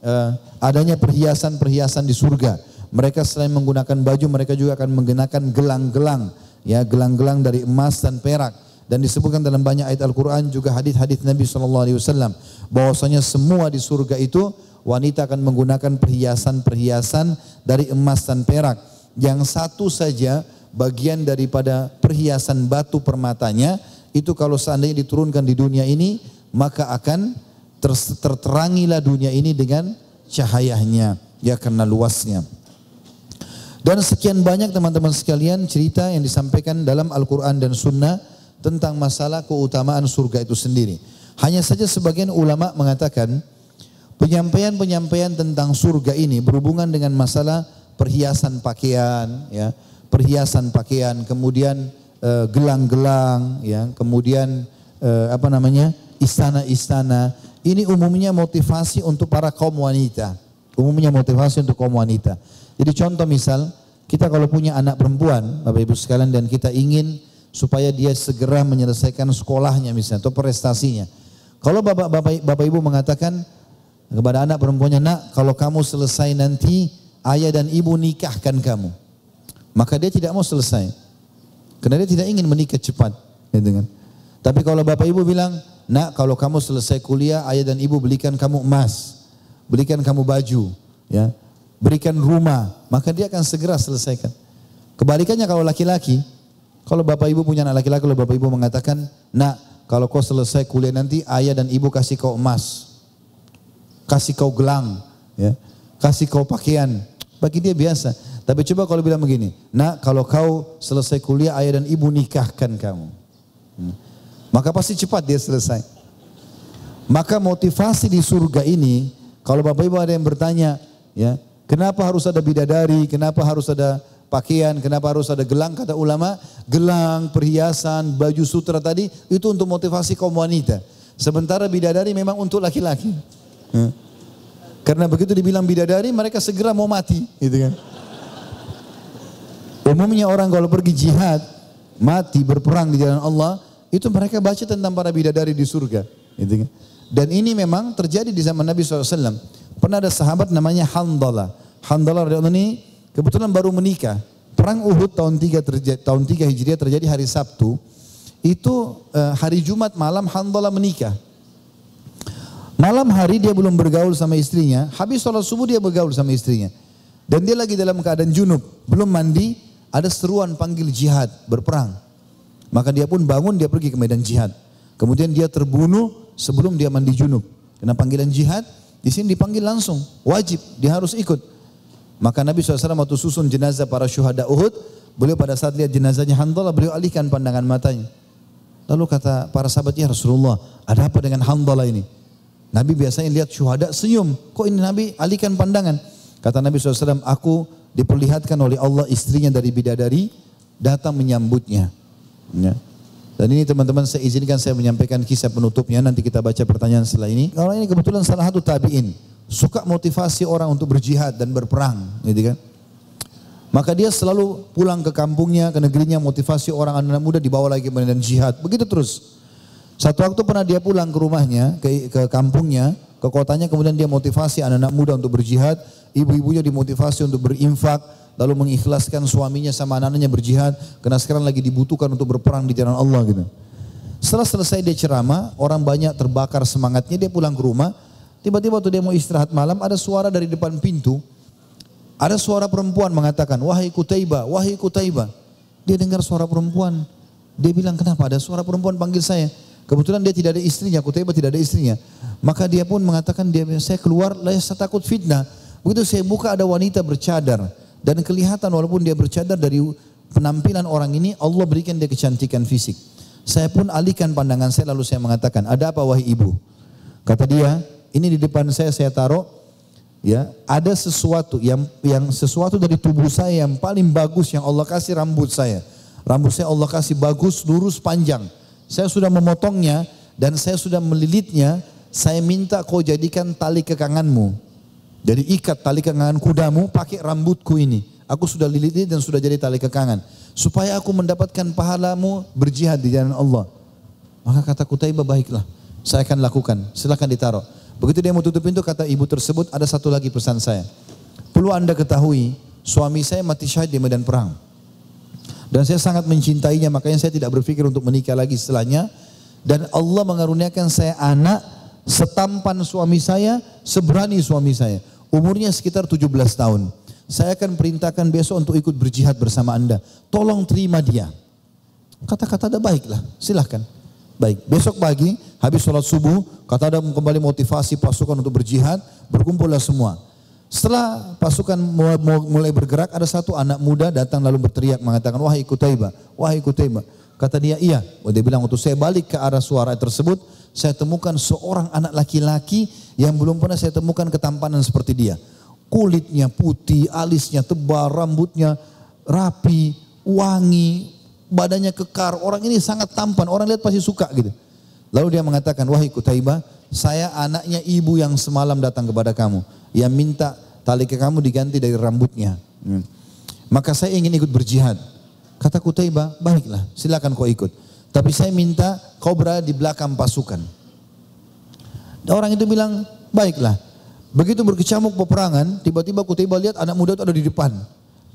uh, adanya perhiasan-perhiasan di surga. Mereka selain menggunakan baju, mereka juga akan menggunakan gelang-gelang ya gelang-gelang dari emas dan perak dan disebutkan dalam banyak ayat Al-Qur'an juga hadis-hadis Nabi sallallahu alaihi wasallam bahwasanya semua di surga itu wanita akan menggunakan perhiasan-perhiasan dari emas dan perak yang satu saja bagian daripada perhiasan batu permatanya itu kalau seandainya diturunkan di dunia ini maka akan terterangilah dunia ini dengan cahayanya ya karena luasnya. Dan sekian banyak teman-teman sekalian cerita yang disampaikan dalam Al-Quran dan Sunnah tentang masalah keutamaan surga itu sendiri. Hanya saja sebagian ulama mengatakan penyampaian-penyampaian tentang surga ini berhubungan dengan masalah perhiasan pakaian, ya, perhiasan pakaian, kemudian eh, gelang-gelang, ya, kemudian uh, apa namanya istana-istana. Ini umumnya motivasi untuk para kaum wanita. Umumnya motivasi untuk kaum wanita. Jadi contoh misal, kita kalau punya anak perempuan, Bapak Ibu sekalian, dan kita ingin supaya dia segera menyelesaikan sekolahnya misalnya, atau prestasinya. Kalau Bapak, Bapak, Bapak Ibu mengatakan kepada anak perempuannya, nak kalau kamu selesai nanti, ayah dan ibu nikahkan kamu. Maka dia tidak mau selesai. Karena dia tidak ingin menikah cepat. Gitu kan. Tapi kalau Bapak Ibu bilang, nak kalau kamu selesai kuliah, ayah dan ibu belikan kamu emas. Belikan kamu baju. Ya, berikan rumah, maka dia akan segera selesaikan. Kebalikannya kalau laki-laki, kalau bapak ibu punya anak laki-laki, kalau bapak ibu mengatakan, nak kalau kau selesai kuliah nanti ayah dan ibu kasih kau emas, kasih kau gelang, ya, kasih kau pakaian, bagi dia biasa. Tapi coba kalau bilang begini, nak kalau kau selesai kuliah ayah dan ibu nikahkan kamu. Hmm. Maka pasti cepat dia selesai. Maka motivasi di surga ini, kalau bapak ibu ada yang bertanya, ya Kenapa harus ada bidadari? Kenapa harus ada pakaian? Kenapa harus ada gelang? Kata ulama, gelang, perhiasan, baju sutra tadi itu untuk motivasi kaum wanita. Sementara bidadari memang untuk laki-laki. Karena begitu dibilang bidadari, mereka segera mau mati, gitu kan. Umumnya orang kalau pergi jihad, mati berperang di jalan Allah, itu mereka baca tentang para bidadari di surga, gitu kan. Dan ini memang terjadi di zaman Nabi SAW. Pernah ada sahabat namanya Handalah. Handalah radhiyallahu ini kebetulan baru menikah. Perang Uhud tahun 3 terjadi, tahun 3 Hijriah terjadi hari Sabtu. Itu uh, hari Jumat malam Handalah menikah. Malam hari dia belum bergaul sama istrinya. Habis sholat subuh dia bergaul sama istrinya. Dan dia lagi dalam keadaan junub. Belum mandi. Ada seruan panggil jihad. Berperang. Maka dia pun bangun dia pergi ke medan jihad. Kemudian dia terbunuh sebelum dia mandi junub. Karena panggilan jihad di sini dipanggil langsung. Wajib. Dia harus ikut. Maka Nabi SAW waktu susun jenazah para syuhada Uhud, beliau pada saat lihat jenazahnya Handalah, beliau alihkan pandangan matanya. Lalu kata para sahabat, ya Rasulullah, ada apa dengan Handalah ini? Nabi biasanya lihat syuhada senyum. Kok ini Nabi alihkan pandangan? Kata Nabi SAW, aku diperlihatkan oleh Allah istrinya dari bidadari, datang menyambutnya. Ya. Dan ini teman-teman saya izinkan saya menyampaikan kisah penutupnya, nanti kita baca pertanyaan setelah ini. Kalau ini kebetulan salah satu tabi'in suka motivasi orang untuk berjihad dan berperang, gitu kan. Maka dia selalu pulang ke kampungnya, ke negerinya, motivasi orang anak muda dibawa lagi medan jihad. Begitu terus. Satu waktu pernah dia pulang ke rumahnya, ke, ke kampungnya, ke kotanya, kemudian dia motivasi anak-anak muda untuk berjihad, ibu-ibunya dimotivasi untuk berinfak, lalu mengikhlaskan suaminya sama anak-anaknya berjihad, karena sekarang lagi dibutuhkan untuk berperang di jalan Allah gitu. Setelah selesai dia ceramah, orang banyak terbakar semangatnya, dia pulang ke rumah, Tiba-tiba waktu dia mau istirahat malam ada suara dari depan pintu. Ada suara perempuan mengatakan, wahai Kutaiba, wahai Kutaiba. Dia dengar suara perempuan. Dia bilang, kenapa ada suara perempuan panggil saya? Kebetulan dia tidak ada istrinya, Kutaiba tidak ada istrinya. Maka dia pun mengatakan, dia saya keluar, saya takut fitnah. Begitu saya buka ada wanita bercadar. Dan kelihatan walaupun dia bercadar dari penampilan orang ini, Allah berikan dia kecantikan fisik. Saya pun alihkan pandangan saya lalu saya mengatakan, ada apa wahai ibu? Kata dia, ini di depan saya saya taruh ya. Ada sesuatu yang yang sesuatu dari tubuh saya yang paling bagus yang Allah kasih rambut saya. Rambut saya Allah kasih bagus lurus panjang. Saya sudah memotongnya dan saya sudah melilitnya saya minta kau jadikan tali kekanganmu. Jadi ikat tali kekangan kudamu pakai rambutku ini. Aku sudah lilit dan sudah jadi tali kekangan. Supaya aku mendapatkan pahalamu berjihad di jalan Allah. Maka kata Kutaibah baiklah. Saya akan lakukan. Silakan ditaruh Begitu dia mau tutup pintu kata ibu tersebut ada satu lagi pesan saya. Perlu anda ketahui suami saya mati syahid di medan perang. Dan saya sangat mencintainya makanya saya tidak berpikir untuk menikah lagi setelahnya. Dan Allah mengaruniakan saya anak setampan suami saya, seberani suami saya. Umurnya sekitar 17 tahun. Saya akan perintahkan besok untuk ikut berjihad bersama anda. Tolong terima dia. Kata-kata ada baiklah, silahkan. Baik, besok pagi habis sholat subuh, kata ada kembali motivasi pasukan untuk berjihad, berkumpullah semua. Setelah pasukan mulai bergerak, ada satu anak muda datang lalu berteriak mengatakan, wahai Kutaiba, wahai Kutaiba. Kata dia, iya. Dia bilang, waktu saya balik ke arah suara tersebut, saya temukan seorang anak laki-laki yang belum pernah saya temukan ketampanan seperti dia. Kulitnya putih, alisnya tebal, rambutnya rapi, wangi, badannya kekar, orang ini sangat tampan, orang lihat pasti suka gitu. Lalu dia mengatakan, wahai Kutaibah, saya anaknya ibu yang semalam datang kepada kamu, yang minta tali ke kamu diganti dari rambutnya. Hmm. Maka saya ingin ikut berjihad. Kata Kutaibah, baiklah, silakan kau ikut. Tapi saya minta kau berada di belakang pasukan. Dan orang itu bilang, baiklah. Begitu berkecamuk peperangan, tiba-tiba Kutaibah lihat anak muda itu ada di depan.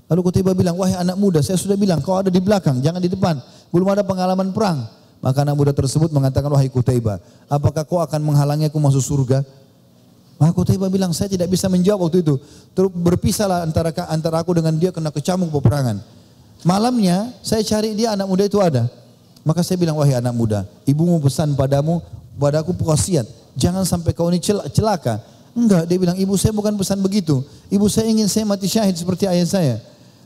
Lalu Kutibah bilang, wahai anak muda, saya sudah bilang kau ada di belakang, jangan di depan. Belum ada pengalaman perang. Maka anak muda tersebut mengatakan, wahai Kutibah, apakah kau akan menghalangi aku masuk surga? Maka Kutibah bilang, saya tidak bisa menjawab waktu itu. Terus berpisahlah antara antara aku dengan dia kena kecamuk peperangan. Malamnya saya cari dia anak muda itu ada. Maka saya bilang, wahai anak muda, ibumu pesan padamu, padaku wasiat, jangan sampai kau ini celaka. Enggak, dia bilang, ibu saya bukan pesan begitu. Ibu saya ingin saya mati syahid seperti ayah saya.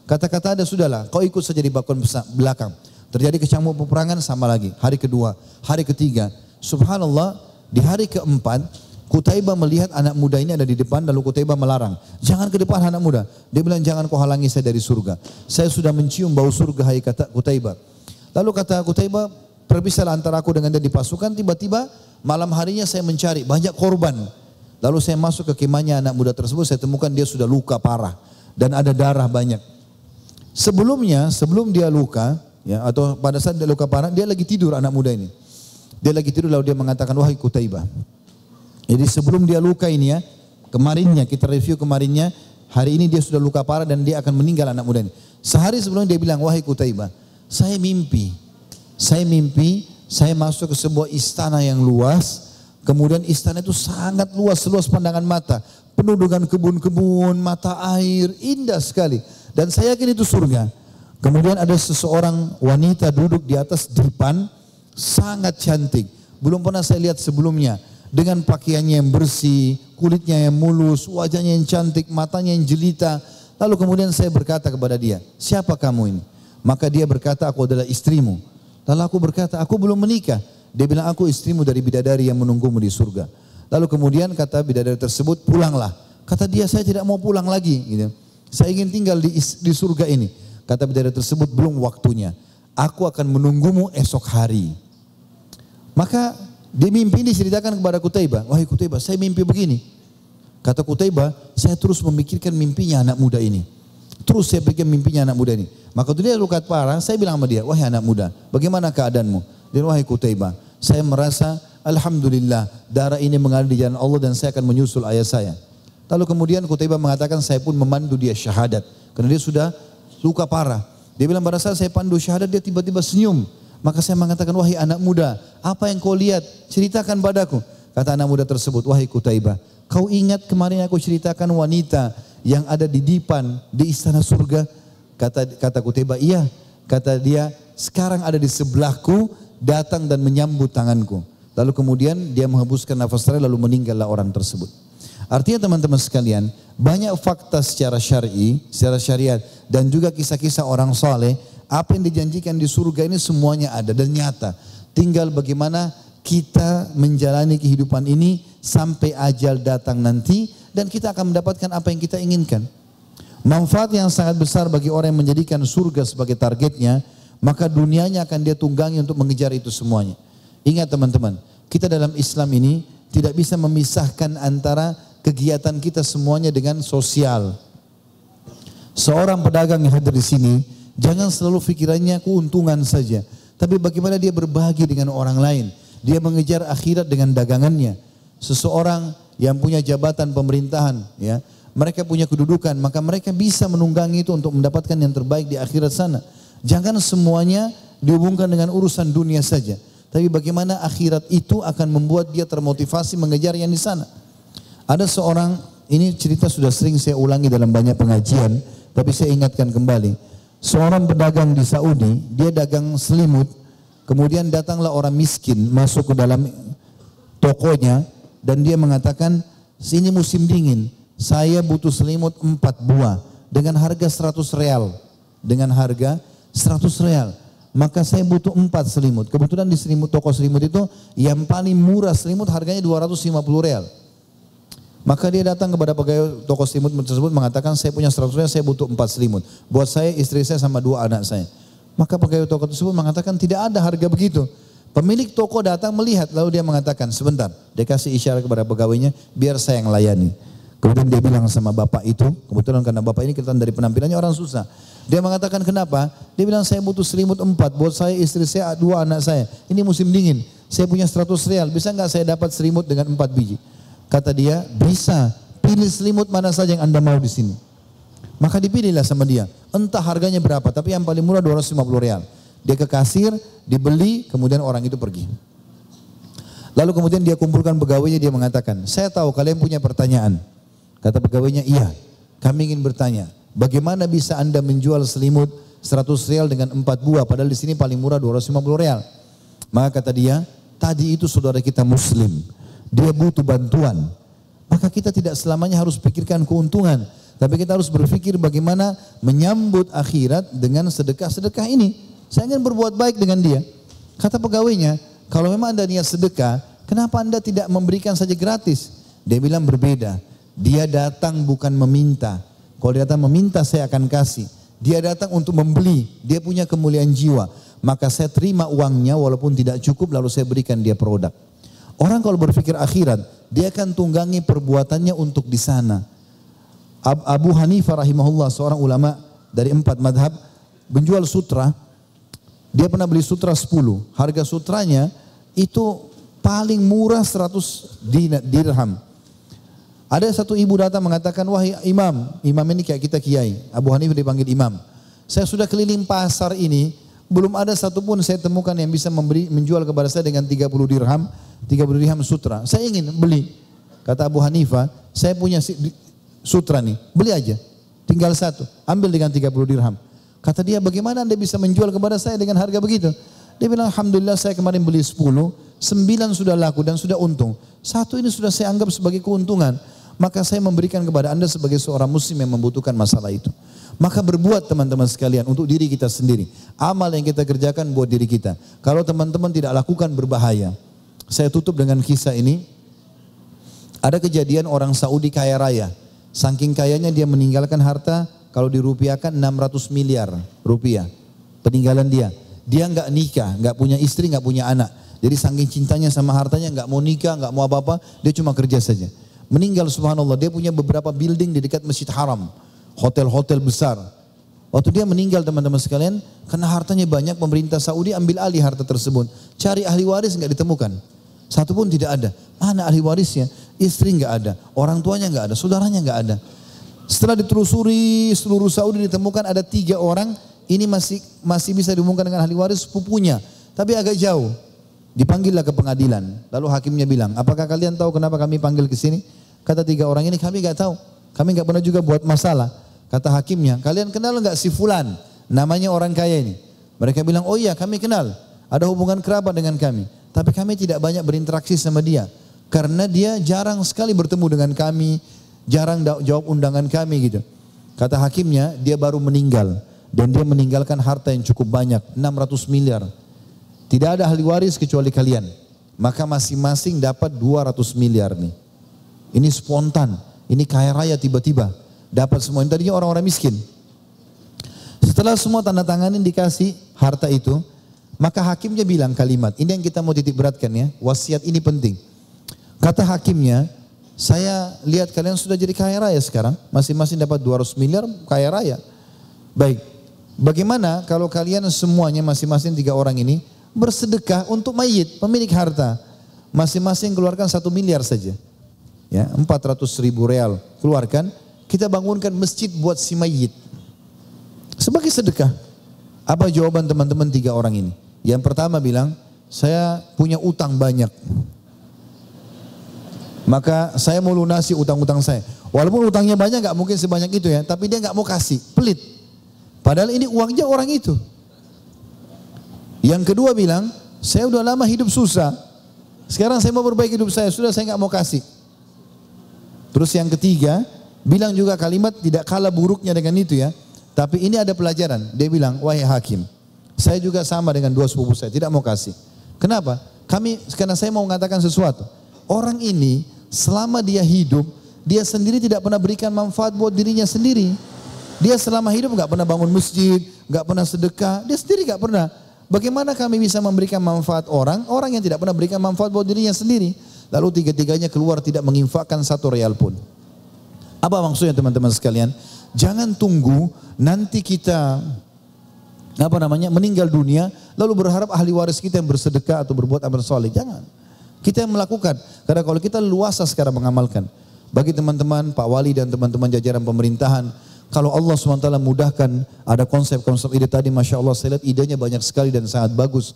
Kata-kata ada sudahlah, kau ikut saja di bakon belakang. Terjadi kecamuk peperangan sama lagi. Hari kedua, hari ketiga. Subhanallah, di hari keempat Kutaibah melihat anak muda ini ada di depan lalu Kutaibah melarang. Jangan ke depan anak muda. Dia bilang jangan kau halangi saya dari surga. Saya sudah mencium bau surga hai kata Kutaibah. Lalu kata Kutaibah perpisahlah antara aku dengan dia di pasukan. Tiba-tiba malam harinya saya mencari banyak korban. Lalu saya masuk ke kemahnya anak muda tersebut. Saya temukan dia sudah luka parah. Dan ada darah banyak. Sebelumnya, sebelum dia luka, ya atau pada saat dia luka parah, dia lagi tidur anak muda ini. Dia lagi tidur lalu dia mengatakan, wahai Kutaibah, jadi sebelum dia luka ini ya, kemarinnya kita review kemarinnya, hari ini dia sudah luka parah dan dia akan meninggal anak muda ini. Sehari sebelum dia bilang, wahai Kutaibah, saya mimpi, saya mimpi, saya masuk ke sebuah istana yang luas, kemudian istana itu sangat luas, seluas pandangan mata, penuh dengan kebun-kebun, mata air, indah sekali. Dan saya yakin itu surga. Kemudian ada seseorang wanita duduk di atas dipan, sangat cantik. Belum pernah saya lihat sebelumnya dengan pakaiannya yang bersih, kulitnya yang mulus, wajahnya yang cantik, matanya yang jelita. Lalu kemudian saya berkata kepada dia, siapa kamu ini? Maka dia berkata, aku adalah istrimu. Lalu aku berkata, aku belum menikah. Dia bilang, aku istrimu dari bidadari yang menunggumu di surga. Lalu kemudian kata bidadari tersebut, pulanglah. Kata dia, saya tidak mau pulang lagi. Gitu. Saya ingin tinggal di, di surga ini. Kata bidadari tersebut, belum waktunya. Aku akan menunggumu esok hari. Maka di mimpi ini diceritakan kepada Kutaibah, wahai Kutaibah, saya mimpi begini. Kata Kutaibah, saya terus memikirkan mimpinya anak muda ini. Terus saya pikir mimpinya anak muda ini. Maka dia luka parah, saya bilang sama dia, wahai anak muda, bagaimana keadaanmu? Dia wahai Kutaibah, saya merasa Alhamdulillah darah ini mengalir di jalan Allah dan saya akan menyusul ayah saya. Lalu kemudian Kutaibah mengatakan saya pun memandu dia syahadat. Karena dia sudah luka parah. Dia bilang pada saat saya pandu syahadat dia tiba-tiba senyum. Maka saya mengatakan, wahai anak muda, apa yang kau lihat? Ceritakan padaku. Kata anak muda tersebut, wahai Kutaibah, kau ingat kemarin aku ceritakan wanita yang ada di dipan di istana surga? Kata kata Kutaibah, iya. Kata dia, sekarang ada di sebelahku, datang dan menyambut tanganku. Lalu kemudian dia menghembuskan nafas terakhir lalu meninggallah orang tersebut. Artinya teman-teman sekalian, banyak fakta secara syar'i, secara syariat dan juga kisah-kisah orang soleh apa yang dijanjikan di surga ini semuanya ada dan nyata. Tinggal bagaimana kita menjalani kehidupan ini sampai ajal datang nanti dan kita akan mendapatkan apa yang kita inginkan. Manfaat yang sangat besar bagi orang yang menjadikan surga sebagai targetnya, maka dunianya akan dia tunggangi untuk mengejar itu semuanya. Ingat teman-teman, kita dalam Islam ini tidak bisa memisahkan antara kegiatan kita semuanya dengan sosial. Seorang pedagang yang hadir di sini, Jangan selalu pikirannya keuntungan saja. Tapi bagaimana dia berbagi dengan orang lain. Dia mengejar akhirat dengan dagangannya. Seseorang yang punya jabatan pemerintahan, ya, mereka punya kedudukan, maka mereka bisa menunggangi itu untuk mendapatkan yang terbaik di akhirat sana. Jangan semuanya dihubungkan dengan urusan dunia saja. Tapi bagaimana akhirat itu akan membuat dia termotivasi mengejar yang di sana. Ada seorang, ini cerita sudah sering saya ulangi dalam banyak pengajian, tapi saya ingatkan kembali seorang pedagang di Saudi, dia dagang selimut, kemudian datanglah orang miskin masuk ke dalam tokonya dan dia mengatakan, sini musim dingin, saya butuh selimut empat buah dengan harga 100 real. Dengan harga 100 real. Maka saya butuh empat selimut. Kebetulan di selimut toko selimut itu yang paling murah selimut harganya 250 real. Maka dia datang kepada pegawai toko selimut tersebut mengatakan saya punya 100 ribu, saya butuh empat selimut. Buat saya, istri saya sama dua anak saya. Maka pegawai toko tersebut mengatakan tidak ada harga begitu. Pemilik toko datang melihat lalu dia mengatakan sebentar. Dia kasih isyarat kepada pegawainya biar saya yang layani. Kemudian dia bilang sama bapak itu, kebetulan karena bapak ini kelihatan dari penampilannya orang susah. Dia mengatakan kenapa? Dia bilang saya butuh selimut empat buat saya, istri saya, dua anak saya. Ini musim dingin, saya punya 100 real, bisa nggak saya dapat selimut dengan empat biji? Kata dia, bisa. Pilih selimut mana saja yang anda mau di sini. Maka dipilihlah sama dia. Entah harganya berapa, tapi yang paling murah 250 real. Dia ke kasir, dibeli, kemudian orang itu pergi. Lalu kemudian dia kumpulkan pegawainya, dia mengatakan, saya tahu kalian punya pertanyaan. Kata pegawainya, iya, kami ingin bertanya, bagaimana bisa anda menjual selimut 100 real dengan 4 buah, padahal di sini paling murah 250 real. Maka kata dia, tadi itu saudara kita muslim dia butuh bantuan. Maka kita tidak selamanya harus pikirkan keuntungan. Tapi kita harus berpikir bagaimana menyambut akhirat dengan sedekah-sedekah ini. Saya ingin berbuat baik dengan dia. Kata pegawainya, kalau memang anda niat sedekah, kenapa anda tidak memberikan saja gratis? Dia bilang berbeda. Dia datang bukan meminta. Kalau dia datang meminta saya akan kasih. Dia datang untuk membeli. Dia punya kemuliaan jiwa. Maka saya terima uangnya walaupun tidak cukup lalu saya berikan dia produk. Orang kalau berpikir akhirat, dia akan tunggangi perbuatannya untuk di sana. Abu Hanifah rahimahullah seorang ulama dari empat madhab menjual sutra. Dia pernah beli sutra 10. Harga sutranya itu paling murah 100 dirham. Ada satu ibu datang mengatakan, wahai imam, imam ini kayak kita kiai, Abu Hanifah dipanggil imam. Saya sudah keliling pasar ini, belum ada satupun saya temukan yang bisa memberi, menjual kepada saya dengan 30 dirham, 30 dirham sutra. Saya ingin beli. Kata Abu Hanifah, saya punya sutra nih, beli aja. Tinggal satu, ambil dengan 30 dirham. Kata dia, bagaimana anda bisa menjual kepada saya dengan harga begitu? Dia bilang, Alhamdulillah saya kemarin beli 10, 9 sudah laku dan sudah untung. Satu ini sudah saya anggap sebagai keuntungan maka saya memberikan kepada Anda sebagai seorang muslim yang membutuhkan masalah itu. Maka berbuat teman-teman sekalian untuk diri kita sendiri. Amal yang kita kerjakan buat diri kita. Kalau teman-teman tidak lakukan berbahaya. Saya tutup dengan kisah ini. Ada kejadian orang Saudi kaya raya. Saking kayanya dia meninggalkan harta kalau dirupiahkan 600 miliar rupiah. Peninggalan dia. Dia nggak nikah, nggak punya istri, nggak punya anak. Jadi saking cintanya sama hartanya nggak mau nikah, nggak mau apa-apa, dia cuma kerja saja meninggal subhanallah. Dia punya beberapa building di dekat Masjid Haram. Hotel-hotel besar. Waktu dia meninggal teman-teman sekalian, karena hartanya banyak, pemerintah Saudi ambil alih harta tersebut. Cari ahli waris nggak ditemukan. Satu pun tidak ada. Mana ahli warisnya? Istri nggak ada, orang tuanya nggak ada, saudaranya nggak ada. Setelah ditelusuri seluruh Saudi ditemukan ada tiga orang, ini masih masih bisa dihubungkan dengan ahli waris sepupunya, tapi agak jauh. Dipanggillah ke pengadilan. Lalu hakimnya bilang, apakah kalian tahu kenapa kami panggil ke sini? Kata tiga orang ini kami nggak tahu. Kami nggak pernah juga buat masalah. Kata hakimnya, kalian kenal nggak si Fulan? Namanya orang kaya ini. Mereka bilang, oh iya kami kenal. Ada hubungan kerabat dengan kami. Tapi kami tidak banyak berinteraksi sama dia. Karena dia jarang sekali bertemu dengan kami. Jarang jawab undangan kami gitu. Kata hakimnya, dia baru meninggal. Dan dia meninggalkan harta yang cukup banyak. 600 miliar. Tidak ada ahli waris kecuali kalian. Maka masing-masing dapat 200 miliar nih. Ini spontan, ini kaya raya tiba-tiba dapat semua. Ini tadinya orang-orang miskin. Setelah semua tanda tangan ini dikasih harta itu, maka hakimnya bilang kalimat, ini yang kita mau titik beratkan ya, wasiat ini penting. Kata hakimnya, saya lihat kalian sudah jadi kaya raya sekarang, masing-masing dapat 200 miliar kaya raya. Baik, bagaimana kalau kalian semuanya masing-masing tiga orang ini bersedekah untuk mayit, pemilik harta. Masing-masing keluarkan satu miliar saja ya 400 ribu real keluarkan, kita bangunkan masjid buat si mayit. Sebagai sedekah. Apa jawaban teman-teman tiga orang ini? Yang pertama bilang, saya punya utang banyak. Maka saya mau lunasi utang-utang saya. Walaupun utangnya banyak gak mungkin sebanyak itu ya, tapi dia gak mau kasih, pelit. Padahal ini uangnya orang itu. Yang kedua bilang, saya udah lama hidup susah. Sekarang saya mau perbaiki hidup saya, sudah saya gak mau kasih. Terus yang ketiga, bilang juga kalimat tidak kalah buruknya dengan itu ya. Tapi ini ada pelajaran. Dia bilang, wahai hakim, saya juga sama dengan dua sepupu saya, tidak mau kasih. Kenapa? Kami, karena saya mau mengatakan sesuatu. Orang ini selama dia hidup, dia sendiri tidak pernah berikan manfaat buat dirinya sendiri. Dia selama hidup nggak pernah bangun masjid, nggak pernah sedekah, dia sendiri nggak pernah. Bagaimana kami bisa memberikan manfaat orang, orang yang tidak pernah berikan manfaat buat dirinya sendiri? Lalu tiga-tiganya keluar tidak menginfakkan satu real pun. Apa maksudnya teman-teman sekalian? Jangan tunggu nanti kita apa namanya meninggal dunia lalu berharap ahli waris kita yang bersedekah atau berbuat amal soleh. Jangan. Kita yang melakukan. Karena kalau kita luasa sekarang mengamalkan. Bagi teman-teman, Pak Wali dan teman-teman jajaran pemerintahan, kalau Allah SWT mudahkan ada konsep-konsep ide tadi, Masya Allah saya lihat idenya banyak sekali dan sangat bagus.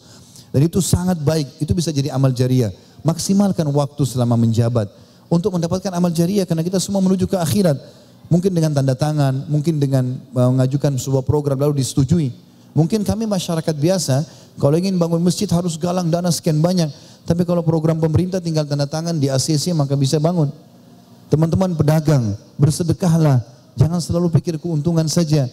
Dan itu sangat baik, itu bisa jadi amal jariah. Maksimalkan waktu selama menjabat untuk mendapatkan amal jariah karena kita semua menuju ke akhirat. Mungkin dengan tanda tangan, mungkin dengan mengajukan sebuah program lalu disetujui. Mungkin kami masyarakat biasa, kalau ingin bangun masjid harus galang dana sekian banyak. Tapi kalau program pemerintah tinggal tanda tangan di ACC maka bisa bangun. Teman-teman pedagang, bersedekahlah. Jangan selalu pikir keuntungan saja.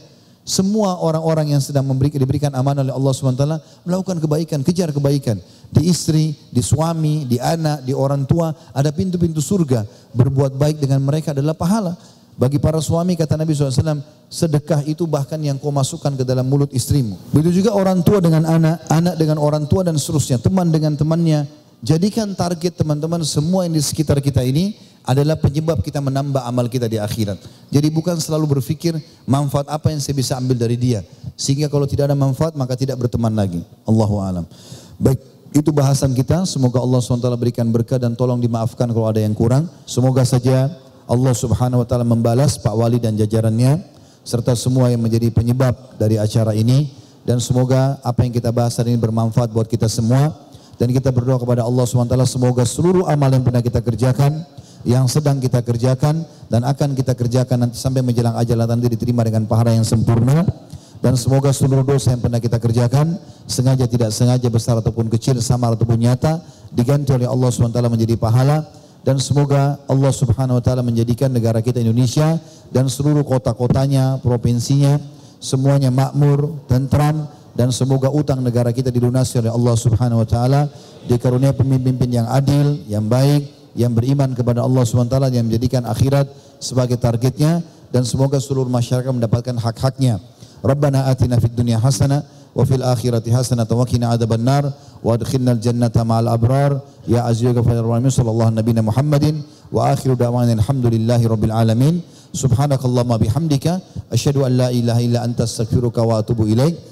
Semua orang-orang yang sedang memberi, diberikan amanah oleh Allah SWT melakukan kebaikan, kejar kebaikan. Di istri, di suami, di anak, di orang tua, ada pintu-pintu surga. Berbuat baik dengan mereka adalah pahala. Bagi para suami kata Nabi SAW, sedekah itu bahkan yang kau masukkan ke dalam mulut istrimu. Begitu juga orang tua dengan anak, anak dengan orang tua dan seterusnya, teman dengan temannya. Jadikan target teman-teman semua yang di sekitar kita ini adalah penyebab kita menambah amal kita di akhirat. Jadi bukan selalu berpikir manfaat apa yang saya bisa ambil dari dia. Sehingga kalau tidak ada manfaat maka tidak berteman lagi. Allahu alam. Baik, itu bahasan kita. Semoga Allah SWT berikan berkah dan tolong dimaafkan kalau ada yang kurang. Semoga saja Allah Subhanahu wa taala membalas Pak Wali dan jajarannya serta semua yang menjadi penyebab dari acara ini dan semoga apa yang kita bahas hari ini bermanfaat buat kita semua dan kita berdoa kepada Allah SWT semoga seluruh amal yang pernah kita kerjakan yang sedang kita kerjakan dan akan kita kerjakan nanti sampai menjelang ajal nanti diterima dengan pahala yang sempurna. Dan semoga seluruh dosa yang pernah kita kerjakan sengaja tidak sengaja besar ataupun kecil samar ataupun nyata diganti oleh Allah SWT menjadi pahala. Dan semoga Allah Subhanahu wa menjadikan negara kita Indonesia dan seluruh kota-kotanya, provinsinya semuanya makmur, tentram dan semoga utang negara kita dilunasi oleh Allah Subhanahu wa taala. Dikaruniai pemimpin yang adil, yang baik, yang beriman kepada Allah SWT yang menjadikan akhirat sebagai targetnya. Dan semoga seluruh masyarakat mendapatkan hak-haknya. Rabbana atina fid dunya hasanah wa fil akhirati hasanah wa qina adzaban nar wa adkhilnal jannata ma'al abrar. Ya aziz wa ghafur rahim sallallahu nabiyina Muhammadin wa akhiru da'wana alhamdulillahi rabbil alamin. Subhanakallahumma bihamdika asyhadu an la ilaha illa anta astaghfiruka wa atubu ilaik